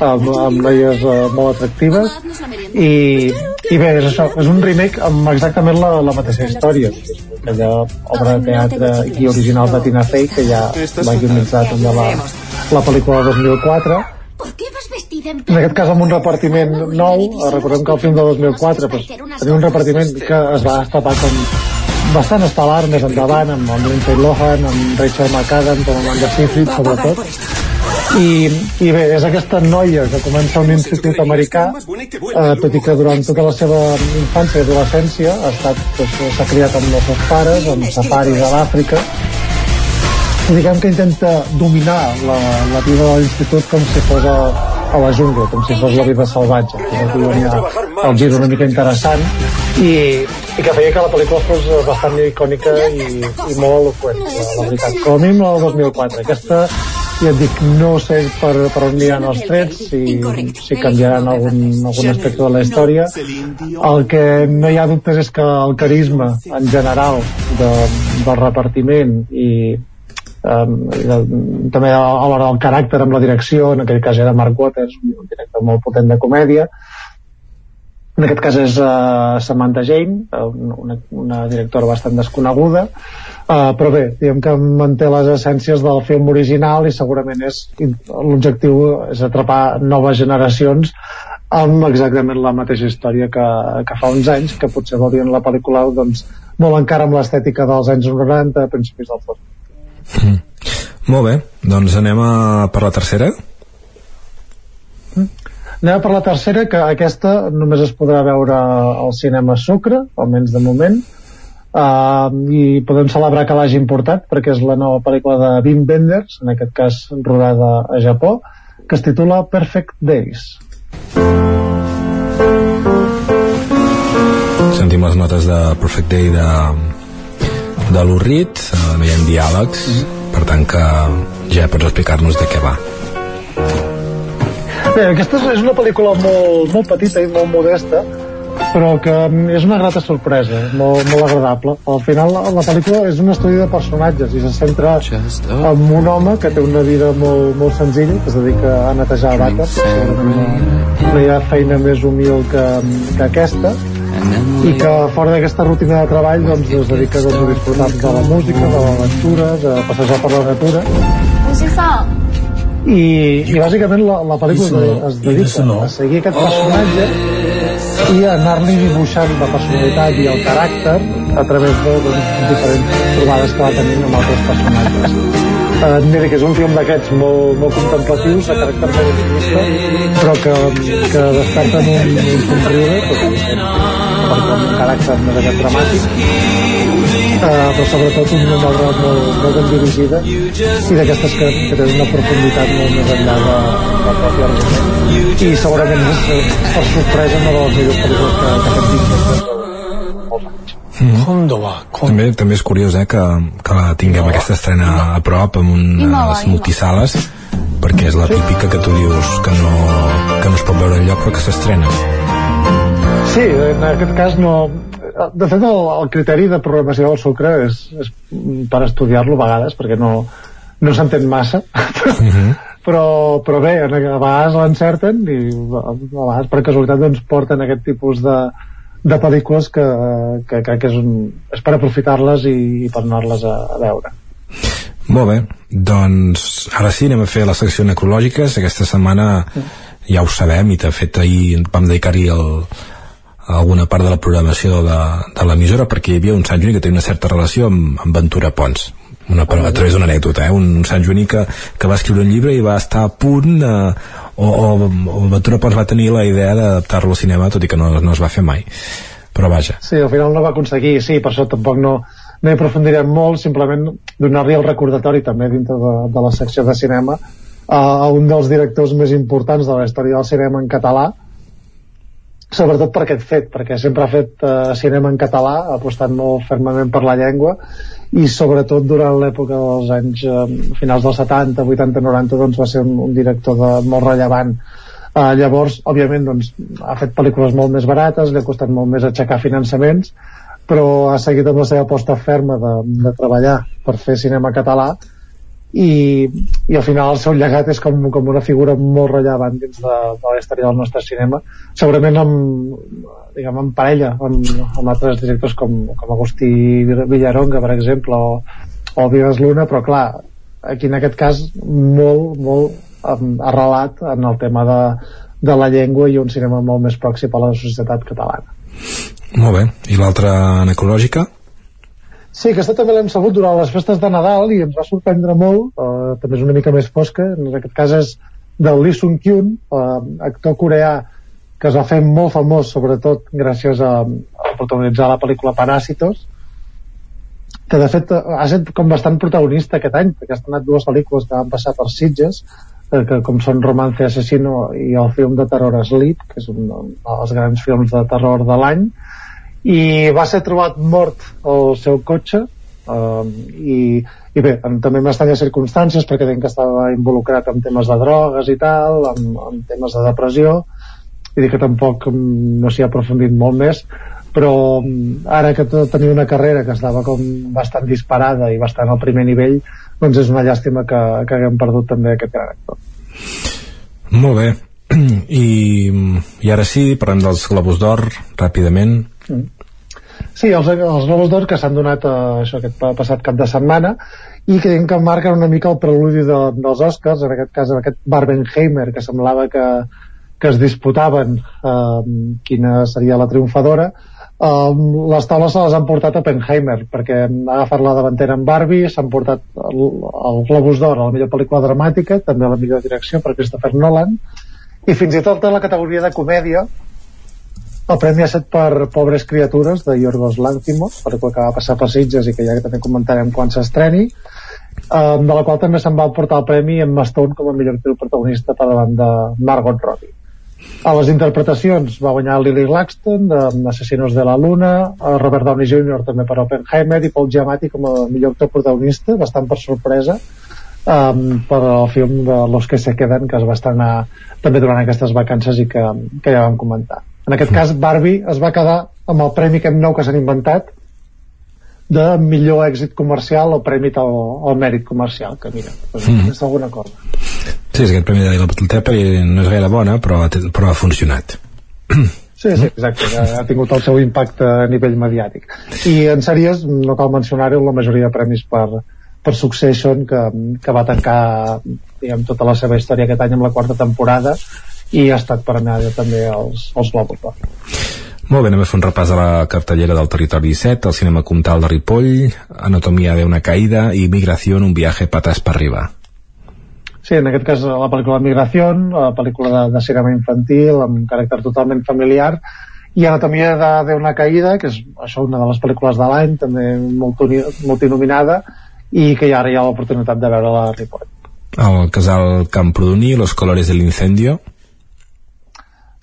amb, amb noies uh, molt atractives, i, i bé, és això, és un remake amb exactament la, la mateixa història. Aquella obra de teatre i original de Tina Fey, que ja va guionitzar també la, la pel·lícula de 2004, en aquest cas amb un repartiment nou. eh, recordem que el film de 2004 pues, tenia un repartiment que es va estapar com bastant estel·lar més endavant amb, amb Lindsay Lohan, amb Rachel McAdams amb Amanda Seyfried sobretot. i, i bé, és aquesta noia que comença un institut americà eh, tot i que durant tota la seva infància i adolescència ha estat pues, s'ha criat amb els seus pares amb safaris a l'Àfrica diguem que intenta dominar la, la vida de l'institut com si fos a, a la jungla, com si fos la vida salvatge. Que hi ha el gir una mica interessant i, i que feia que la pel·lícula fos bastant icònica i, i molt eloquent, la, la veritat. Com a mínim la del 2004. Aquesta i et dic, no sé per, per on aniran els trets, si, si canviaran algun, algun aspecte de la història. El que no hi ha dubtes és que el carisma en general de, del repartiment i um, també a l'hora del caràcter amb la direcció, en aquell cas era Mark Waters, un director molt potent de comèdia, en aquest cas és uh, Samantha Jane, una, una directora bastant desconeguda, Uh, però bé, diguem que manté les essències del film original i segurament és l'objectiu és atrapar noves generacions amb exactament la mateixa història que, que fa uns anys, que potser veurien la pel·lícula doncs, molt encara amb l'estètica dels anys 90, principis del 2000. Mm. Molt bé, doncs anem a per la tercera. Mm. Anem per la tercera, que aquesta només es podrà veure al cinema Sucre, almenys de moment, uh, i podem celebrar que l'hagi importat perquè és la nova pel·lícula de Wim Wenders en aquest cas rodada a Japó que es titula Perfect Days sentim les notes de Perfect Day de, de l'Urrit uh, no hi ha diàlegs mm -hmm. per tant que ja pots explicar-nos de què va Bé, aquesta és una pel·lícula molt, molt petita i molt modesta però que és una grata sorpresa, molt, molt agradable. Al final la pel·lícula és un estudi de personatges i se centra en un home que té una vida molt, molt senzilla, que es dedica a netejar vaques, no hi ha feina més humil que, que aquesta, i que fora d'aquesta rutina de treball doncs, es dedica doncs, a disfrutar de la música, de la lectura, de passejar per la natura. I, i bàsicament la, la pel·lícula es dedica a seguir aquest personatge i anar-li dibuixant la personalitat i el caràcter a través de doncs, diferents trobades que va tenint amb altres personatges. Eh, mira que és un film d'aquests molt, molt contemplatius, de caràcter molt intimista, però que, que desperten un, un somriure, perquè un caràcter més aquest dramàtic, eh, però sobretot una obra molt, molt ben dirigida i d'aquestes que, que tenen una profunditat molt més enllà de, de la pròpia argument i segurament per sorpresa una de les millors pel·lícules que, que hem vist molts anys Mm. També, també és curiós eh, que, que la tinguem aquesta estrena a prop amb unes multisales perquè és la típica que tu dius que no, que no es pot veure enlloc però que s'estrena. Sí, en aquest cas no, de fet el, el criteri de programació del sucre és, és per estudiar-lo a vegades perquè no, no s'entén massa. Uh -huh. però, però bé a vegades l'encerten i a vegades per casualitat doncs porten aquest tipus de, de pel·lícules que, que crec que és, un, és per aprofitar-les i, i per anar-les a, a veure. Molt bé, doncs ara sí anem a fer la secció necrològiques aquesta setmana ja ho sabem i de fet ahir vam dedicar-hi alguna part de la programació de, de l'emissora perquè hi havia un Sant Juni que tenia una certa relació amb, amb Ventura Pons una, a través d'una anècdota, eh? un Sant Juni que, que va escriure un llibre i va estar a punt eh, o, o, o Ventura Pons va tenir la idea d'adaptar-lo al cinema tot i que no, no es va fer mai però vaja. Sí, al final no va aconseguir, sí, per això tampoc no, no hi aprofundirem molt, simplement donar-li el recordatori també dintre de, de la secció de cinema a, a un dels directors més importants de la història del cinema en català, sobretot per aquest fet, perquè sempre ha fet uh, cinema en català, ha apostat molt fermament per la llengua i sobretot durant l'època dels anys uh, finals dels 70, 80, 90 doncs va ser un, un director de, molt rellevant. Uh, llavors, òbviament doncs, ha fet pel·lícules molt més barates, li ha costat molt més aixecar finançaments però ha seguit amb la seva aposta ferma de, de treballar per fer cinema català i, i al final el seu llegat és com, com una figura molt rellevant dins de, de la història del nostre cinema. Segurament amb, diguem, en parella amb, amb altres directors com, com Agustí Villaronga per exemple o, o Vives Luna però clar, aquí en aquest cas molt, molt arrelat en el tema de, de la llengua i un cinema molt més pròxim a la societat catalana. Molt bé, i l'altra necrològica? Sí, aquesta també l'hem sabut durant les festes de Nadal i ens va sorprendre molt, uh, també és una mica més fosca, en aquest cas és del Lee Sung Kyun, uh, actor coreà que es va fer molt famós sobretot gràcies a, a protagonitzar la pel·lícula Paràsitos que de fet ha estat com bastant protagonista aquest any perquè ha estat dues pel·lícules que van passar per Sitges eh, que com són Romance Assassino i el film de terror Sleep que és un, un dels grans films de terror de l'any i va ser trobat mort al seu cotxe uh, i, i bé, en, també en estranyes circumstàncies perquè tenc que estava involucrat en temes de drogues i tal, en, en temes de depressió i dir que tampoc mm, no s'hi ha aprofundit molt més però mm, ara que tenia una carrera que estava com bastant disparada i bastant al primer nivell doncs és una llàstima que, que haguem perdut també aquest gran actor. Molt bé. I, i ara sí, parlem dels Globus d'Or ràpidament mm. Sí, els, els Globus d'Or que s'han donat a, eh, això, aquest passat cap de setmana i que, que marquen una mica el preludi de, dels Oscars, en aquest cas en aquest Barbenheimer, que semblava que, que es disputaven eh, quina seria la triomfadora, eh, les taules se les han portat a Penheimer, perquè han agafat la davantera en Barbie, s'han portat el, el Globus d'Or a la millor pel·lícula dramàtica, també a la millor direcció per Christopher Nolan, i fins i tot a la categoria de comèdia el premi ha estat per Pobres criatures de Yorgos Lanthimos pel·lícula que va passar per Sitges i que ja també comentarem quan s'estreni um, de la qual també se'n va portar el premi en Stone com a millor actriu protagonista per davant de Margot Robbie a les interpretacions va guanyar Lily Laxton de Assassinos de la Luna Robert Downey Jr. també per Oppenheimer i Paul Giamatti com a millor actor protagonista bastant per sorpresa um, per al film de Los que se queden que es va estrenar també durant aquestes vacances i que, que ja vam comentar en aquest cas, Barbie es va quedar amb el premi aquest nou que s'han inventat de millor èxit comercial o premi al, al mèrit comercial, que mira, doncs, mm. és alguna cosa. Sí, és aquest premi de la Tepa no és gaire bona, però, però ha funcionat. Sí, sí, exacte, ha, ha tingut el seu impacte a nivell mediàtic. I en sèries, no cal mencionar-ho, la majoria de premis per, per Succession, que, que va tancar diguem, tota la seva història aquest any amb la quarta temporada, i ha estat premiada també als, als Globus d'Or. Molt bé, anem a fer un repàs a la cartellera del Territori 17, el cinema comtal de Ripoll, Anatomia de una caïda i Migració en un viatge patas per arribar. Sí, en aquest cas la pel·lícula Migració, la pel·lícula de, de cinema infantil, amb caràcter totalment familiar, i Anatomia de, de una caïda, que és això una de les pel·lícules de l'any, també molt, multinominada, i que ara hi ha l'oportunitat de veure-la a Ripoll. El casal Camprodoní, Los colores del incendio,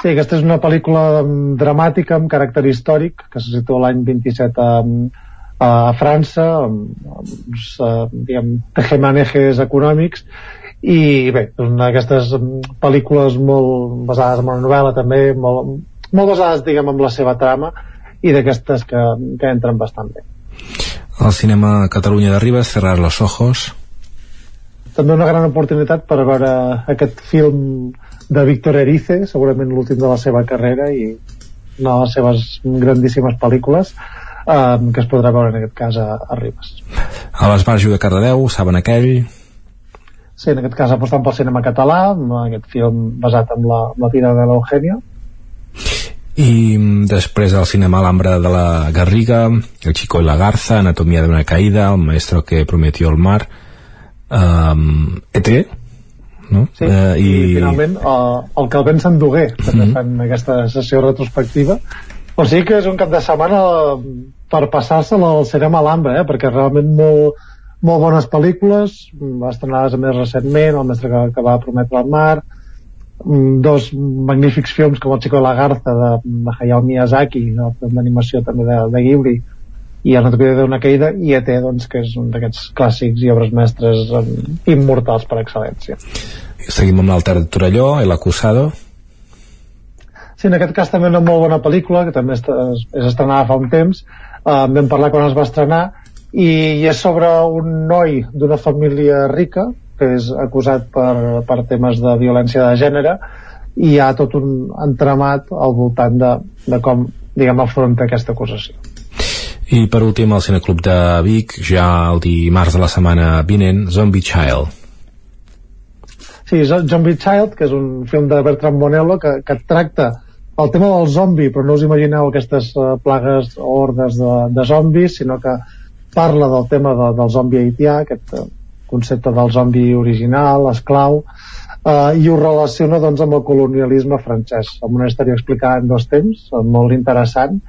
Sí, aquesta és una pel·lícula mm, dramàtica amb caràcter històric que se situa l'any 27 a, a França amb, amb uh, diguem, tejemanejes econòmics. I bé, d'aquestes mm, pel·lícules molt basades en una novel·la també, molt, molt basades diguem en la seva trama i d'aquestes que, que entren bastant bé. El cinema Catalunya de Ribes, Cerrar los ojos. També una gran oportunitat per veure aquest film de Víctor Erice, segurament l'últim de la seva carrera i una de les seves grandíssimes pel·lícules um, que es podrà veure en aquest cas a, a Ribes. A l'Esbarjo de Cardedeu, saben aquell? Sí, en aquest cas apostant pel cinema català, aquest film basat en la, en la tira de l'Eugenio. I mm, després el cinema Alhambra de la Garriga, El Chico i la Garza, Anatomia d'una caïda, El maestro que prometió el mar, um, ET, no? Sí, eh, i... i finalment uh, el que el Ben s'endugué també mm -hmm. fan aquesta sessió retrospectiva o sigui que és un cap de setmana per passar-se al cinema a l'Ambra eh? perquè realment molt, molt bones pel·lícules estrenades més recentment el mestre que, que va prometre el mar mm, dos magnífics films com El Chico de la Garza de, de Hayao Miyazaki d'animació també de, de Ghibli i el Anatomia d'una caïda i ET doncs, que és un d'aquests clàssics i obres mestres um, immortals per excel·lència. Seguim amb l'Alter de Torelló El Acusado. Sí, en aquest cas també una molt bona pel·lícula que també és, és estrenada fa un temps. Uh, vam parlar quan es va estrenar i, i és sobre un noi d'una família rica que és acusat per, per temes de violència de gènere i hi ha tot un entramat al voltant de, de com diguem afronta aquesta acusació i per últim, el Cineclub de Vic, ja el dimarts de la setmana vinent, Zombie Child. Sí, Zombie Child, que és un film de Bertram Bonello que, que tracta el tema del zombi, però no us imagineu aquestes uh, plagues o hordes de, de zombis, sinó que parla del tema de, del zombi haitià, aquest uh, concepte del zombi original, esclau, uh, i ho relaciona doncs, amb el colonialisme francès, amb una història explicada en dos temps, molt interessant,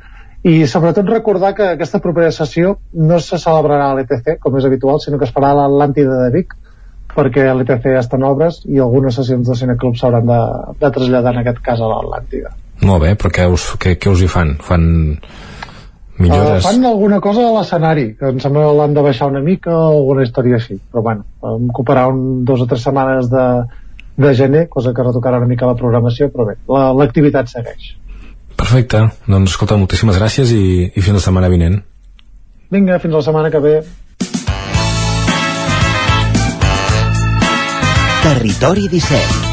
i sobretot recordar que aquesta propera sessió no se celebrarà a l'ETC com és habitual, sinó que es farà a l'Atlàntida de Vic perquè l'ETC està en obres i algunes sessions de cineclub s'hauran de, de traslladar en aquest cas a l'Atlàntida Molt bé, però què us, què, què us hi fan? Fan millores. Uh, fan alguna cosa a l'escenari, que em sembla que l'han de baixar una mica o alguna història així, però bueno, em ocuparà un, dos o tres setmanes de, de gener, cosa que retocarà una mica la programació, però bé, l'activitat la, segueix. Perfecte, doncs escolta, moltíssimes gràcies i, i fins la setmana vinent. Vinga, fins la setmana que ve. Territori 17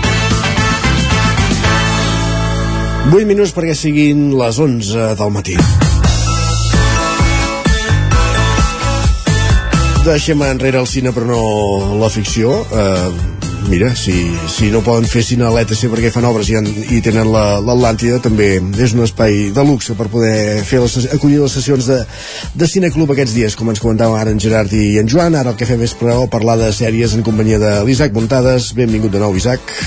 8 minuts perquè siguin les 11 del matí. Deixem enrere el cine però no la ficció. Uh, mira, si, si no poden fer cine a l'ETC perquè fan obres i, han, i tenen l'Atlàntida, la, també és un espai de luxe per poder fer les, acollir les sessions de, de cineclub aquests dies, com ens comentàvem ara en Gerard i en Joan. Ara el que fem és però parlar de sèries en companyia de l'Isaac Montades. Benvingut de nou, Isaac.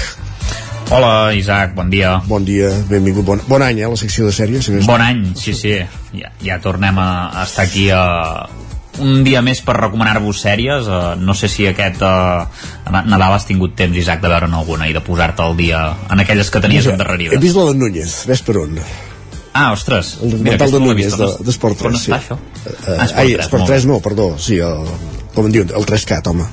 Hola, Isaac, bon dia. Bon dia, benvingut. Bon, bon any, eh, la secció de sèries. Si bon any, sí, sí. Ja, ja tornem a, a estar aquí a, un dia més per recomanar-vos sèries. Uh, no sé si aquest uh, Nadal has tingut temps, Isaac, de veure'n alguna i de posar-te al dia en aquelles que tenies Mira, endarrerides he vist la de Núñez, ves per on. Ah, ostres, el mira, de Núñez d'Esport 3 sí. això? Uh, ah, Esport 3, ai, Esport 3 no, perdó sí, el, com en diuen, el 3CAT, home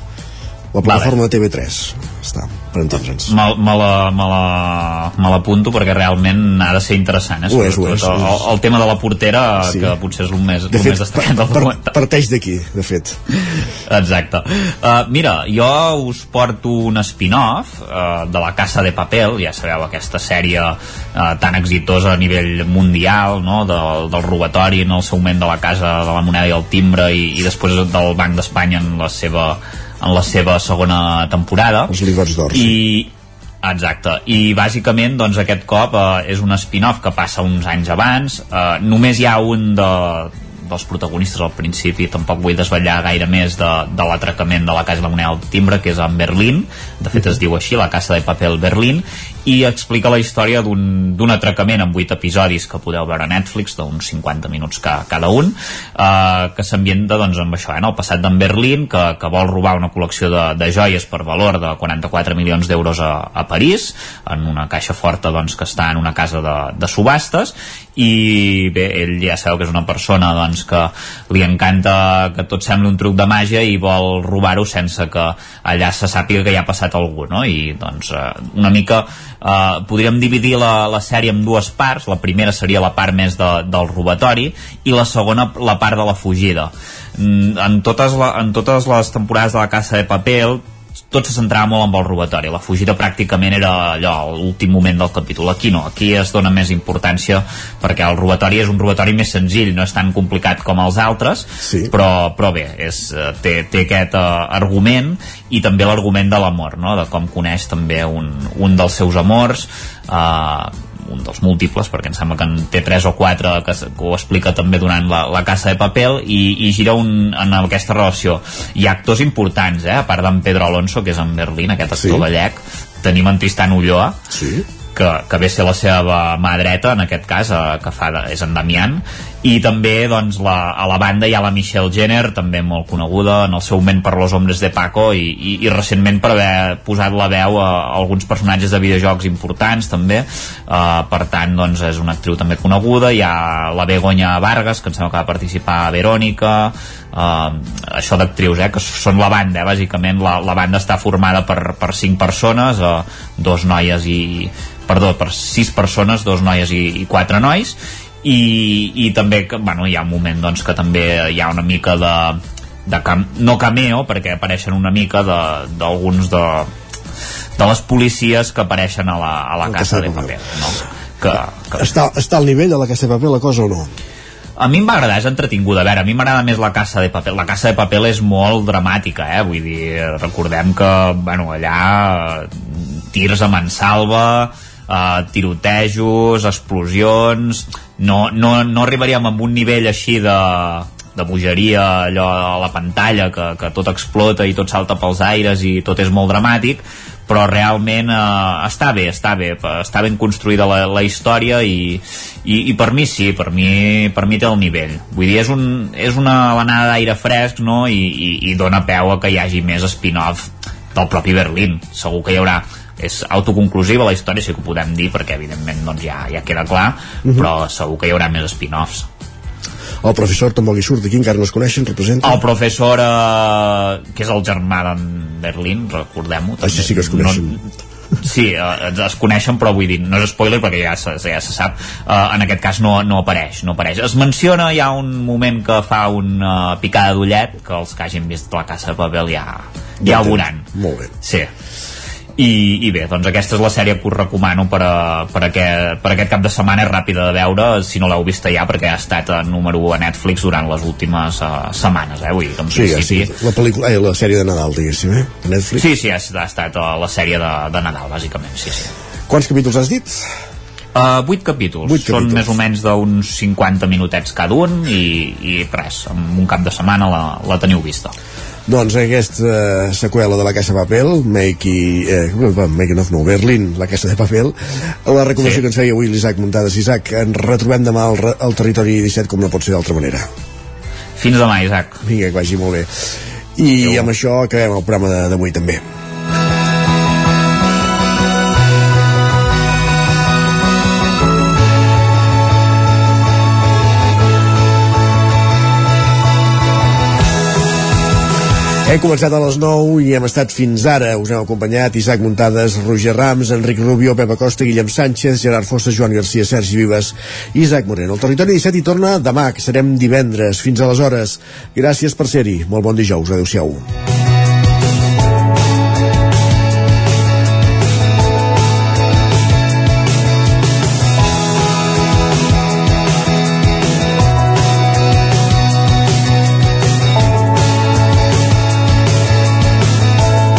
la plataforma vale. de TV3 està, per entendre'ns me, me l'apunto perquè realment ha de ser interessant eh? ho és, ho és, el, el, el tema de la portera sí. que potser és el més, de el fet, més destacat del per, parteix d'aquí, de fet exacte uh, mira, jo us porto un spin-off uh, de la Casa de Papel ja sabeu, aquesta sèrie uh, tan exitosa a nivell mundial no? del, del robatori en el seu moment de la Casa de la Moneda i el Timbre i, i després del Banc d'Espanya en la seva en la seva segona temporada. Els ligots d'or i Exacte, i bàsicament doncs, aquest cop eh, és un spin-off que passa uns anys abans. Eh, només hi ha un de, dels protagonistes al principi, tampoc vull desvetllar gaire més de, de l'atracament de la Casa de la Moneda del Timbre, que és en Berlín. De fet es diu així, la Casa de Papel Berlín i explica la història d'un atracament en 8 episodis que podeu veure a Netflix d'uns 50 minuts ca, cada un eh, que s'ambienta doncs, amb això, eh, en el passat d'en Berlín que, que vol robar una col·lecció de, de joies per valor de 44 milions d'euros a, a París en una caixa forta doncs, que està en una casa de, de subhastes i bé, ell ja sabeu que és una persona doncs, que li encanta que tot sembli un truc de màgia i vol robar-ho sense que allà se sàpiga que hi ha passat algú no? i doncs eh, una mica eh, podríem dividir la, la sèrie en dues parts. La primera seria la part més de, del robatori i la segona la part de la fugida. Mm, en totes, la, en totes les temporades de la Casa de Papel tot se centrava molt amb el robatori la fugida pràcticament era allò l'últim moment del capítol, aquí no, aquí es dona més importància perquè el robatori és un robatori més senzill, no és tan complicat com els altres sí. però, però bé és, eh, té, té aquest uh, argument i també l'argument de l'amor no? de com coneix també un, un dels seus amors uh, un dels múltiples, perquè em sembla que en té tres o quatre que, que ho explica també durant la, la Casa de Papel, i, i gira un, en aquesta relació. Hi ha actors importants, eh? a part d'en Pedro Alonso, que és en Berlín, aquest actor sí. gallec, tenim en Tristan Ulloa, sí que, que ve ser la seva mà dreta, en aquest cas, eh, que fa de, és en Damián, i també doncs, la, a la banda hi ha la Michelle Jenner, també molt coneguda en el seu moment per Los Hombres de Paco i, i, i recentment per haver posat la veu a, a alguns personatges de videojocs importants també, uh, per tant doncs, és una actriu també coneguda. Hi ha la Begoña Vargas, que em sembla que va participar a Verònica uh, això d'actrius, eh, que són la banda eh, bàsicament. La, la banda està formada per, per cinc persones, uh, dos noies i perdó, per sis persones, dos noies i, i quatre nois i, i també que, bueno, hi ha un moment doncs, que també hi ha una mica de, de cam, no cameo perquè apareixen una mica d'alguns de, de, de les policies que apareixen a la, a la Casa de Paper no? que, que... Està, està al nivell de la Casa de Paper la cosa o no? A mi em va agradar, és entretinguda. A veure, a mi m'agrada més la Casa de Paper. La Casa de Paper és molt dramàtica, eh? Vull dir, recordem que, bueno, allà tirs a mansalva, uh, tirotejos, explosions no, no, no arribaríem a un nivell així de, de bogeria allò a la pantalla que, que tot explota i tot salta pels aires i tot és molt dramàtic però realment eh, està bé, està bé, està ben construïda la, la història i, i, i per mi sí, per mi, per mi té el nivell. Vull dir, és, un, és una alenada d'aire fresc no? I, i, i dona peu a que hi hagi més spin-off del propi Berlín. Segur que hi haurà és autoconclusiva la història, sí que ho podem dir perquè evidentment doncs, ja, ja queda clar, uh mhm. -huh. però segur que hi haurà més spin-offs El professor tampoc hi surt aquí, encara no es coneixen, representa. El professor, eh, que és el germà d'en Berlín, recordem-ho. Així sí que es coneixen. No, Sí, eh, es coneixen, però vull dir, no és spoiler perquè ja se, ja se sap, eh, en aquest cas no, no apareix, no apareix. Es menciona, hi ha un moment que fa una picada d'ullet, que els que hagin vist la Casa de Papel ja, ja, ja ho veuran. Molt bé. Sí. I, i bé, doncs aquesta és la sèrie que us recomano per, a, per, aquest, per aquest cap de setmana és ràpida de veure si no l'heu vista ja perquè ha estat a número 1 a Netflix durant les últimes uh, setmanes eh? Vull dir, en Sí, sí, la, pel·lícula, eh, la sèrie de Nadal, diguéssim, eh? A Netflix. sí, sí, ha, ha estat uh, la sèrie de, de Nadal bàsicament, sí, sí Quants capítols has dit? Uh, 8 capítols. 8 Són capítols. més o menys d'uns 50 minutets cada un i, i res, en un cap de setmana la, la teniu vista. Doncs aquesta eh, seqüela de la Casa de Papel, Make, eh, Making of No, Berlin, la Casa de Papel, la recomanació Sí. que ens feia avui l'Isaac Muntades. Isaac, ens retrobem demà al, al territori 17 com no pot ser d'altra manera. Fins demà, Isaac. Vinga, que vagi molt bé. I amb això acabem el programa de- d'avui també. Hem començat a les 9 i hem estat fins ara. Us hem acompanyat Isaac Muntades, Roger Rams, Enric Rubio, Pepa Costa, Guillem Sánchez, Gerard Fossa, Joan Garcia, Sergi Vives i Isaac Moreno. El Territori 17 hi torna demà, que serem divendres. Fins aleshores. Gràcies per ser-hi. Molt bon dijous. Adéu-siau.